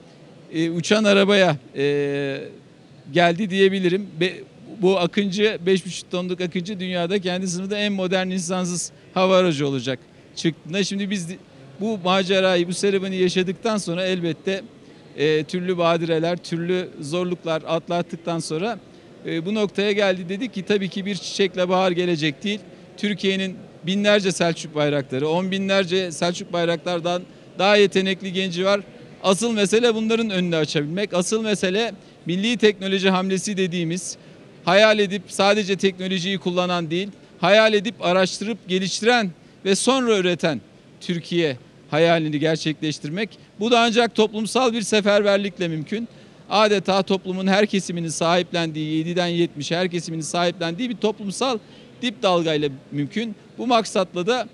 E, uçan arabaya e, geldi diyebilirim. Be, bu Akıncı 5,5 tonluk Akıncı dünyada kendi sınıfında en modern insansız hava aracı olacak çıktığında. Şimdi biz bu macerayı, bu serüveni yaşadıktan sonra elbette e, türlü badireler, türlü zorluklar atlattıktan sonra e, bu noktaya geldi. Dedik ki tabii ki bir çiçekle bahar gelecek değil. Türkiye'nin binlerce Selçuk bayrakları, on binlerce Selçuk bayraklardan daha yetenekli genci var. Asıl mesele bunların önünü açabilmek. Asıl mesele milli teknoloji hamlesi dediğimiz hayal edip sadece teknolojiyi kullanan değil, hayal edip araştırıp geliştiren ve sonra üreten Türkiye hayalini gerçekleştirmek. Bu da ancak toplumsal bir seferberlikle mümkün. Adeta toplumun her kesiminin sahiplendiği, 7'den 70'e her kesiminin sahiplendiği bir toplumsal dip dalgayla mümkün. Bu maksatla da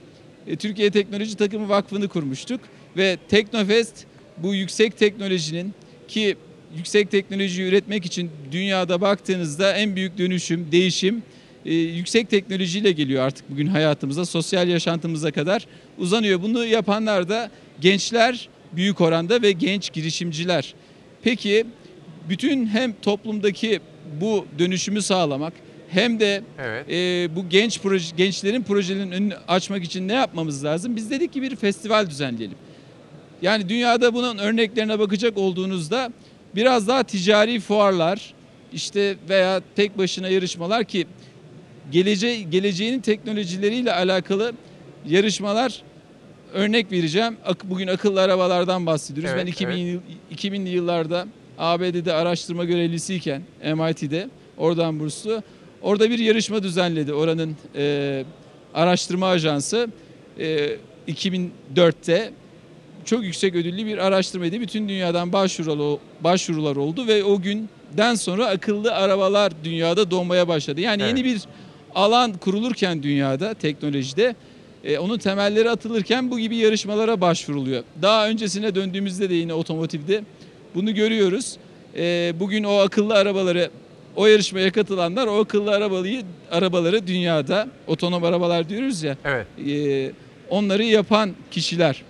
e, Türkiye Teknoloji Takımı Vakfı'nı kurmuştuk ve Teknofest bu yüksek teknolojinin ki yüksek teknoloji üretmek için dünyada baktığınızda en büyük dönüşüm, değişim e, yüksek teknolojiyle geliyor artık bugün hayatımıza, sosyal yaşantımıza kadar uzanıyor. Bunu yapanlar da gençler büyük oranda ve genç girişimciler. Peki bütün hem toplumdaki bu dönüşümü sağlamak hem de Evet. e, bu genç proje, gençlerin projelerinin önünü açmak için ne yapmamız lazım? Biz dedik ki bir festival düzenleyelim. Yani dünyada bunun örneklerine bakacak olduğunuzda biraz daha ticari fuarlar işte veya tek başına yarışmalar ki gelece geleceğinin teknolojileriyle alakalı yarışmalar örnek vereceğim. Bugün akıllı arabalardan bahsediyoruz. Evet, ben 2000 evet. yıl- 2000'li yıllarda ABD'de araştırma görevlisiyken MIT'de oradan burslu orada bir yarışma düzenledi oranın e, araştırma ajansı e, 2004'te çok yüksek ödüllü bir araştırmaydı. Bütün dünyadan başvurular, başvurular oldu ve o günden sonra akıllı arabalar dünyada doğmaya başladı. Yani yeni bir alan kurulurken dünyada teknolojide e, onun temelleri atılırken bu gibi yarışmalara başvuruluyor. Daha öncesine döndüğümüzde de yine otomotivde bunu görüyoruz. E, bugün o akıllı arabaları o yarışmaya katılanlar o akıllı arabayı arabaları dünyada otonom arabalar diyoruz ya. Evet. e, onları yapan kişiler.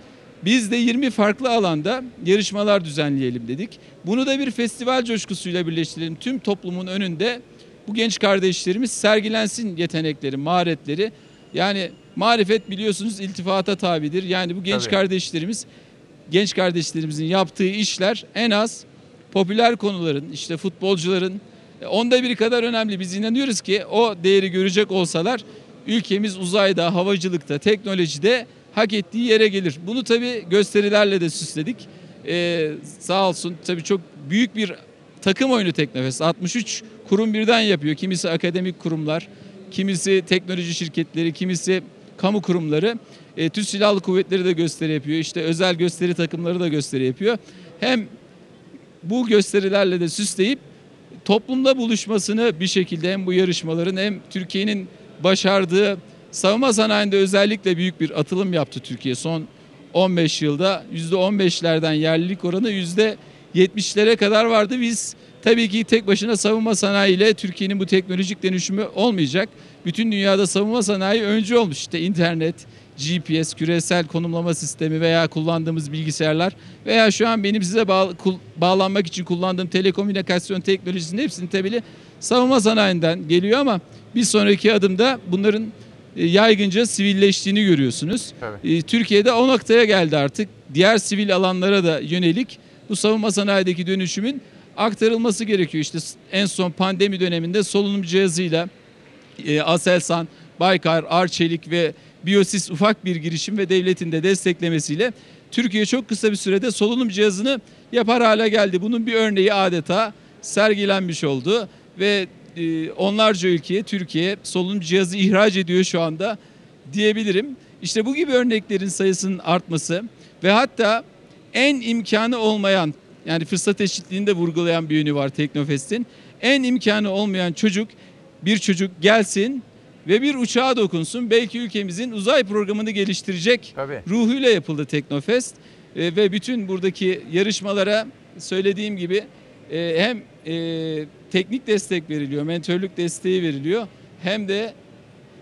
Biz de 20 farklı alanda yarışmalar düzenleyelim dedik. Bunu da bir festival coşkusuyla birleştirelim. Tüm toplumun önünde bu genç kardeşlerimiz sergilensin yetenekleri, maharetleri. Yani marifet biliyorsunuz iltifata tabidir. Yani bu genç Tabii. kardeşlerimiz genç kardeşlerimizin yaptığı işler en az popüler konuların, işte futbolcuların e, onda biri kadar önemli. Biz inanıyoruz ki o değeri görecek olsalar ülkemiz uzayda, havacılıkta, teknolojide hak ettiği yere gelir. Bunu tabii gösterilerle de süsledik. Ee, sağ olsun tabii çok büyük bir takım oyunu Teknofest. 63 kurum birden yapıyor. Kimisi akademik kurumlar, kimisi teknoloji şirketleri, kimisi kamu kurumları. E, Türk Silahlı Kuvvetleri de gösteri yapıyor. İşte özel gösteri takımları da gösteri yapıyor. Hem bu gösterilerle de süsleyip toplumda buluşmasını bir şekilde hem bu yarışmaların hem Türkiye'nin başardığı savunma sanayinde özellikle büyük bir atılım yaptı Türkiye son 15 yılda. %15'lerden yerlilik oranı %70'lere kadar vardı. Biz tabii ki tek başına savunma sanayiyle Türkiye'nin bu teknolojik dönüşümü olmayacak. Bütün dünyada savunma sanayi öncü olmuş. İşte internet, GPS, küresel konumlama sistemi veya kullandığımız bilgisayarlar veya şu an benim size bağ- kul- bağlanmak için kullandığım telekomünikasyon teknolojisinin hepsinin temeli savunma sanayinden geliyor ama bir sonraki adımda bunların yaygınca sivilleştiğini görüyorsunuz. Tabii. E, Türkiye'de o noktaya geldi artık. Diğer sivil alanlara da yönelik bu savunma sanayideki dönüşümün aktarılması gerekiyor. İşte en son pandemi döneminde solunum cihazıyla e, Aselsan, Baykar, Arçelik ve Biosis ufak bir girişim ve devletin de desteklemesiyle Türkiye çok kısa bir sürede solunum cihazını yapar hale geldi. Bunun bir örneği adeta sergilenmiş oldu ve e, onlarca ülkeye Türkiye solunum cihazı ihraç ediyor şu anda diyebilirim. İşte bu gibi örneklerin sayısının artması ve hatta en imkanı olmayan yani fırsat eşitliğini de vurgulayan bir yönü var Teknofest'in. En imkanı olmayan çocuk bir çocuk gelsin ve bir uçağa dokunsun. Belki ülkemizin uzay programını geliştirecek Tabii. ruhuyla yapıldı Teknofest. E, ve bütün buradaki yarışmalara söylediğim gibi e, hem e, teknik destek veriliyor, mentörlük desteği veriliyor hem de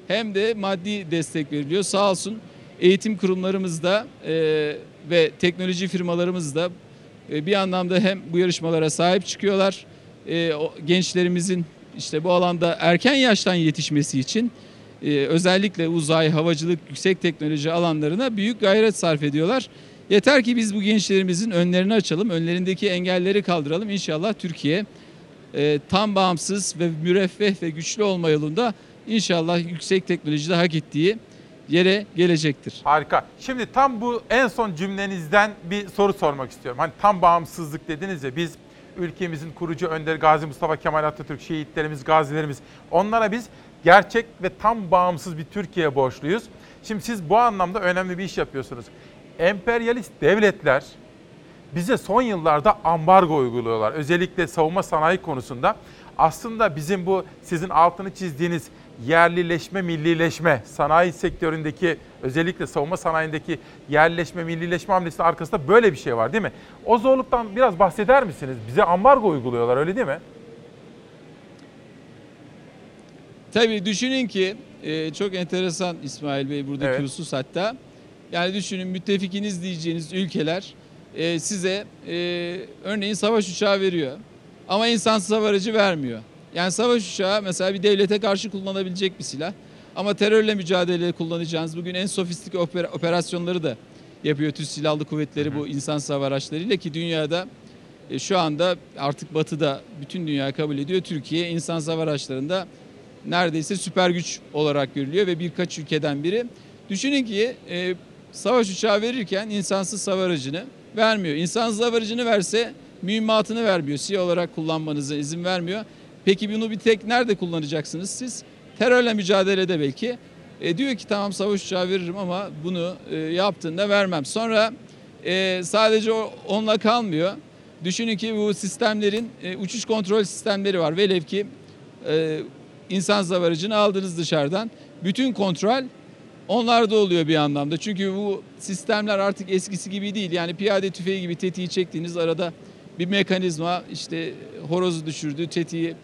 hem de maddi destek veriliyor. Sağ olsun eğitim kurumlarımız da e, ve teknoloji firmalarımız da e, bir anlamda hem bu yarışmalara sahip çıkıyorlar. E, gençlerimizin işte bu alanda erken yaştan yetişmesi için özellikle uzay, havacılık, yüksek teknoloji alanlarına büyük gayret sarf ediyorlar. Yeter ki biz bu gençlerimizin önlerini açalım, önlerindeki engelleri kaldıralım. İnşallah Türkiye e, tam bağımsız ve müreffeh ve güçlü olma yolunda inşallah yüksek teknolojide hak ettiği yere gelecektir. Harika. Şimdi tam bu en son cümlenizden bir soru sormak istiyorum. Hani tam bağımsızlık dediniz ya biz ülkemizin kurucu önderi Gazi Mustafa Kemal Atatürk, şehitlerimiz, gazilerimiz onlara biz gerçek ve tam bağımsız bir Türkiye borçluyuz. Şimdi siz bu anlamda önemli bir iş yapıyorsunuz. Emperyalist devletler bize son yıllarda ambargo uyguluyorlar. Özellikle savunma sanayi konusunda. Aslında bizim bu sizin altını çizdiğiniz yerlileşme, millileşme, sanayi sektöründeki özellikle savunma sanayindeki yerleşme, millileşme hamlesinin arkasında böyle bir şey var değil mi? O zorluktan biraz bahseder misiniz? Bize ambargo uyguluyorlar öyle değil mi? Tabii düşünün ki e, çok enteresan İsmail Bey buradaki Evet. husus hatta. Yani düşünün müttefikiniz diyeceğiniz ülkeler e, size e, örneğin savaş uçağı veriyor. Ama insansız hava aracı vermiyor. Yani savaş uçağı mesela bir devlete karşı kullanılabilecek bir silah. Ama terörle mücadelede kullanacağınız bugün en sofistike oper- operasyonları da yapıyor Türk Silahlı Kuvvetleri bu insansız hava araçlarıyla ki dünyada e, şu anda artık batıda bütün dünya kabul ediyor. Türkiye insansız hava araçlarında neredeyse süper güç olarak görülüyor ve birkaç ülkeden biri. Düşünün ki e, savaş uçağı verirken insansız hava aracını vermiyor. İnsansız hava aracını verse mühimmatını vermiyor. SİHA olarak kullanmanıza izin vermiyor. Peki bunu bir tek nerede kullanacaksınız siz? Terörle mücadelede belki. E, diyor ki tamam savaş uçağı veririm ama bunu e, yaptığında vermem. Sonra e, sadece o- onunla kalmıyor. Düşünün ki bu sistemlerin e, uçuş kontrol sistemleri var. Velev ki e, insan savarıcını aldınız dışarıdan. Bütün kontrol onlarda oluyor bir anlamda. Çünkü bu sistemler artık eskisi gibi değil. Yani piyade tüfeği gibi tetiği çektiğiniz arada bir mekanizma işte horozu düşürdü, tetiği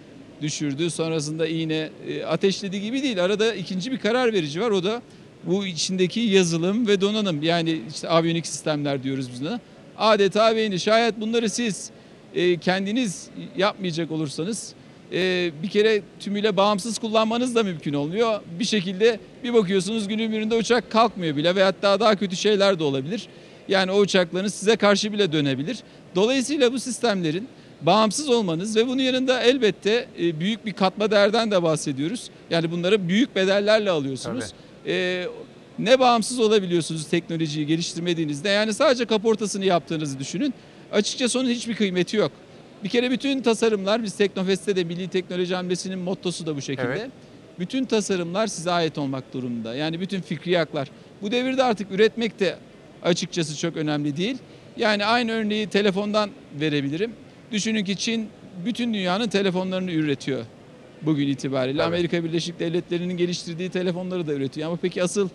düşürdü. Sonrasında iğne e, ateşledi gibi değil. Arada ikinci bir karar verici var. O da bu içindeki yazılım ve donanım. Yani işte aviyonik sistemler diyoruz biz buna. Adeta beyni. Şayet bunları siz e, kendiniz yapmayacak olursanız e, bir kere tümüyle bağımsız kullanmanız da mümkün olmuyor. Bir şekilde bir bakıyorsunuz günün birinde uçak kalkmıyor bile ve hatta daha kötü şeyler de olabilir. Yani o uçaklarınız size karşı bile dönebilir. Dolayısıyla bu sistemlerin bağımsız olmanız ve bunun yanında elbette e, büyük bir katma değerden de bahsediyoruz. Yani bunları büyük bedellerle alıyorsunuz. E, ne bağımsız olabiliyorsunuz teknolojiyi geliştirmediğinizde. Yani sadece kaportasını yaptığınızı düşünün. Açıkçası onun hiçbir kıymeti yok. Bir kere bütün tasarımlar biz Teknofest'te de Milli Teknoloji Hamlesi'nin mottosu da bu şekilde. Evet. Bütün tasarımlar size ait olmak durumunda. Yani bütün fikri haklar. Bu devirde artık üretmek de açıkçası çok önemli değil. Yani aynı örneği telefondan verebilirim. Düşünün ki Çin bütün dünyanın telefonlarını üretiyor bugün itibariyle. Amerika Birleşik Devletleri'nin geliştirdiği telefonları da üretiyor. Ama peki asıl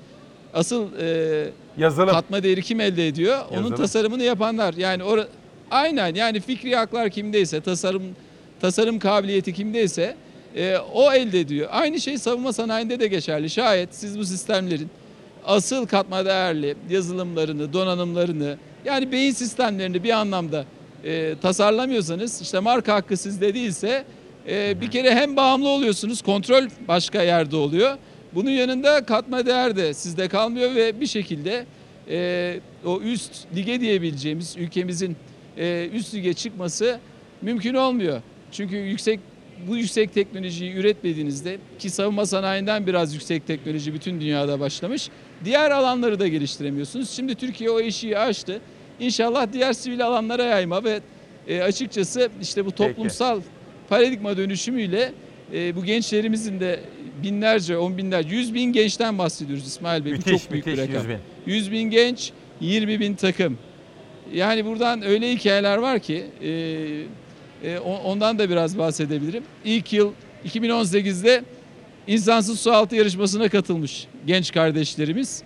asıl e, Yazılım. katma değeri kim elde ediyor? Onun Yazılım. tasarımını yapanlar. Yani or aynen yani fikri haklar kimdeyse, tasarım tasarım kabiliyeti kimdeyse e, o elde ediyor. Aynı şey savunma sanayinde de geçerli. Şayet siz bu sistemlerin asıl katma değerli yazılımlarını, donanımlarını yani beyin sistemlerini bir anlamda e, tasarlamıyorsanız işte marka hakkı sizde değilse e, bir kere hem bağımlı oluyorsunuz kontrol başka yerde oluyor. Bunun yanında katma değer de sizde kalmıyor ve bir şekilde e, o üst lige diyebileceğimiz ülkemizin e, üst lige çıkması mümkün olmuyor. Çünkü yüksek bu yüksek teknolojiyi üretmediğinizde ki savunma sanayinden biraz yüksek teknoloji bütün dünyada başlamış. Diğer alanları da geliştiremiyorsunuz. Şimdi Türkiye o eşiği aştı. İnşallah diğer sivil alanlara yayma ve e, açıkçası işte bu toplumsal paradigma dönüşümüyle e, bu gençlerimizin de binlerce, on binlerce, yüz bin gençten bahsediyoruz İsmail Bey. bu Müthiş, çok büyük müthiş, bir rakam. 100 bin. 100 bin genç, 20 bin takım. Yani buradan öyle hikayeler var ki e, e, ondan da biraz bahsedebilirim. İlk yıl 2018'de insansız sualtı yarışmasına katılmış genç kardeşlerimiz.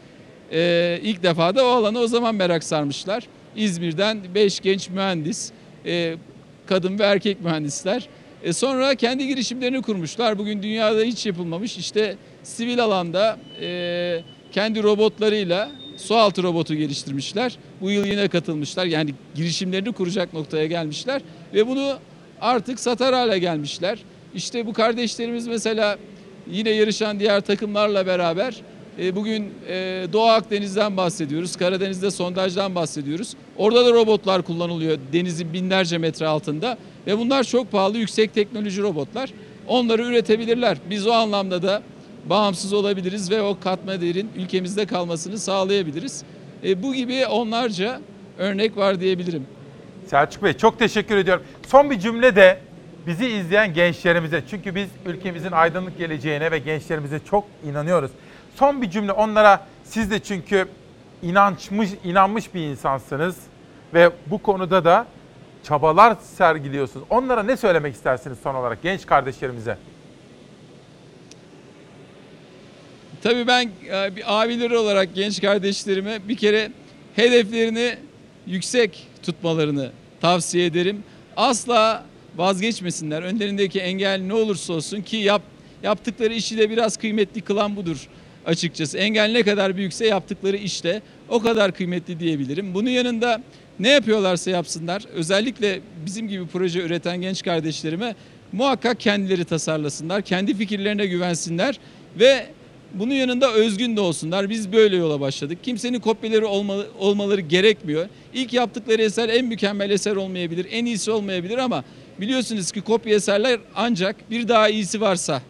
E, ilk defa da o alana o zaman merak sarmışlar. İzmir'den 5 genç mühendis, e, kadın ve erkek mühendisler. E, sonra kendi girişimlerini kurmuşlar. Bugün dünyada hiç yapılmamış. İşte sivil alanda e, kendi robotlarıyla sualtı robotu geliştirmişler. Bu yıl yine katılmışlar. Yani girişimlerini kuracak noktaya gelmişler ve bunu artık satar hale gelmişler. İşte bu kardeşlerimiz mesela yine yarışan diğer takımlarla beraber e, bugün e, Doğu Akdeniz'den bahsediyoruz. Karadeniz'de sondajdan bahsediyoruz. Orada da robotlar kullanılıyor denizin binlerce metre altında ve bunlar çok pahalı yüksek teknoloji robotlar. Onları üretebilirler. Biz o anlamda da bağımsız olabiliriz ve o katma değerin ülkemizde kalmasını sağlayabiliriz. E, bu gibi onlarca örnek var diyebilirim. Selçuk Bey çok teşekkür ediyorum. Son bir cümle de bizi izleyen gençlerimize çünkü biz ülkemizin aydınlık geleceğine ve gençlerimize çok inanıyoruz. Son bir cümle onlara siz de çünkü inançmış inanmış bir insansınız ve bu konuda da çabalar sergiliyorsunuz. Onlara ne söylemek istersiniz son olarak genç kardeşlerimize? Tabii ben e, bir abileri olarak genç kardeşlerime bir kere hedeflerini yüksek tutmalarını tavsiye ederim. Asla vazgeçmesinler. Önlerindeki engel ne olursa olsun ki yap, yaptıkları işi de biraz kıymetli kılan budur açıkçası. Engel ne kadar büyükse yaptıkları işte o kadar kıymetli diyebilirim. Bunun yanında ne yapıyorlarsa yapsınlar. Özellikle bizim gibi proje üreten genç kardeşlerime muhakkak kendileri tasarlasınlar. Kendi fikirlerine güvensinler ve bunun yanında özgün de olsunlar. Biz böyle yola başladık. Kimsenin kopyaları olmalı, olmaları gerekmiyor. İlk yaptıkları eser en mükemmel eser olmayabilir, en iyisi olmayabilir ama biliyorsunuz ki kopya eserler ancak bir daha iyisi varsa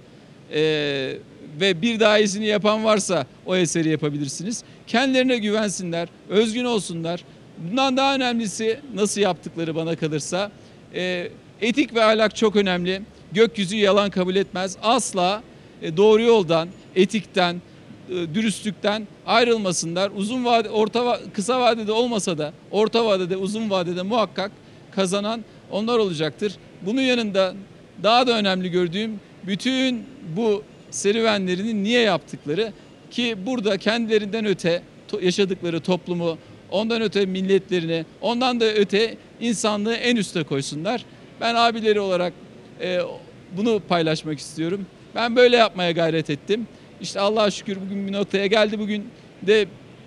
eee, ve bir daha iyisini yapan varsa o eseri yapabilirsiniz. Kendilerine güvensinler, özgün olsunlar. Bundan daha önemlisi nasıl yaptıkları bana kalırsa eee, etik ve ahlak çok önemli. Gökyüzü yalan kabul etmez. Asla e, doğru yoldan, etikten, e, dürüstlükten ayrılmasınlar. Uzun vade, orta kısa vadede olmasa da orta vadede, uzun vadede muhakkak kazanan onlar olacaktır. Bunun yanında daha da önemli gördüğüm bütün bu serüvenlerini niye yaptıkları ki burada kendilerinden öte yaşadıkları toplumu, ondan öte milletlerini, ondan da öte insanlığı en üste koysunlar. Ben abileri olarak e, bunu paylaşmak istiyorum. Ben böyle yapmaya gayret ettim. İşte Allah'a şükür bugün bir noktaya geldi. Bugün de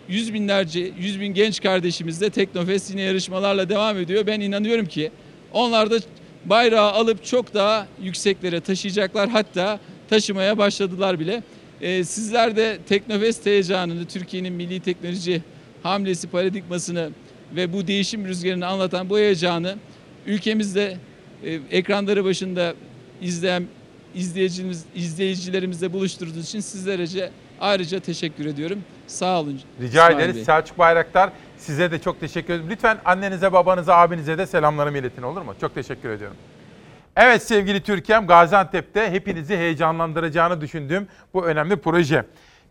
yüz binlerce, yüz bin genç kardeşimiz de Teknofest yine yarışmalarla devam ediyor. Ben inanıyorum ki onlar da bayrağı alıp çok daha yükseklere taşıyacaklar. Hatta taşımaya başladılar bile. Ee, sizler de Teknofest heyecanını, Türkiye'nin milli teknoloji hamlesi paradigmasını ve bu değişim rüzgarını anlatan bu heyecanı ülkemizde e, ekranları başında izleyen izleyicimiz, izleyicilerimizle buluşturduğunuz için sizlere ayrıca teşekkür ediyorum. Sağ olun. Rica İsmail ederiz Bey. Selçuk Bayraktar. Size de çok teşekkür ederim. Lütfen annenize, babanıza, abinize de selamlarımı iletin olur mu? Çok teşekkür ediyorum. Evet sevgili Türkiye'm Gaziantep'te hepinizi heyecanlandıracağını düşündüğüm bu önemli proje.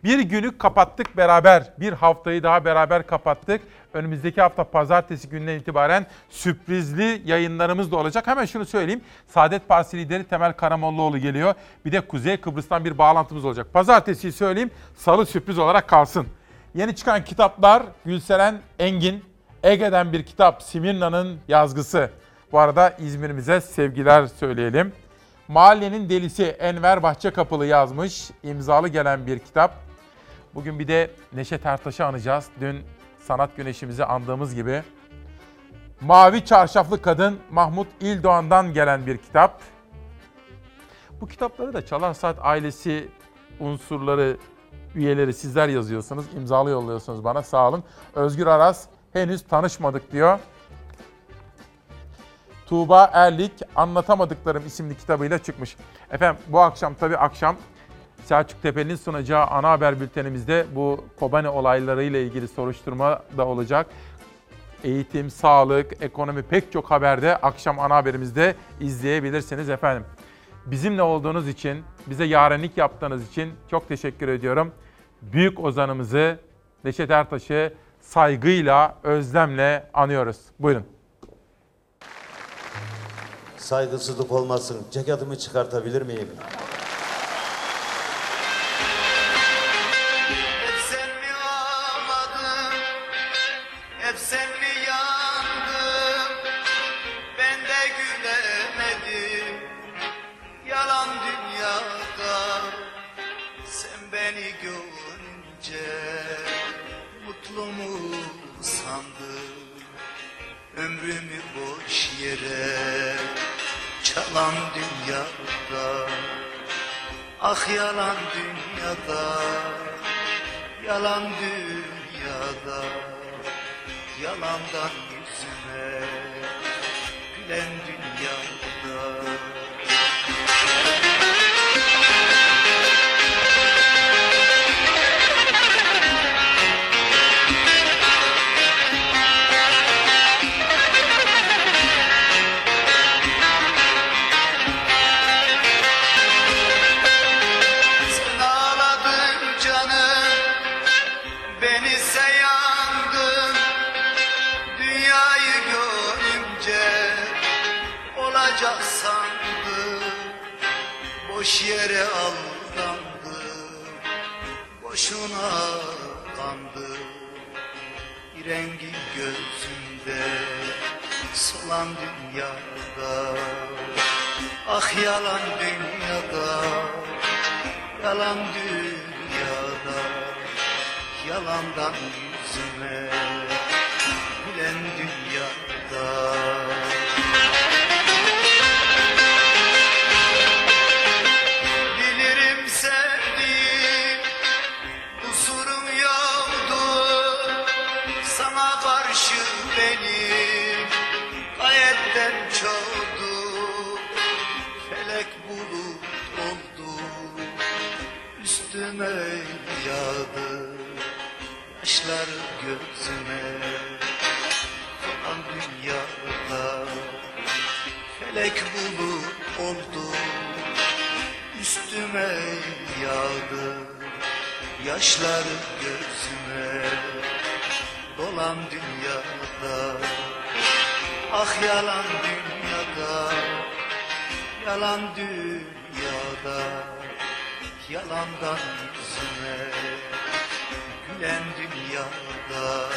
Bir günü kapattık beraber, bir haftayı daha beraber kapattık. Önümüzdeki hafta pazartesi günden itibaren sürprizli yayınlarımız da olacak. Hemen şunu söyleyeyim. Saadet Partisi lideri Temel Karamollaoğlu geliyor. Bir de Kuzey Kıbrıs'tan bir bağlantımız olacak. Pazartesi söyleyeyim, salı sürpriz olarak kalsın. Yeni çıkan kitaplar Gülseren Engin, Ege'den bir kitap Simirna'nın yazgısı. Bu arada İzmir'imize sevgiler söyleyelim. Mahallenin Delisi Enver Bahçekapılı yazmış. imzalı gelen bir kitap. Bugün bir de Neşet Ertaş'ı anacağız. Dün sanat güneşimizi andığımız gibi. Mavi Çarşaflı Kadın Mahmut İldoğan'dan gelen bir kitap. Bu kitapları da Çalar Saat ailesi unsurları, üyeleri sizler yazıyorsunuz. imzalı yolluyorsunuz bana sağ olun. Özgür Aras henüz tanışmadık diyor. Tuğba Erlik Anlatamadıklarım isimli kitabıyla çıkmış. Efendim bu akşam tabii akşam Selçuk Tepeli'nin sunacağı ana haber bültenimizde bu Kobane olaylarıyla ilgili soruşturma da olacak. Eğitim, sağlık, ekonomi pek çok haberde akşam ana haberimizde izleyebilirsiniz efendim. Bizimle olduğunuz için, bize yarenlik yaptığınız için çok teşekkür ediyorum. Büyük ozanımızı Neşet Ertaş'ı saygıyla, özlemle anıyoruz. Buyurun. Saygısızlık olmasın. Ceketimi çıkartabilir miyim? Çalan dünyada, ah yalan dünyada. Yalan dünyada Yalandan yüzüme Gülen dünyada Solan dünyada. Ah yalan dünyada. Yalan dünyada. Yalandan yüzüme Gülen dünyada Yaşlar gözüme Falan dünyada Felek bulut oldu. Üstüme yağdı Yaşlar gözüme. Dolan dünyada Ah yalan dünyada Yalan dünyada Yalandan yüzüme Gülen dünyada